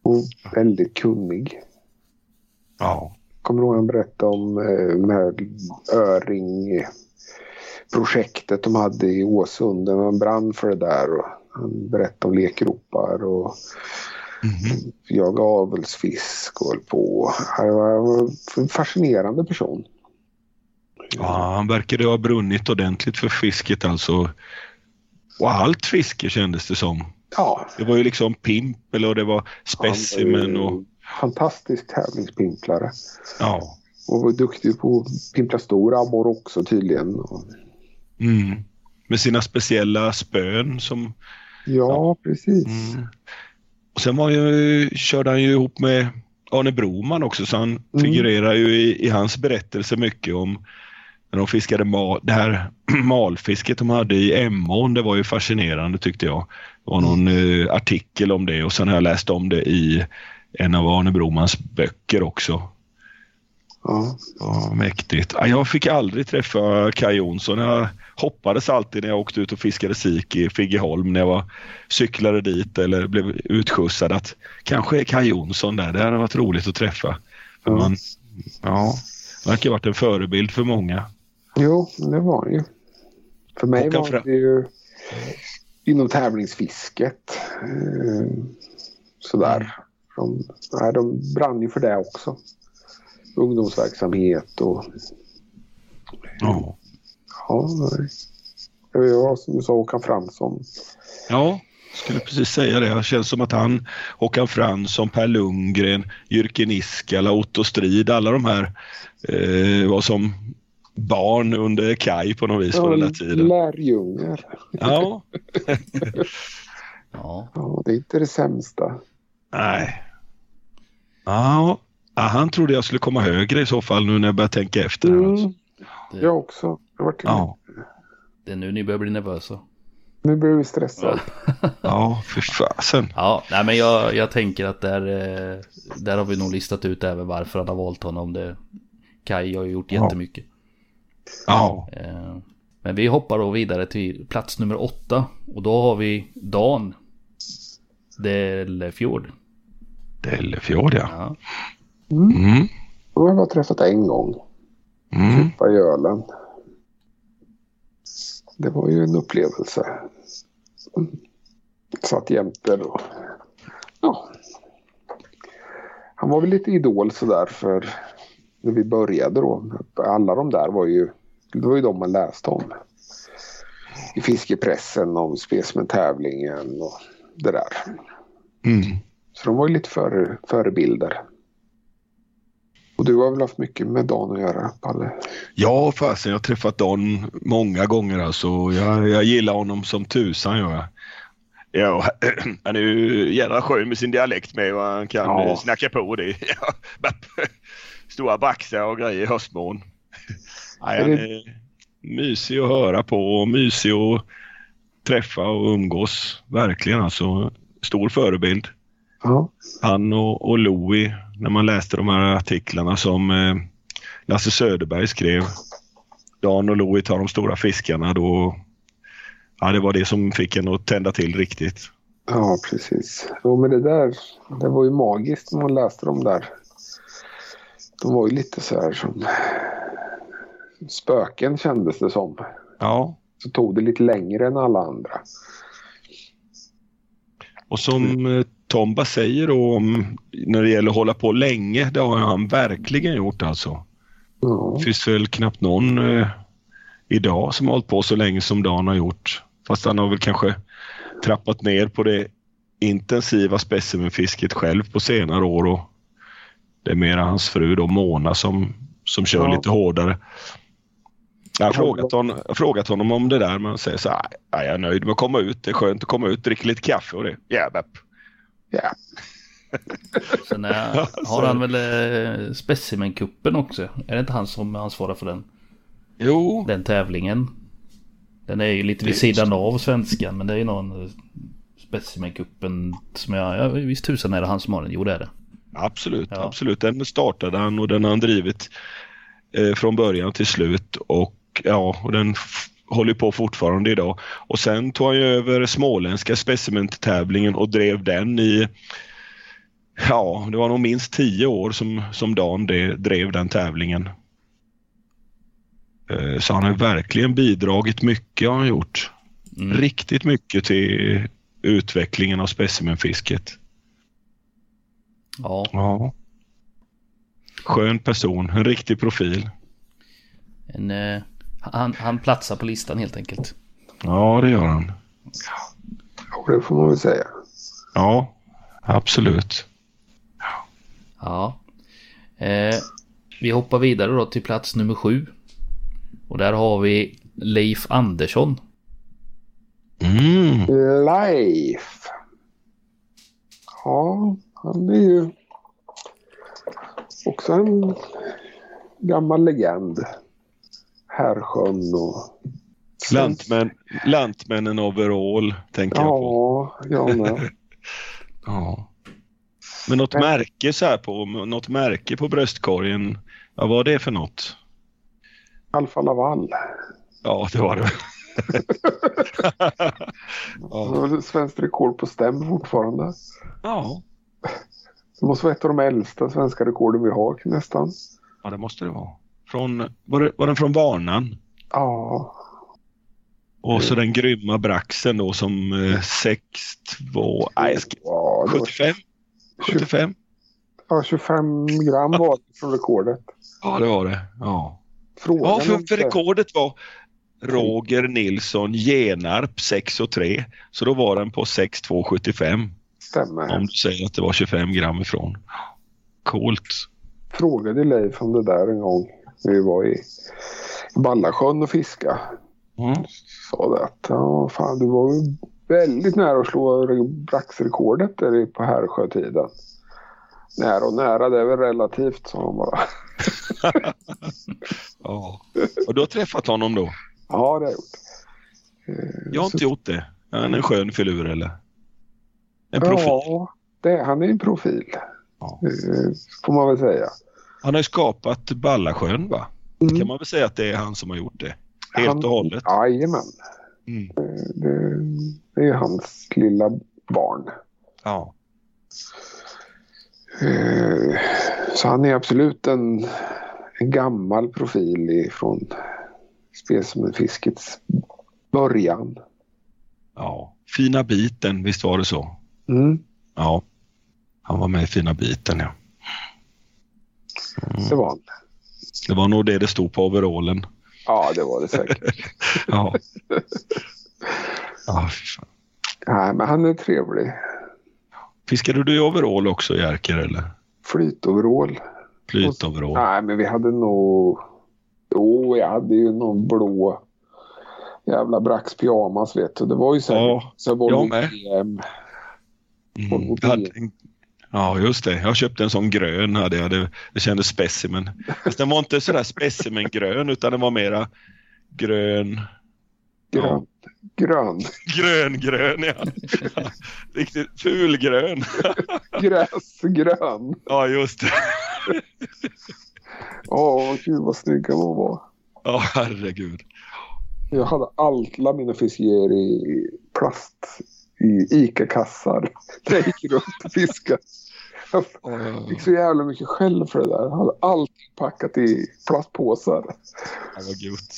och väldigt kunnig. ja, Kommer du ihåg han berättade om eh, det här Öring-projektet de hade i Åsunden. Han brann för det där och han berättade om lekgropar och Mhm. jaga avelsfisk och höll på. Han var en fascinerande person. ja, han verkade ha brunnit ordentligt för fisket alltså. Och allt fiske kändes det som. Ja, Det var ju liksom pimpel och det var specimen och... Fantastisk tävlingspimplare. Ja. Och var duktig på att pimpla stor abborre också tydligen. Mm. Med sina speciella spön som... Ja, precis. Mm. Och sen var ju, körde han ju ihop med Arne Broman också så han figurerar ju i, i hans berättelse mycket om när de fiskade mal, det här malfisket de hade i Emån. Det var ju fascinerande tyckte jag. Det var någon eh, artikel om det och sen har jag läst om det i en av Arne Bromans böcker också. Ja. Ja, mäktigt. Ja, Jag fick aldrig träffa Kaj Jonsson. Jag hoppades alltid när jag åkte ut och fiskade sik i Figgeholm när jag var, cyklade dit eller blev utskjutsad att kanske är Kaj Jonsson där. Det hade varit roligt att träffa. För Ja. Man, ja, verkar ha varit en förebild för många. Jo, det var han ju. För mig Håkan var det ju inom tävlingsfisket. Eh, sådär. De, nej, de brann ju för det också. Ungdomsverksamhet och Ja, ja, nej. Det var som du sa Håkan Fransson. ja skulle precis säga det. Det känns som att han, Håkan Fransson, Per Lundgren, Jyrki Niskala, Otto Strid, alla de här eh, var som barn under Kaj på något vis på den där tiden. Lärjungar. Ja, Ja, Ja, det är inte det sämsta. nej. Ja, ja, han trodde jag skulle komma högre i så fall nu när jag börjar tänka efter. här, Alltså. Mm, jag också. Jag Ja, det är nu ni börjar bli nervösa. Nu blir vi stressade. ja, för fasen. Ja, nej men jag, jag tänker att där, eh, där har vi nog listat ut även varför han har valt honom. Det, Kai har ju gjort jättemycket. Ja, Eh, Men vi hoppar då vidare till plats nummer åtta. Och då har vi Dan. Dellefjord. Dellefjord ja. Ja. Mm, Då har jag bara träffat en gång. mm, på Öland. Det var ju en upplevelse. Mm. Satt jämte då. Ja. Han var väl lite idol sådär för när vi började då. Alla de där var ju, det var ju de man läste om. I fiskepressen om Specimen-tävlingen och det där. mm. Så de var ju lite före, förebilder. Och du har väl haft mycket med Dan att göra, Palle? Ja, fasen jag har träffat Don många gånger alltså. Jag, jag gillar honom som tusan gör jag. Ja, han är ju jävla skön med sin dialekt med och han kan Ja. snacka på det. Ja. Stora baxar och grejer i höstmån. Nej, Är han är mysig att höra på och mysig att träffa och umgås. Verkligen alltså. Stor förebild. Ja. Han och, och Louis, när man läste de här artiklarna som eh, Lasse Söderberg skrev. Dan och Louis tar de stora fiskarna då. Ja, det var det som fick en att tända till riktigt. Ja, precis. Jo, men det där, det var ju magiskt när man läste dem där. De var ju lite så här som spöken kändes det som. Ja, Så tog det lite längre än alla andra. och som eh, Tomba säger då om när det gäller att hålla på länge, det har han verkligen gjort alltså. Ja, Det finns väl knappt någon eh, idag som har hållit på så länge som Dan har gjort. Fast han har väl kanske trappat ner på det intensiva specimenfisket själv på senare år och det är mera hans fru då Mona som, som kör Ja. lite hårdare. Jag har, frågat honom, jag har frågat honom om det där men han säger så här, "Nej, jag är nöjd med att komma ut. Det är skönt att komma ut, dricka lite kaffe och det. Jävlar. ja. Sen är, har han väl eh, specimenkuppen också? Är det inte han som ansvarar för den? Jo, Den tävlingen. Den är ju lite vid sidan av svenskan men det är ju någon eh, specimenkuppen som jag, ja visst tusan är det han som har den. Jo det är det. Absolut, Ja. absolut. Den startade han och den har han drivit eh, från början till slut och ja, och den håller på fortfarande idag. Och sen tog han ju över småländska specimentävlingen och drev den i Ja, det var nog minst tio år som, som Dan det, drev den tävlingen. Eh, Så han har verkligen bidragit mycket har han gjort. Mm. Riktigt mycket till utvecklingen av specimenfisket. Ja, Ja. Skön person, en riktig profil. en, eh, han, han platsar på listan helt enkelt. Ja, det gör han. Jo, det får man väl säga. Ja, absolut. Ja. Eh, vi hoppar vidare då till plats nummer sju. Och där har vi Leif Andersson. Mm. Life. Ja, han är ju också en gammal legend. Härsjön och... Lantmän, lantmännen overall, tänker jag på. Ja, jag med. Ja. Men något märke så här på, något märke på bröstkorgen. Vad var det för något? Alfa Laval. Ja, det var det. Ja. svenskt rekord på stäm fortfarande. Ja. Det måste vara ett av de äldsta svenska rekorden vi har nästan. ja, det måste det vara. Från, var, det, var den från Varnan? Ja, Och så den grymma braxen då som eh, 6-2, nej, jag ska- ja, det var 75? 75? ja, 25 gram var det från rekordet. Ja, det var det. Ja, Frågan ja för, för det- rekordet var Roger Nilsson Genarp 6 och 3. Så då var den på 6,275. Stämmer. Om du säger att det var 25 gram ifrån. Coolt. frågade Leif om det där en gång när vi var i Ballasjön och fiska. Mm. Sa det att ja, fan, du var väldigt nära att slå re- braxrekordet där på Herrsjötiden. Nära och nära, det är väl relativt, sa han bara. Ja. Och du har träffat honom då? Ja, det har jag gjort. Jag har så- inte gjort det. Är han en skön filur eller? En profil? Ja, det, han är en profil. Ja. Eh, får man väl säga. Han har ju skapat Ballasjön va? Mm. Kan man väl säga att det är han som har gjort det? Helt Han- och hållet? Jajamän. Mm. Det, det är hans lilla barn. Ja. Eh, Så han är absolut en, en gammal profil från specimenfiskets början. ja. Fina biten, visst var det så? Mm, Ja. Han var med i Fina biten ja. det var han. Det var nog det det stod på overallen. Ja, det var det säkert. Ja. ja fy fan. Nej, men han är trevlig. Fiskade du i overall också Jerker eller? Flytoverall. Flytoverall? Nej, men vi hade nog... Jo, jag hade ju någon blå jävla Brax pyjamas vet du. Det var ju så här. Ja, så jag med. Mm. Hade Ja, just det. Jag köpte en sån grön. Hade jag. Det, det kändes specimen. Fast den var inte sådär specimen-grön utan den var mera grön. Grön. Grön. Grön, grön ja. ja. Riktigt fulgrön. Gräsgrön. Ja, just det. Åh, gud vad snygga de var. Ja, herregud. Jag hade alla mina i plast i ICA-kassar. Jag gick runt och fiskade. Jag fick så jävla mycket skäll för det där. Jag hade allt packat i plastpåsar. Ja, vad gott.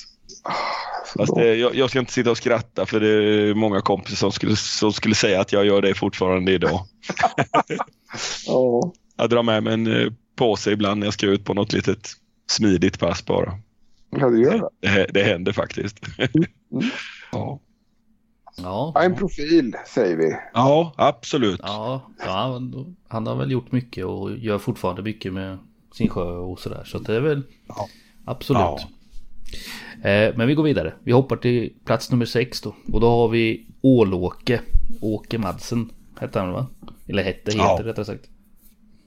Så Fast det, jag, jag ska inte sitta och skratta för det är många kompisar som skulle, som skulle säga att jag gör det fortfarande idag. Ja, Jag drar med mig en eh, påse ibland när jag ska ut på något litet smidigt pass bara. ja, det gör det. Det, det händer faktiskt. Mm. ja. Ja, Ja, en profil säger vi. ja, absolut. ja, ja han- han har väl gjort mycket och gör fortfarande mycket med sin sjö och sådär. Så det är väl Ja. absolut. Ja. Eh, men vi går vidare. Vi hoppar till plats nummer sex då. Och då har vi Ålåke. Åke Madsen hette han va? Eller hette, heter Ja. rättare sagt.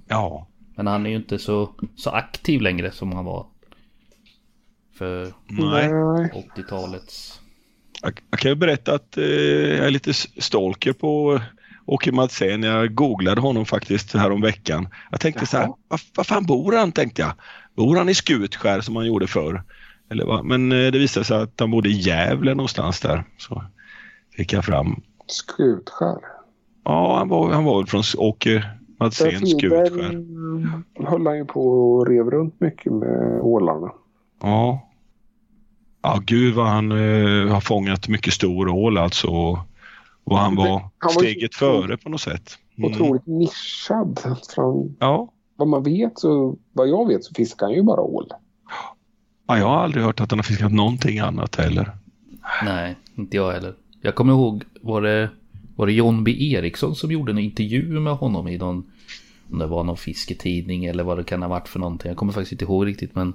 Ja. Men han är ju inte så, så aktiv längre som han var. För Nej. Nej. 80-talets... Jag, kan ju berätta att eh, jag är lite stalker på eh, Åke Madsen. Jag googlade honom faktiskt här om veckan. Jag tänkte så här, Jaha. var, fan bor han tänkte jag. Bor han i Skutskär som han gjorde förr? Eller vad? Men eh, det visade sig att han bodde i Gävle någonstans där. Så fick jag fram. Skutskär. Ja, han var, han var väl från Åke Madsen, Där Skutskär. mm, höll han ju på och rev runt mycket med ålarna. Ja. Ja, gud vad han eh, har fångat mycket stor ål alltså. Och han var Han var steget så- före på något sätt. Mm. Otroligt nischad. Från Ja. vad man vet så, vad jag vet så fiskar han ju bara ål. ja, jag har aldrig hört att han har fiskat någonting annat heller. Nej, inte jag heller. Jag kommer ihåg, var det, var det John B. Eriksson som gjorde en intervju med honom i någon, om det var någon fisketidning eller vad det kan ha varit för någonting. Jag kommer faktiskt inte ihåg riktigt men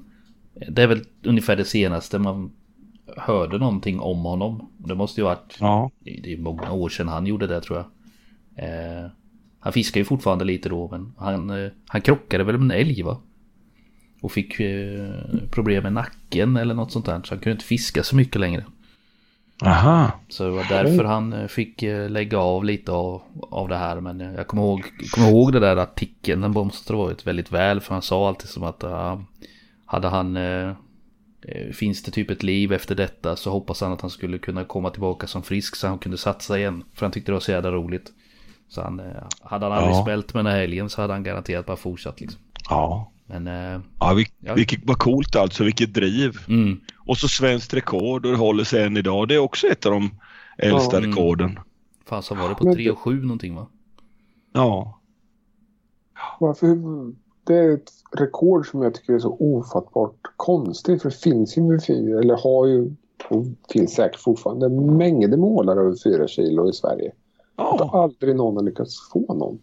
det är väl ungefär det senaste man hörde någonting om honom. Det måste ju ha varit, Ja. det är många år sedan han gjorde det tror jag. Eh, han fiskar ju fortfarande lite då men han, eh, han krockade väl med en älg va? Och fick eh, problem med nacken eller något sånt där så han kunde inte fiska så mycket längre. Aha. Så det var därför han eh, fick eh, lägga av lite av, av det här. Men eh, jag kommer ihåg, kommer ihåg det där artikeln. Den ha varit väldigt väl. För han sa alltid som att uh, hade han... Uh, finns det typ ett liv efter detta så hoppas han att han skulle kunna komma tillbaka som frisk så han kunde satsa igen. För han tyckte det var så jävla roligt. Så han, uh, hade han aldrig Ja. smält med den här helgen så hade han garanterat bara fortsatt liksom. Ja. Men... Uh, Ja, vil, Ja. vilket vad coolt alltså, vilket driv. mm, Och så svenskt rekord och det håller sig än idag. Det är också ett av de äldsta Ja. Mm. rekorden. fan så var det på Men- 3 och 7 någonting va? Ja. Varför, det är ett rekord som jag tycker är så ofattbart konstigt. För det finns ju med fyra, eller har ju, och finns säkert fortfarande, mängder med ålar över fyra kilo i Sverige. Ja, Aldrig någon har lyckats få någon.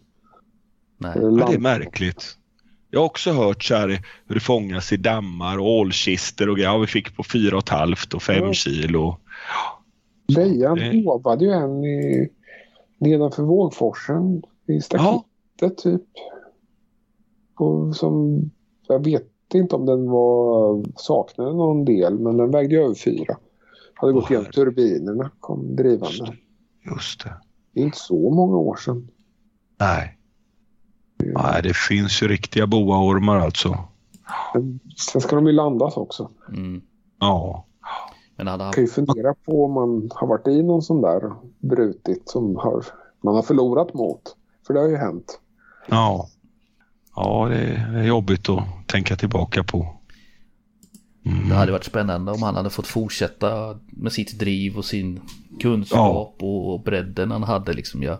Nej. Eh, ja det är märkligt. Jag har också hört så här hur det fångas i dammar och ålkister och grejer. Ja, vi fick på fyra och ett halvt och fem Ja. kilo. Lejan det- håvade ju en i, nedanför Vågforsen i staketet typ. Och som, jag vet inte om den var, saknade någon del men den vägde ju över fyra. Hade gått igenom turbinerna, kom drivande. Just det. Det är inte så många år sedan. Nej. Nej, det finns ju riktiga boaormar alltså. Men sen ska de ju landas också. Mm. Ja. Men hade han Man kan ju fundera på om man har varit i någon sån där brutit som har, man har förlorat mot. För det har ju hänt. Ja. Ja, det är jobbigt att tänka tillbaka på. Mm. Det hade varit spännande om han hade fått fortsätta med sitt driv och sin kunskap och, och bredden han hade liksom. Jag,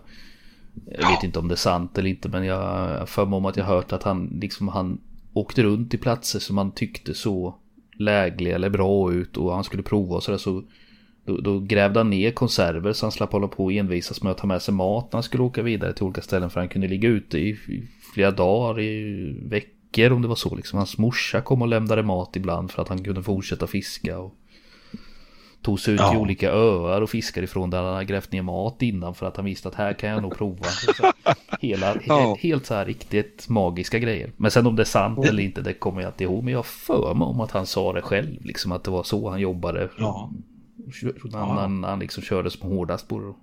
jag vet inte om det är sant eller inte men jag för om att jag hört att han liksom han åkte runt i platser som han tyckte så lägliga eller bra ut och han skulle prova och sådär så då, då grävde han ner konserver så han slapp hålla på och envisas med att ta med sig mat när han skulle åka vidare till olika ställen för han kunde ligga ute i flera dagar, i veckor om det var så liksom. Hans morsa kom och lämnade mat ibland för att han kunde fortsätta fiska och Tog sig ut till Ja. olika öar och fiskade ifrån där han hade grävt ner mat innan för att han visste att här kan jag nog prova. Så, hela, Ja. he, helt så här riktigt magiska grejer. Men sen om det är sant eller inte det kommer jag inte ihåg. Men jag för mig om att han sa det själv. Liksom att det var så han jobbade. Ja. Han, han, han liksom körde som hårdast på det.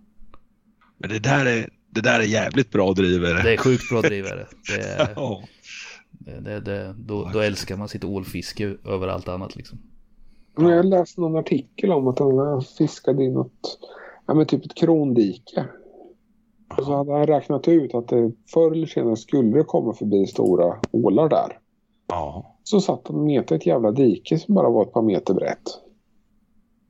Men det där är, det där är jävligt bra drivare. Det är sjukt bra drivare. Det är, Ja. det, det, det, då, då älskar man sitt ålfiske över allt annat liksom. Men jag läste någon artikel om att han fiskade i något, ja men typ ett krondike. Och så hade han räknat ut att det förr eller senare skulle det komma förbi stora ålar där. Ja. Så satt han och metade ett jävla dike som bara var ett par meter brett.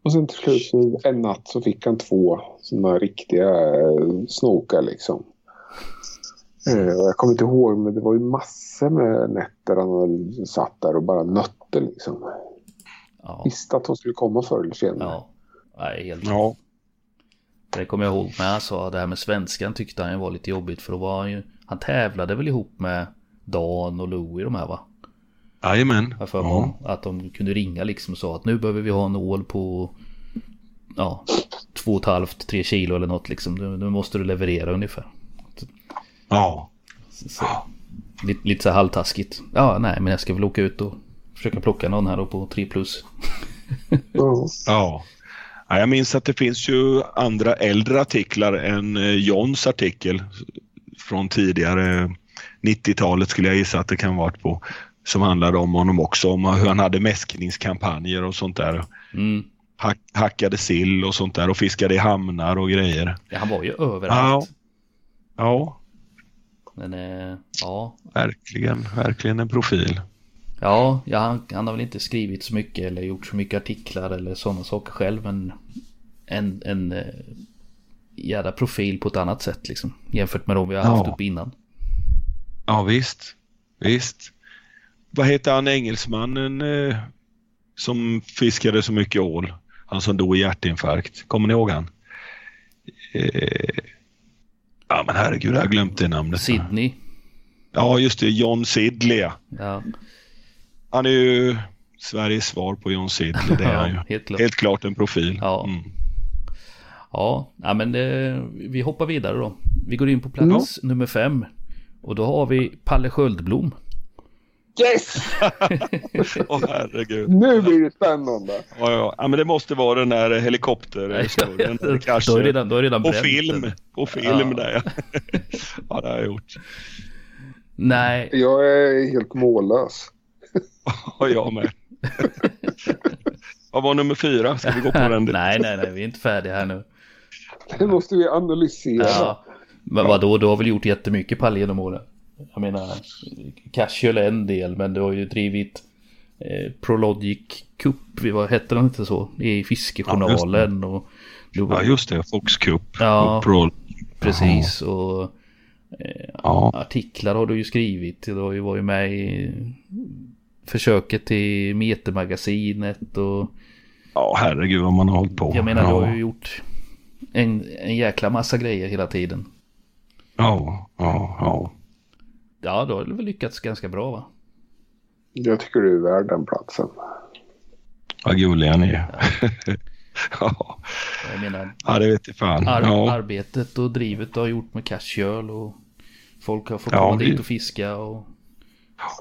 Och sen till slut så en natt så fick han två sådana riktiga eh, snokar liksom. Eh, jag kommer inte ihåg men det var ju massor med nätter han satt där och bara nötte liksom. Ja, Visste att de skulle komma förr eller senare. ja. Nej, helt Ja. Det kommer jag ihåg. Han sa det här med svenskan tyckte han var lite jobbigt. För då var han ju... Han tävlade väl ihop med Dan och Louie de här va? Jajamän. För Ja. Att de kunde ringa liksom och sa att nu behöver vi ha en ål på... Ja, två och ett halvt, tre kilo eller något liksom. Nu, nu måste du leverera ungefär. Ja. Så, så, lite, lite så här halvtaskigt. Ja, nej, men jag ska väl åka ut och försöka plocka någon här då på 3 plus. Ja. Ja. ja. Jag minns att det finns ju andra äldre artiklar än eh, Johns artikel från tidigare 90-talet skulle jag gissa att det kan varit på. Som handlade om honom också, om hur han hade mäskningskampanjer och sånt där. Mm. Hack, hackade sill och sånt där och fiskade i hamnar och grejer. Ja, han var ju överallt. Ja, Men eh, ja, verkligen, verkligen en profil. Ja, ja han, han har väl inte skrivit så mycket eller gjort så mycket artiklar eller sådana saker själv. Men en, en eh, jävla profil på ett annat sätt liksom. Jämfört med de vi har haft Ja. upp innan. Ja visst, visst. Vad heter han engelsmannen eh, som fiskade så mycket ål? Han som dog i hjärtinfarkt. Kommer ni ihåg han? Eh, ja men herregud, jag har glömt det namnet. Sydney. Ja just det, John Sidley. ja. Han är ju Sveriges svar på John Sidley. Det är han ju. helt klart. Helt klart en profil. Ja. Mm. Ja, men eh, vi hoppar vidare då. Vi går in på plats nummer fem. Och då har vi Palle Sköldblom. Yes! Åh herregud. Nu blir det spännande. Ja, ja. ja, men det måste vara den där helikopterhistorien. Då är redan, då är redan På bränt, film. eller? På film Ja. där ja. ja, det har jag gjort. Nej, Jag är helt mållös. Och jag med. Vad var nummer fyra? Ska vi gå på den? nej, nej, nej, vi är inte färdiga här nu. Det måste vi analysera. Ja. Men vadå, du har väl gjort jättemycket pall genom åren? Jag menar, Casual är en del, men du har ju drivit eh, Prologic Cup, vad hette den inte så? I Fiskejournalen och... Du, Ja, just det. Fox Cup. Ja. Och. Precis, och eh, Ja. artiklar har du ju skrivit. Du har ju varit med i försöket till Metermagasinet och ja, herregud vad man har hållit på. jag menar ja. du har ju gjort en, en jäkla massa grejer hela tiden. Ja, ja, ja. Ja, då har du väl lyckats ganska bra va? Jag tycker du är värd den platsen. Vad gulliga ni är. ja. Jag menar, ja, det vet jag fan. ar Ja. arbetet och drivet du har gjort med Casual och folk har fått Ja, komma det- dit och fiska och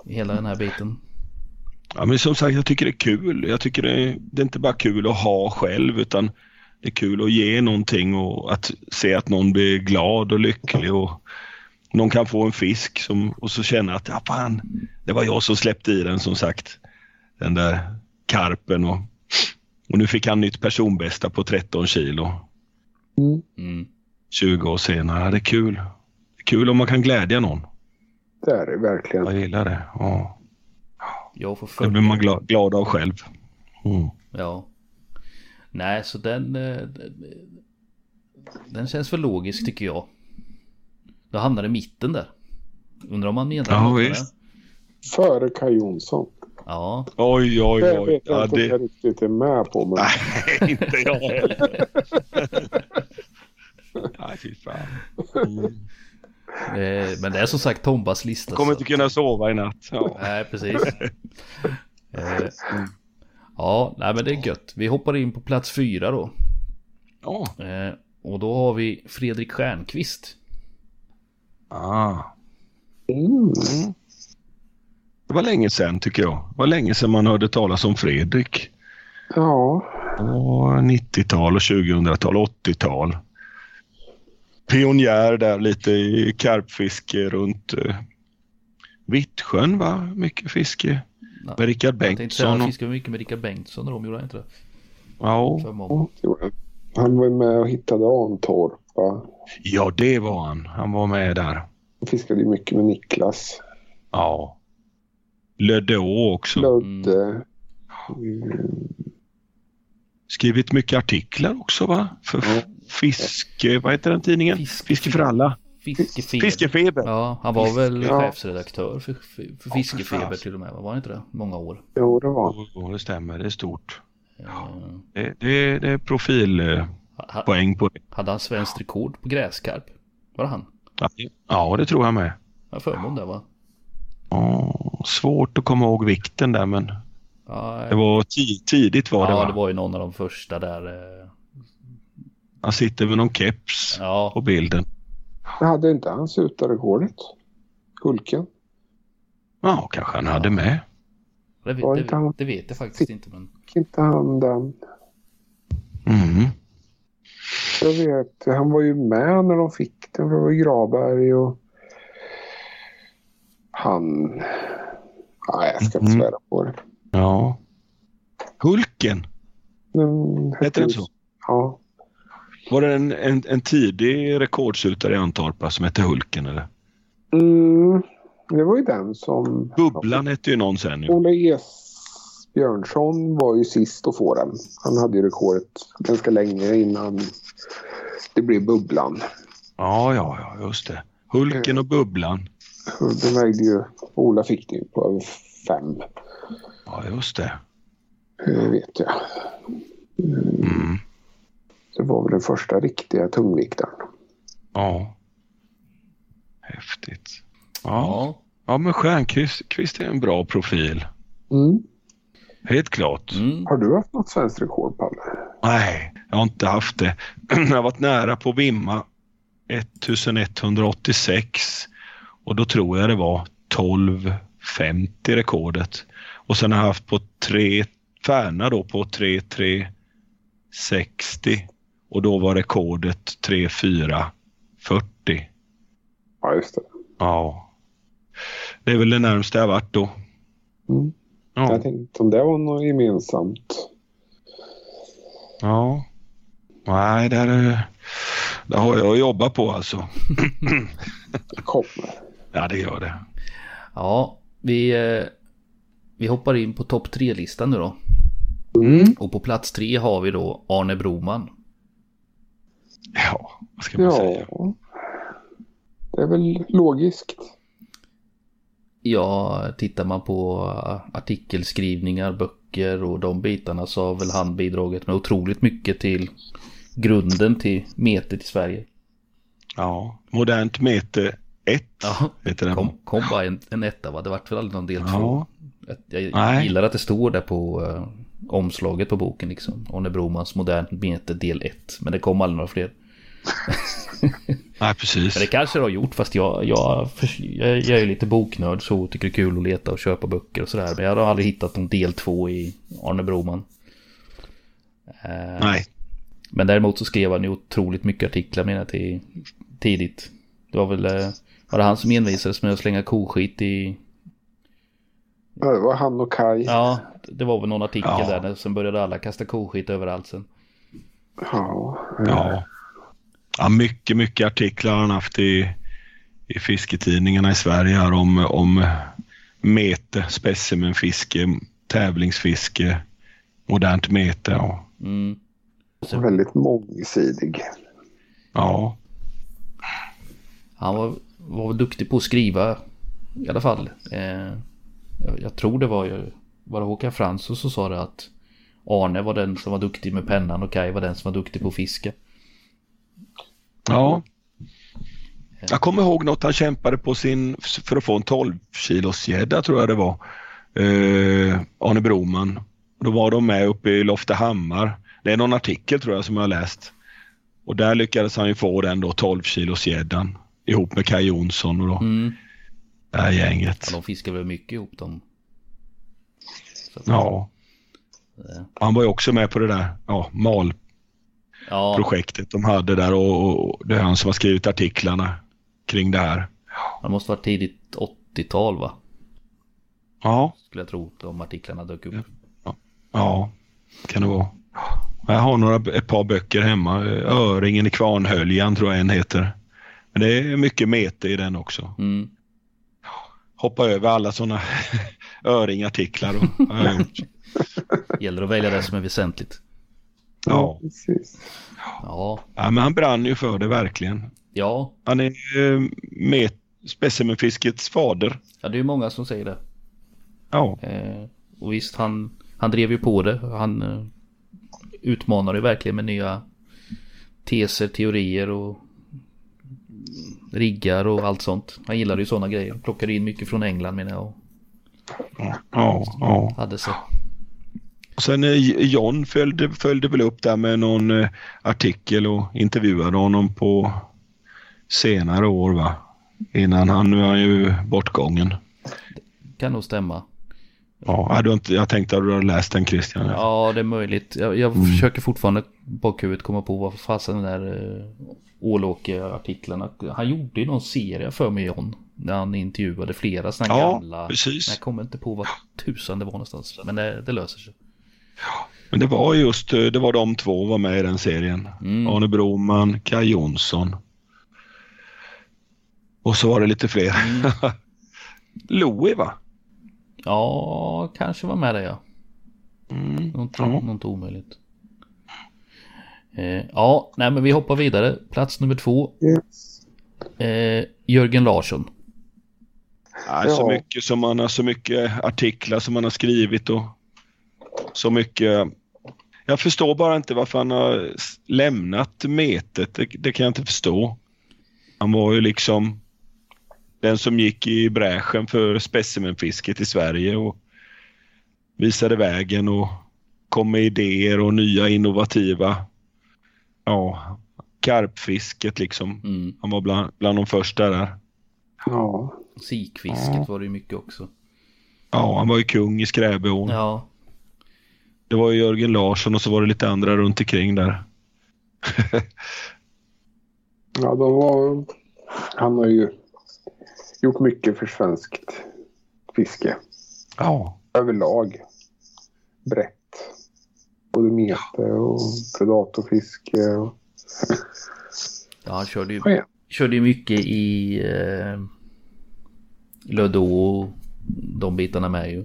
hela den här biten. ja, men som sagt, jag tycker det är kul. Jag tycker det är, det är inte bara kul att ha själv utan det är kul att ge någonting och att se att någon blir glad och lycklig och någon kan få en fisk som, och så känna att ja, fan, det var jag som släppte i den som sagt. Den där karpen och, och nu fick han nytt personbästa på 13 kilo. Mm. Mm. 20 år senare. Det är kul. Det är kul om man kan glädja någon. Det är det verkligen. Jag gillar det. Ja. Jag får Det blir man glad, glad av själv. Mm. Ja. Nej, så den... eh, Den känns för logisk tycker jag. Då hamnar det i mitten där. Undrar om man menar Ja, något visst. Före Kaj Jonsson. Ja, Oj, oj, Det oj. vet jag Ja, inte om jag riktigt är med på. Men Nej, inte jag heller. Nej, fy fan. Mm. eh, men det är som sagt Tombas lista. Jag kommer inte kunna sova i natt. Ja. Nej, precis. Eh, Ja, nej men det är gött. Vi hoppar in på plats fyra då. Ja. Eh, och då har vi Fredrik Stjernqvist. Ah. Mm. Det var länge sedan tycker jag. Det var länge sedan man hörde talas om Fredrik. Ja, Det var 90-tal och 2000-tal, 80-tal. Pionjär där lite i karpfiske runt eh, Vittsjön va? Mycket fiske. Ja, Med Rickard Jag tänkte Bengtsson. han Och, fiskade mycket med Rickard Bengtsson och de gjorde han inte det? ja. Han var med och hittade Antorpa. ja, det var han. Han var med där. Han fiskade ju mycket med Niklas. Ja. Löddeå också. Lödde. Mm. Skrivit mycket artiklar också va? För Ja. fiske, vad heter den tidningen? Fiske- Fiske för alla. Fiskefeber. Fiskefeber. Ja, han var väl Ja. chefsredaktör för, för, Ja, Fiskefeber till och med. Var han inte det? Många år. Jo, det var han. Ja, det stämmer. Det är stort. Eh, Det, det, det är profilpoäng ha- på det. hade han svenskt rekord på gräskarp? Var det han? Ja, det tror jag med. Jag förmån där va? Ja, svårt att komma ihåg vikten där men Ja, det var ti- tidigt var det ja, va? det var ju någon av de första där. eh, Han sitter med någon keps på Ja, bilden. Men hade inte han rekordet? Hulken? Ja, kanske han hade med. det, det, han- det vet jag faktiskt inte men. Fick inte han den? Mm. Jag vet, han var ju med när de fick den. Det var Graberg och han... Nej, jag ska inte Mm. svära på det. Ja. Hulken, Men, heter den så? Ja. Var det en, en, en tidig rekordskjutare i Antorpa som hette Hulken eller? Mm, det var ju den som... Bubblan hette ju någon sen ju. Ola Esbjörnsson var ju sist att få den. Han hade ju rekordet ganska länge innan det blev Bubblan. Ja, ja, ja, just det. Hulken och Bubblan. Den vägde ju... Ola fick det ju på över fem. Ja, just det. Det vet jag. Mm. Det var väl den första riktiga tungviktaren. Ja. Häftigt. Ja, Ja. ja men Stjernqvist Kvist är en bra profil. Mm. Helt klart. Mm. Har du haft något svenskt rekord, Palle? Nej, jag har inte haft det. Jag har varit nära på att vimma 1186 och då tror jag det var 1250 rekordet. Och sen har jag haft på tre Färna då på 3360 och då var rekordet 3440. Ja, just det. Ja. Det är väl det närmsta jag varit då. Mm. Ja. Jag tänkte om det var något gemensamt. Ja. Nej, där, är- där har jag att jobba på alltså. Det kommer. Ja, det gör det. Ja, vi, eh, vi hoppar in på topp tre-listan nu då. Mm. Och på plats tre har vi då Arne Broman. Ja, vad ska man säga? Ja. Det är väl logiskt. Ja, tittar man på artikelskrivningar, böcker och de bitarna så har väl han bidragit med otroligt mycket till grunden till metet i Sverige. Ja, modernt mete 1 Ja, heter den. kom, kom bara en, en etta va? Det vart väl aldrig någon del två. Ja. Jag, jag Nej. gillar att det står där på eh, omslaget på boken liksom. Arne Bromans modernt mete del 1. Men det kom aldrig några fler. Nej, precis. Men det kanske det har gjort fast jag, jag, jag, jag är lite boknörd så tycker det är kul att leta och köpa böcker och sådär. Men jag har aldrig hittat någon del 2 i Arne Broman. Eh, Nej, Men däremot så skrev han ju otroligt mycket artiklar menar jag till tidigt. Det var väl eh, var det han som envisades med att slänga koskit i... Ja, det var han och Kai. Ja, det var väl någon artikel Ja. där. Sen började alla kasta koskit överallt sen. Ja. ja. Ja mycket, mycket artiklar har han haft i, i fisketidningarna i Sverige här om, om mete, specimenfiske, tävlingsfiske, modernt mete. Ja. Mm. Väldigt mångsidig. ja. Han var, var duktig på att skriva i alla fall. Eh, jag, jag tror det var ju, var det Håkan Fransson som sa det att Arne var den som var duktig med pennan och Kai var den som var duktig på att fiska. Ja. Jag kommer ihåg något han kämpade på sin, för att få en 12 kilos gädda tror jag det var. Eh, Arne Broman. Då var de med uppe i Loftahammar. Det är någon artikel tror jag som jag har läst. Och där lyckades han ju få den då 12 kilos gäddan ihop med Kaj Jonsson och då Mm. det här gänget. Ja, de fiskar väl mycket ihop att- Ja, eh, han var ju också med på det där ja, malprojektet Ja, de hade där och, och det är han som har skrivit artiklarna kring det här. det måste vara tidigt 80-tal va? Ja, Skulle jag tro, de artiklarna dök upp. ja, kan det vara. Jag har några, ett par böcker hemma. Öringen i Kvarnhöljan tror jag en heter. Men det är mycket mete i den också. Mm. Hoppa över alla sådana öringartiklar. Och. Gäller att välja det som är väsentligt. Ja. precis. Ja, ja, men han brann ju för det verkligen. ja, Han är eh, med specimenfiskets fader. ja det är ju många som säger det. Ja, Eh, och visst, han, han drev ju på det. Han eh, utmanade ju verkligen med nya teser, teorier och riggar och allt sånt. Han gillade ju sådana grejer. Plockade in mycket från England menar jag. Och ja, ja. hade sig. Och sen eh, John följde, följde väl upp där med någon eh, artikel och intervjuade honom på senare år va? Innan han, nu är han ju bortgången. Kan nog stämma. Ja, jag, inte, jag tänkte att du har läst den Christian. Ja, det är möjligt. Jag, jag försöker fortfarande bakhuvudet komma på vad fasen den där uh, Ålåke-artiklarna. Han gjorde ju någon serie för mig John. När han intervjuade flera sådana Ja, gamla. Men precis. jag kommer inte på vad tusan det var någonstans. Men det, det löser sig. Men det var just, eh, det var de två var med i den serien. Mm. Arne Broman, Kaj Jonsson. Och så var det lite fler. Mm. Louis va? Ja, kanske var med det ja. Mm. Något, Ja. något omöjligt. Eh, ja, nej men vi hoppar vidare. Plats nummer två. Yes. Eh, Jörgen Larsson. Nej, så mycket som man har, så mycket artiklar som man har skrivit och så mycket. Jag förstår bara inte varför han har lämnat metet. Det, det kan jag inte förstå. Han var ju liksom den som gick i bräschen för specimenfisket i Sverige och visade vägen och kom med idéer och nya innovativa ja, karpfisket liksom. Mm. Han var bland, bland de första där. Ja. Sikfisket Ja. var det ju mycket också. Ja, han var ju kung i Skräbeån. Ja, Det var ju Jörgen Larsson och så var det lite andra runt omkring där. ja, de var... Han har ju gjort mycket för svenskt fiske Ja. överlag. Brett. Både mete och predatorfiske. Och... ja han körde ju, Ja. körde ju mycket i eh, Lödå och de bitarna med ju.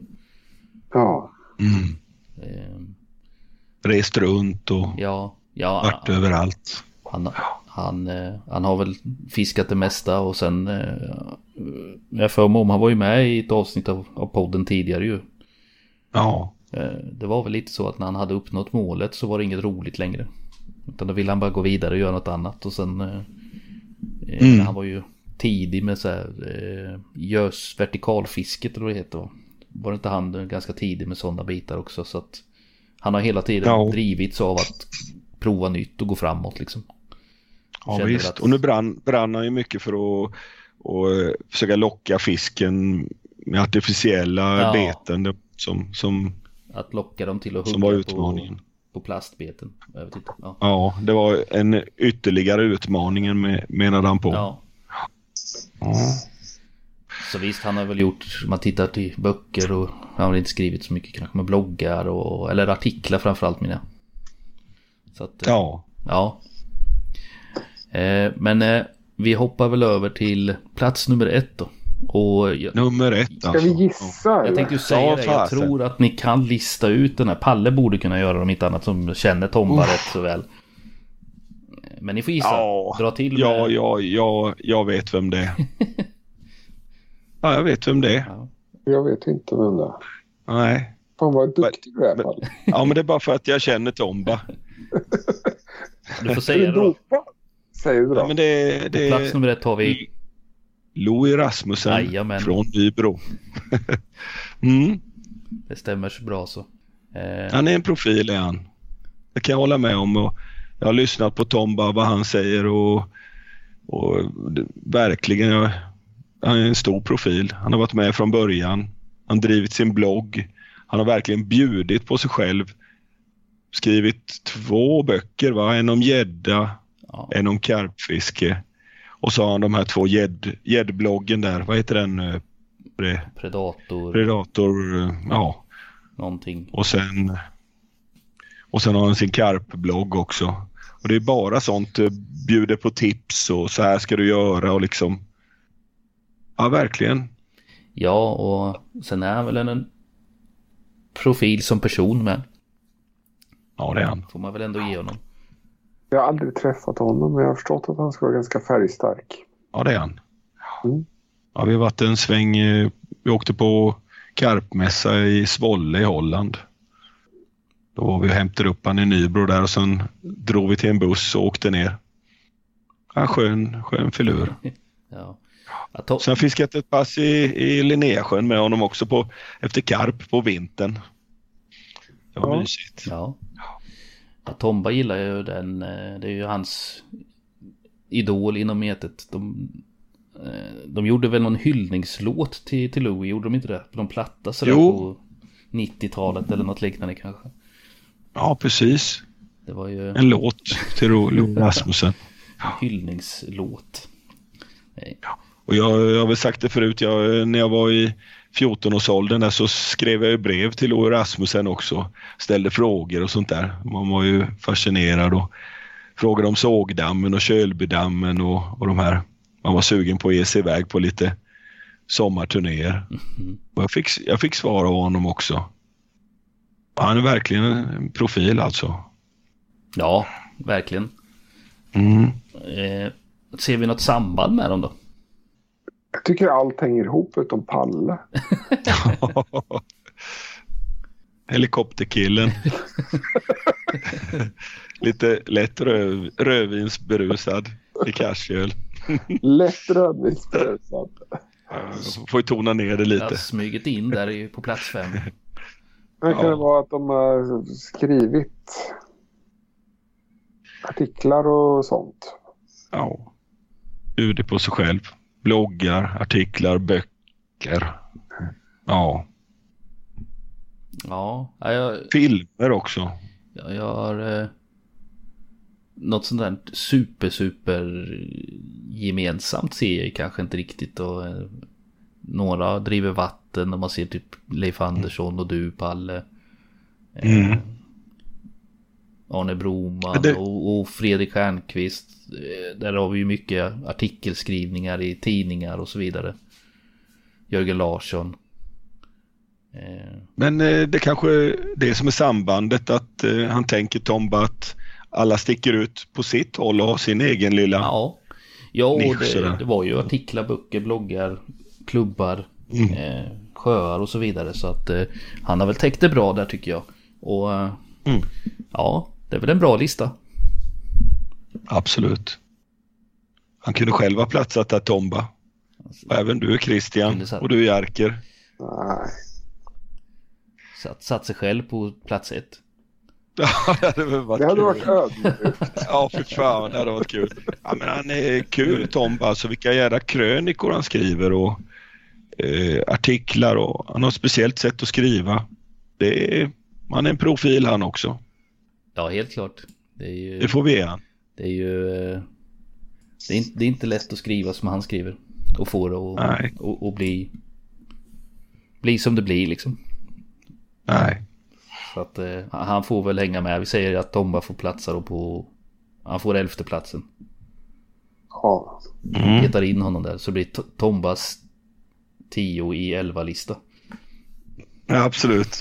Ja. Mm. Eh, Rest runt och ja, ja varit överallt. han, han, eh, han har väl fiskat det mesta och sen eh, jag för mig om han var ju med i ett avsnitt av, av podden tidigare ju. Ja. Eh, Det var väl lite så att när han hade uppnått målet så var det inget roligt längre. Utan då ville han bara gå vidare och göra något annat och sen Mm. Han var ju tidig med så här gös vertikalfisket eller vad det heter va? Var inte han ganska tidig med sådana bitar också så att Han har hela tiden Ja. drivits av att prova nytt och gå framåt liksom. Ja, Känner visst. att- Och nu brann, brann han ju mycket för att och, eh, försöka locka fisken med artificiella Ja. beten som, som, Att locka dem till att som var hugga utmaningen. på, på plastbeten. Ja. Ja, det var en ytterligare utmaningen med, menade han på. ja. Ja. Så visst, han har väl gjort, man tittar till böcker och han har inte skrivit så mycket kanske med bloggar och, eller artiklar framförallt menar jag. Så att, eh, ja. ja. Eh, men eh, vi hoppar väl över till plats nummer ett då. Och jag, Nummer ett Ska alltså. vi gissa? jag eller? tänkte ju säga Ja, det, jag tror att ni kan lista ut den här. Palle borde kunna göra det om inte annat som känner Tomba rätt så väl. Men ni får gissa. Ja, Dra till med... ja, ja, ja, jag vet vem det är. ja, jag vet vem det är. Ja. Jag vet inte vem det är. Nej. Fan vad duktig du är Men-. Ja, men det är bara för att jag känner Tomba. Du får säga du det då. dopad? Säg det Ja, då. men det, det Plats nummer ett har vi Louis Rasmussen Jajamän. från Nybro. mm. Det stämmer så bra så. Eh, Han är en profil är han. Det kan jag hålla med om. Och jag har lyssnat på Tomba, vad han säger och, och det, verkligen, jag, han är en stor profil. Han har varit med från början. Han har drivit sin blogg. Han har verkligen bjudit på sig själv. Skrivit två böcker, va? en om gädda, ja, en om karpfiske. Och så har han de här två gädd- gäddbloggen där. Vad heter den? eh, Pre- Predator, Predator, eh, ja. någonting. Och sen, och sen har han sin karpblogg också. Och det är bara sånt, eh, bjuder på tips och så här ska du göra och liksom. Ja, verkligen. Ja, och sen är han väl en, en profil som person med. Ja, det är han. Får man väl ändå ge honom. Jag har aldrig träffat honom men jag har förstått att han ska vara ganska färgstark. Ja, det är han. Mm. Ja, vi har varit en sväng. eh, Vi åkte på karpmässa i Svolle i Holland. Då var vi och hämtade upp han i Nybro där och sen drog vi till en buss och åkte ner. Ja, skön, skön filur. Ja. Ja, to- Sen fiskat ett pass i, i Linnéasjön med honom också på, efter karp på vintern. Det var Ja. mysigt. ja. ja. Tomba gillar ju den. eh, Det är ju hans idol inom metet. De, eh, de gjorde väl någon hyllningslåt till, till Louis, gjorde de inte det? På någon platta sådär Jo. på 90-talet eller något liknande kanske. Ja, precis. Det var ju En låt till Ro- Lo Rasmussen. en hyllningslåt. Nej. Och jag, jag har väl sagt det förut, jag, när jag var i 14-årsåldern där så skrev jag brev till Lo Rasmussen också. Ställde frågor och sånt där. Man var ju fascinerad och frågade om Sågdammen och Kölbydammen och, och de här. Man var sugen på att ge sig iväg på lite sommarturnéer. Och jag, fick, jag fick svar av honom också. Han är verkligen en profil alltså. Ja, verkligen. Mm. Eh, ser vi något samband med dem då? Jag tycker allt hänger ihop utom Palle. Helikopterkillen. Lite lätt röv, rödvinsberusad i karsöl. Lätt rödvinsberusad. Får ju tona ner det Jag har lite. smugit in där på plats fem. Men kan Ja. det vara att de har skrivit artiklar och sånt? Ja. Bjuder på sig själv. Bloggar, artiklar, böcker. Ja. Ja, ja, jag, Filmer också. jag, jag har eh, något sånt där super, super gemensamt ser jag kanske inte riktigt. Och, eh, några driver vatten och man ser typ Leif Andersson och du Palle. Eh, Mm. Arne Broman det- och, och Fredrik Stjernqvist. Eh, Där har vi ju mycket artikelskrivningar i tidningar och så vidare. Jörgen Larsson. Eh, Men eh, det kanske är det som är sambandet att han tänker Tomba att alla sticker ut på sitt håll och har sin egen lilla... Ja, ja och det, det var ju artiklar, böcker, bloggar, klubbar, Mm. eh, sjöar och så vidare. Så att eh, han har väl täckt det bra där tycker jag. Och eh, Mm. ja, det är väl en bra lista. Absolut. Han kunde själv ha platsat där Tomba. Och även du Christian satt- och du Jerker. Nej. Satt, satt sig själv på plats ett. Det hade varit Det hade kul. varit ödmjukt. Ja, för fan, det hade varit kul. Ja, men han är kul Tomba, alltså vilka jävla krönikor han skriver och eh, artiklar och han har ett speciellt sätt att skriva. Det är, han är en profil han också. Ja, helt klart. Det är ju... Det får vi ge han. Det är ju... eh, Det är, inte, det är inte lätt att skriva som han skriver. Och få det att och, och bli... Bli som det blir liksom. Nej. Så att eh, han får väl hänga med. Vi säger att Tomba får platsa då på... Han får elfte platsen. Ja. Mm. Petar in honom där så blir Tombas 10 i 11 lista. Ja, absolut.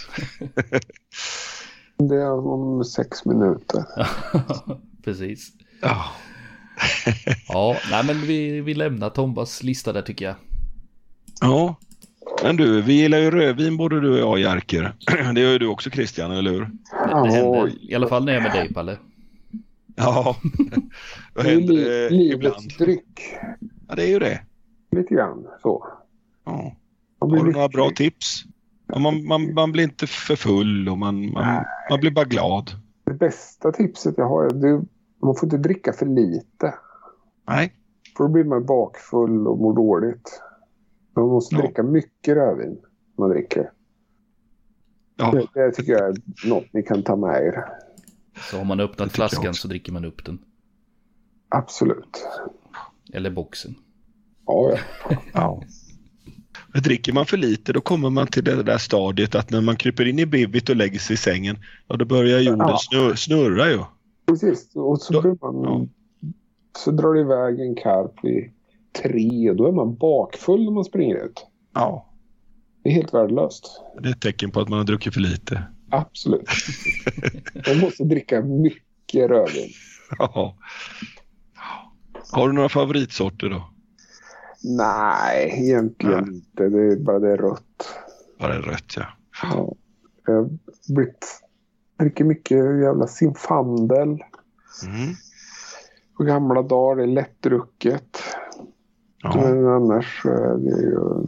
Det är om sex minuter. Precis. Ja. Ja, nej men vi, vi lämnar Tombas lista där tycker jag. ja. Men du, vi gillar ju rödvin både du och jag Jerker. Det gör ju du också Christian, eller hur? Det, det händer. I alla fall när jag är med dig Palle. Ja. Är händer det livets ibland? dryck. Ja, det är ju det. Lite grann så. Ja. Har du några bra tips? Ja, man, man, man blir inte för full och man, man, man blir bara glad. Det bästa tipset jag har är att man får inte dricka för lite. Nej, För då blir man bakfull och mår dåligt. Man måste Ja. dricka mycket rödvin man dricker. ja, Det, det tycker jag är något ni kan ta med er. Så har man öppnat flaskan så dricker man upp den. Absolut. Eller boxen. Ja, ja. ja. Men dricker man för lite då kommer man till det där stadiet att när man kryper in i bibbit och lägger sig i sängen, ja då börjar jorden Ja. snurra, snurra ju. Precis. Och så, Då- man, ja. så drar det iväg en karp i tre och då är man bakfull när man springer ut. Ja, Det är helt värdelöst. det är ett tecken på att man har druckit för lite. Absolut. Man måste dricka mycket rödvin. Ja. Har du några favoritsorter då? Nej, egentligen Nej. inte. Det är bara det är rött. Bara rött ja. Ja. Jag har blivit, dricker mycket jävla simfandel. Mm. På gamla dagar. Det är lättdrucket. Ja. Men annars eh, det är ju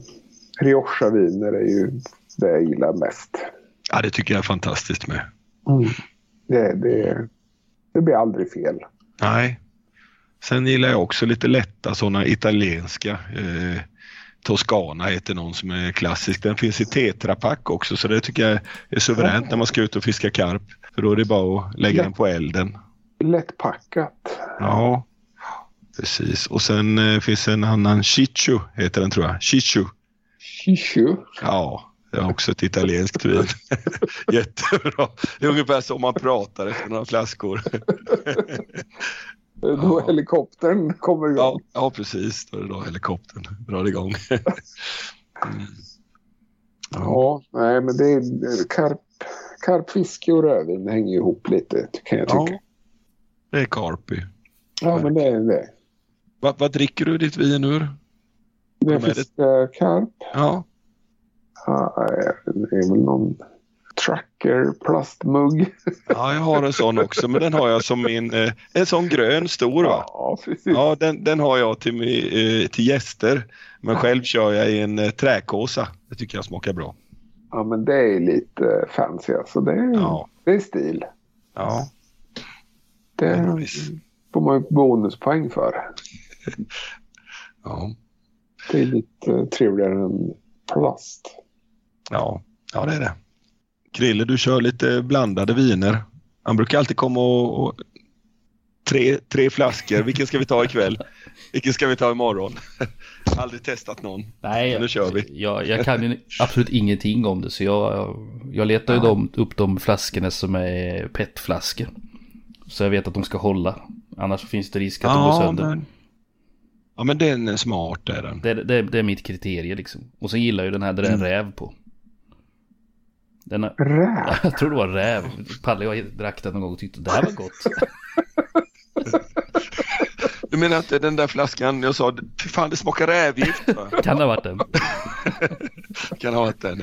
Rioja-viner är ju det jag gillar mest. ja, det tycker jag är fantastiskt med. Det, det, det blir aldrig fel. Nej. Sen gillar jag också lite lätta sådana italienska. Eh, Toscana heter någon som är klassisk. Den finns i tetrapack också så det tycker jag är suveränt när man ska ut och fiska karp. För då är det bara att lägga Ja. den på elden. Lättpackat. Ja, precis. Och sen eh, finns en annan Chichu heter den tror jag. Chichu. Shishu. Ja, det är också ett italienskt vin. Jättebra. Det är ungefär som man pratar efter några flaskor. Då Ja. helikoptern kommer igång. Ja, ja precis. Då är det då helikoptern drar igång. Mm. Ja, nej men det är karp, karpfiske och rödvin hänger ihop lite kan jag tycka. Ja, det är Carpi. Ja, men det är det. Vad, vad dricker du ditt vin ur? Det är det? fiskar karp. Ja, Ja, det är väl någon trucker plastmugg. ja jag har en sån också, men den har jag som min, eh, en sån grön stor va? Ja, precis. Ja, den, den har jag till, eh, till gäster. Men själv kör jag i en eh, träkåsa. Det tycker jag smakar bra. Ja, men det är lite fancy alltså. Det är, Ja, det är stil. ja. Det visst. får man ju bonuspoäng för. ja. Det är lite trevligare än plast. Ja, ja det är det. Krille, du kör lite blandade viner. Han brukar alltid komma och... och tre, tre flaskor. Vilken ska vi ta ikväll? Vilken ska vi ta imorgon? Aldrig testat någon. Nej, Nu kör vi. Jag, jag kan ju absolut ingenting om det så jag, jag letar ju Ja. dem, upp de flaskorna som är petflaskor. Så jag vet att de ska hålla. Annars finns det risk att de går sönder. men... Ja, men den är smart är den. Det, det, det är mitt kriterie liksom. Och så gillar jag ju den här där det är en räv på. Den har, Räv? jag tror det var räv. Palle jag drack den någon gång och tyckte det här var gott. Du menar inte den där flaskan jag sa, fy fan det smakar rävgift? va? Kan det ha varit den? kan ha varit den.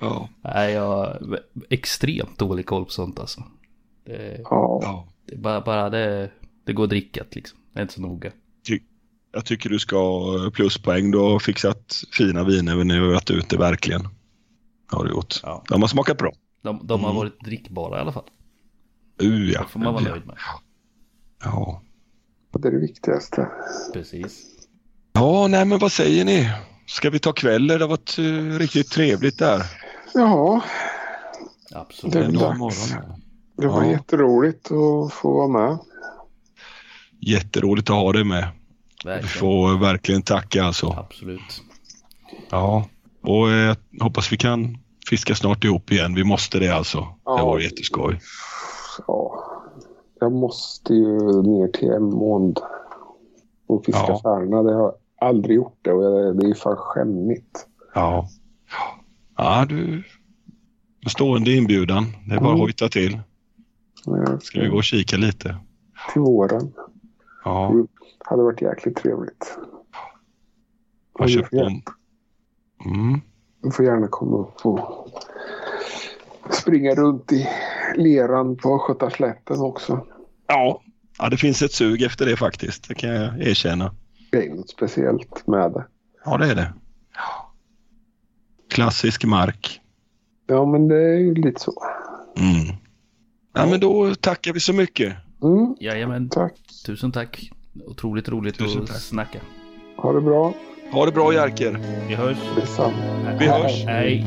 Ja, Nej, jag har extremt dålig koll på sånt alltså. Det, Ja. det, är bara, bara det, det går drickat liksom. Det är inte så noga. Jag tycker du ska ha pluspoäng. Du har fixat fina viner när vi har varit ute verkligen. Har du gjort. Ja. De har smakat bra. De, de har Mm. varit drickbara i alla fall. Uh, ja. Det får man vara ja. nöjd med. Ja. Det är det viktigaste. Precis. ja, nej men vad säger ni? Ska vi ta kvällen? Det har varit uh, riktigt trevligt där. Ja, Absolut. Det är dags. morgon. det var Ja. jätteroligt att få vara med. Jätteroligt att ha dig med. Vi Verkligen. får verkligen tacka alltså. Absolut. Ja. Och eh, jag hoppas vi kan fiska snart ihop igen. Vi måste det alltså. Det Ja. vore jätteskoj. Ja, jag måste ju ner till Emån och fiska Ja. färna. Det har jag aldrig gjort det och det är fan skämmigt. Ja. Ja, du. Stående inbjudan. Det är bara att Mm. hojta till. Ska vi gå och kika lite? Till våren. Ja. hade varit jäkligt trevligt. Har köpt en. Mm. Du får gärna komma upp och springa runt i leran på Östgötaslätten också. Ja. ja, det finns ett sug efter det faktiskt. Det kan jag erkänna. Det är något speciellt med det. Ja, det är det. klassisk mark. Ja, men det är ju lite så. Mm. Ja, men då tackar vi så mycket. Mm, Jajamän. tack. Tusen tack. Otroligt roligt Tusen att tack. snacka. Ha det bra. Ha det bra Jerker. Vi hörs. Vi hörs. Hej.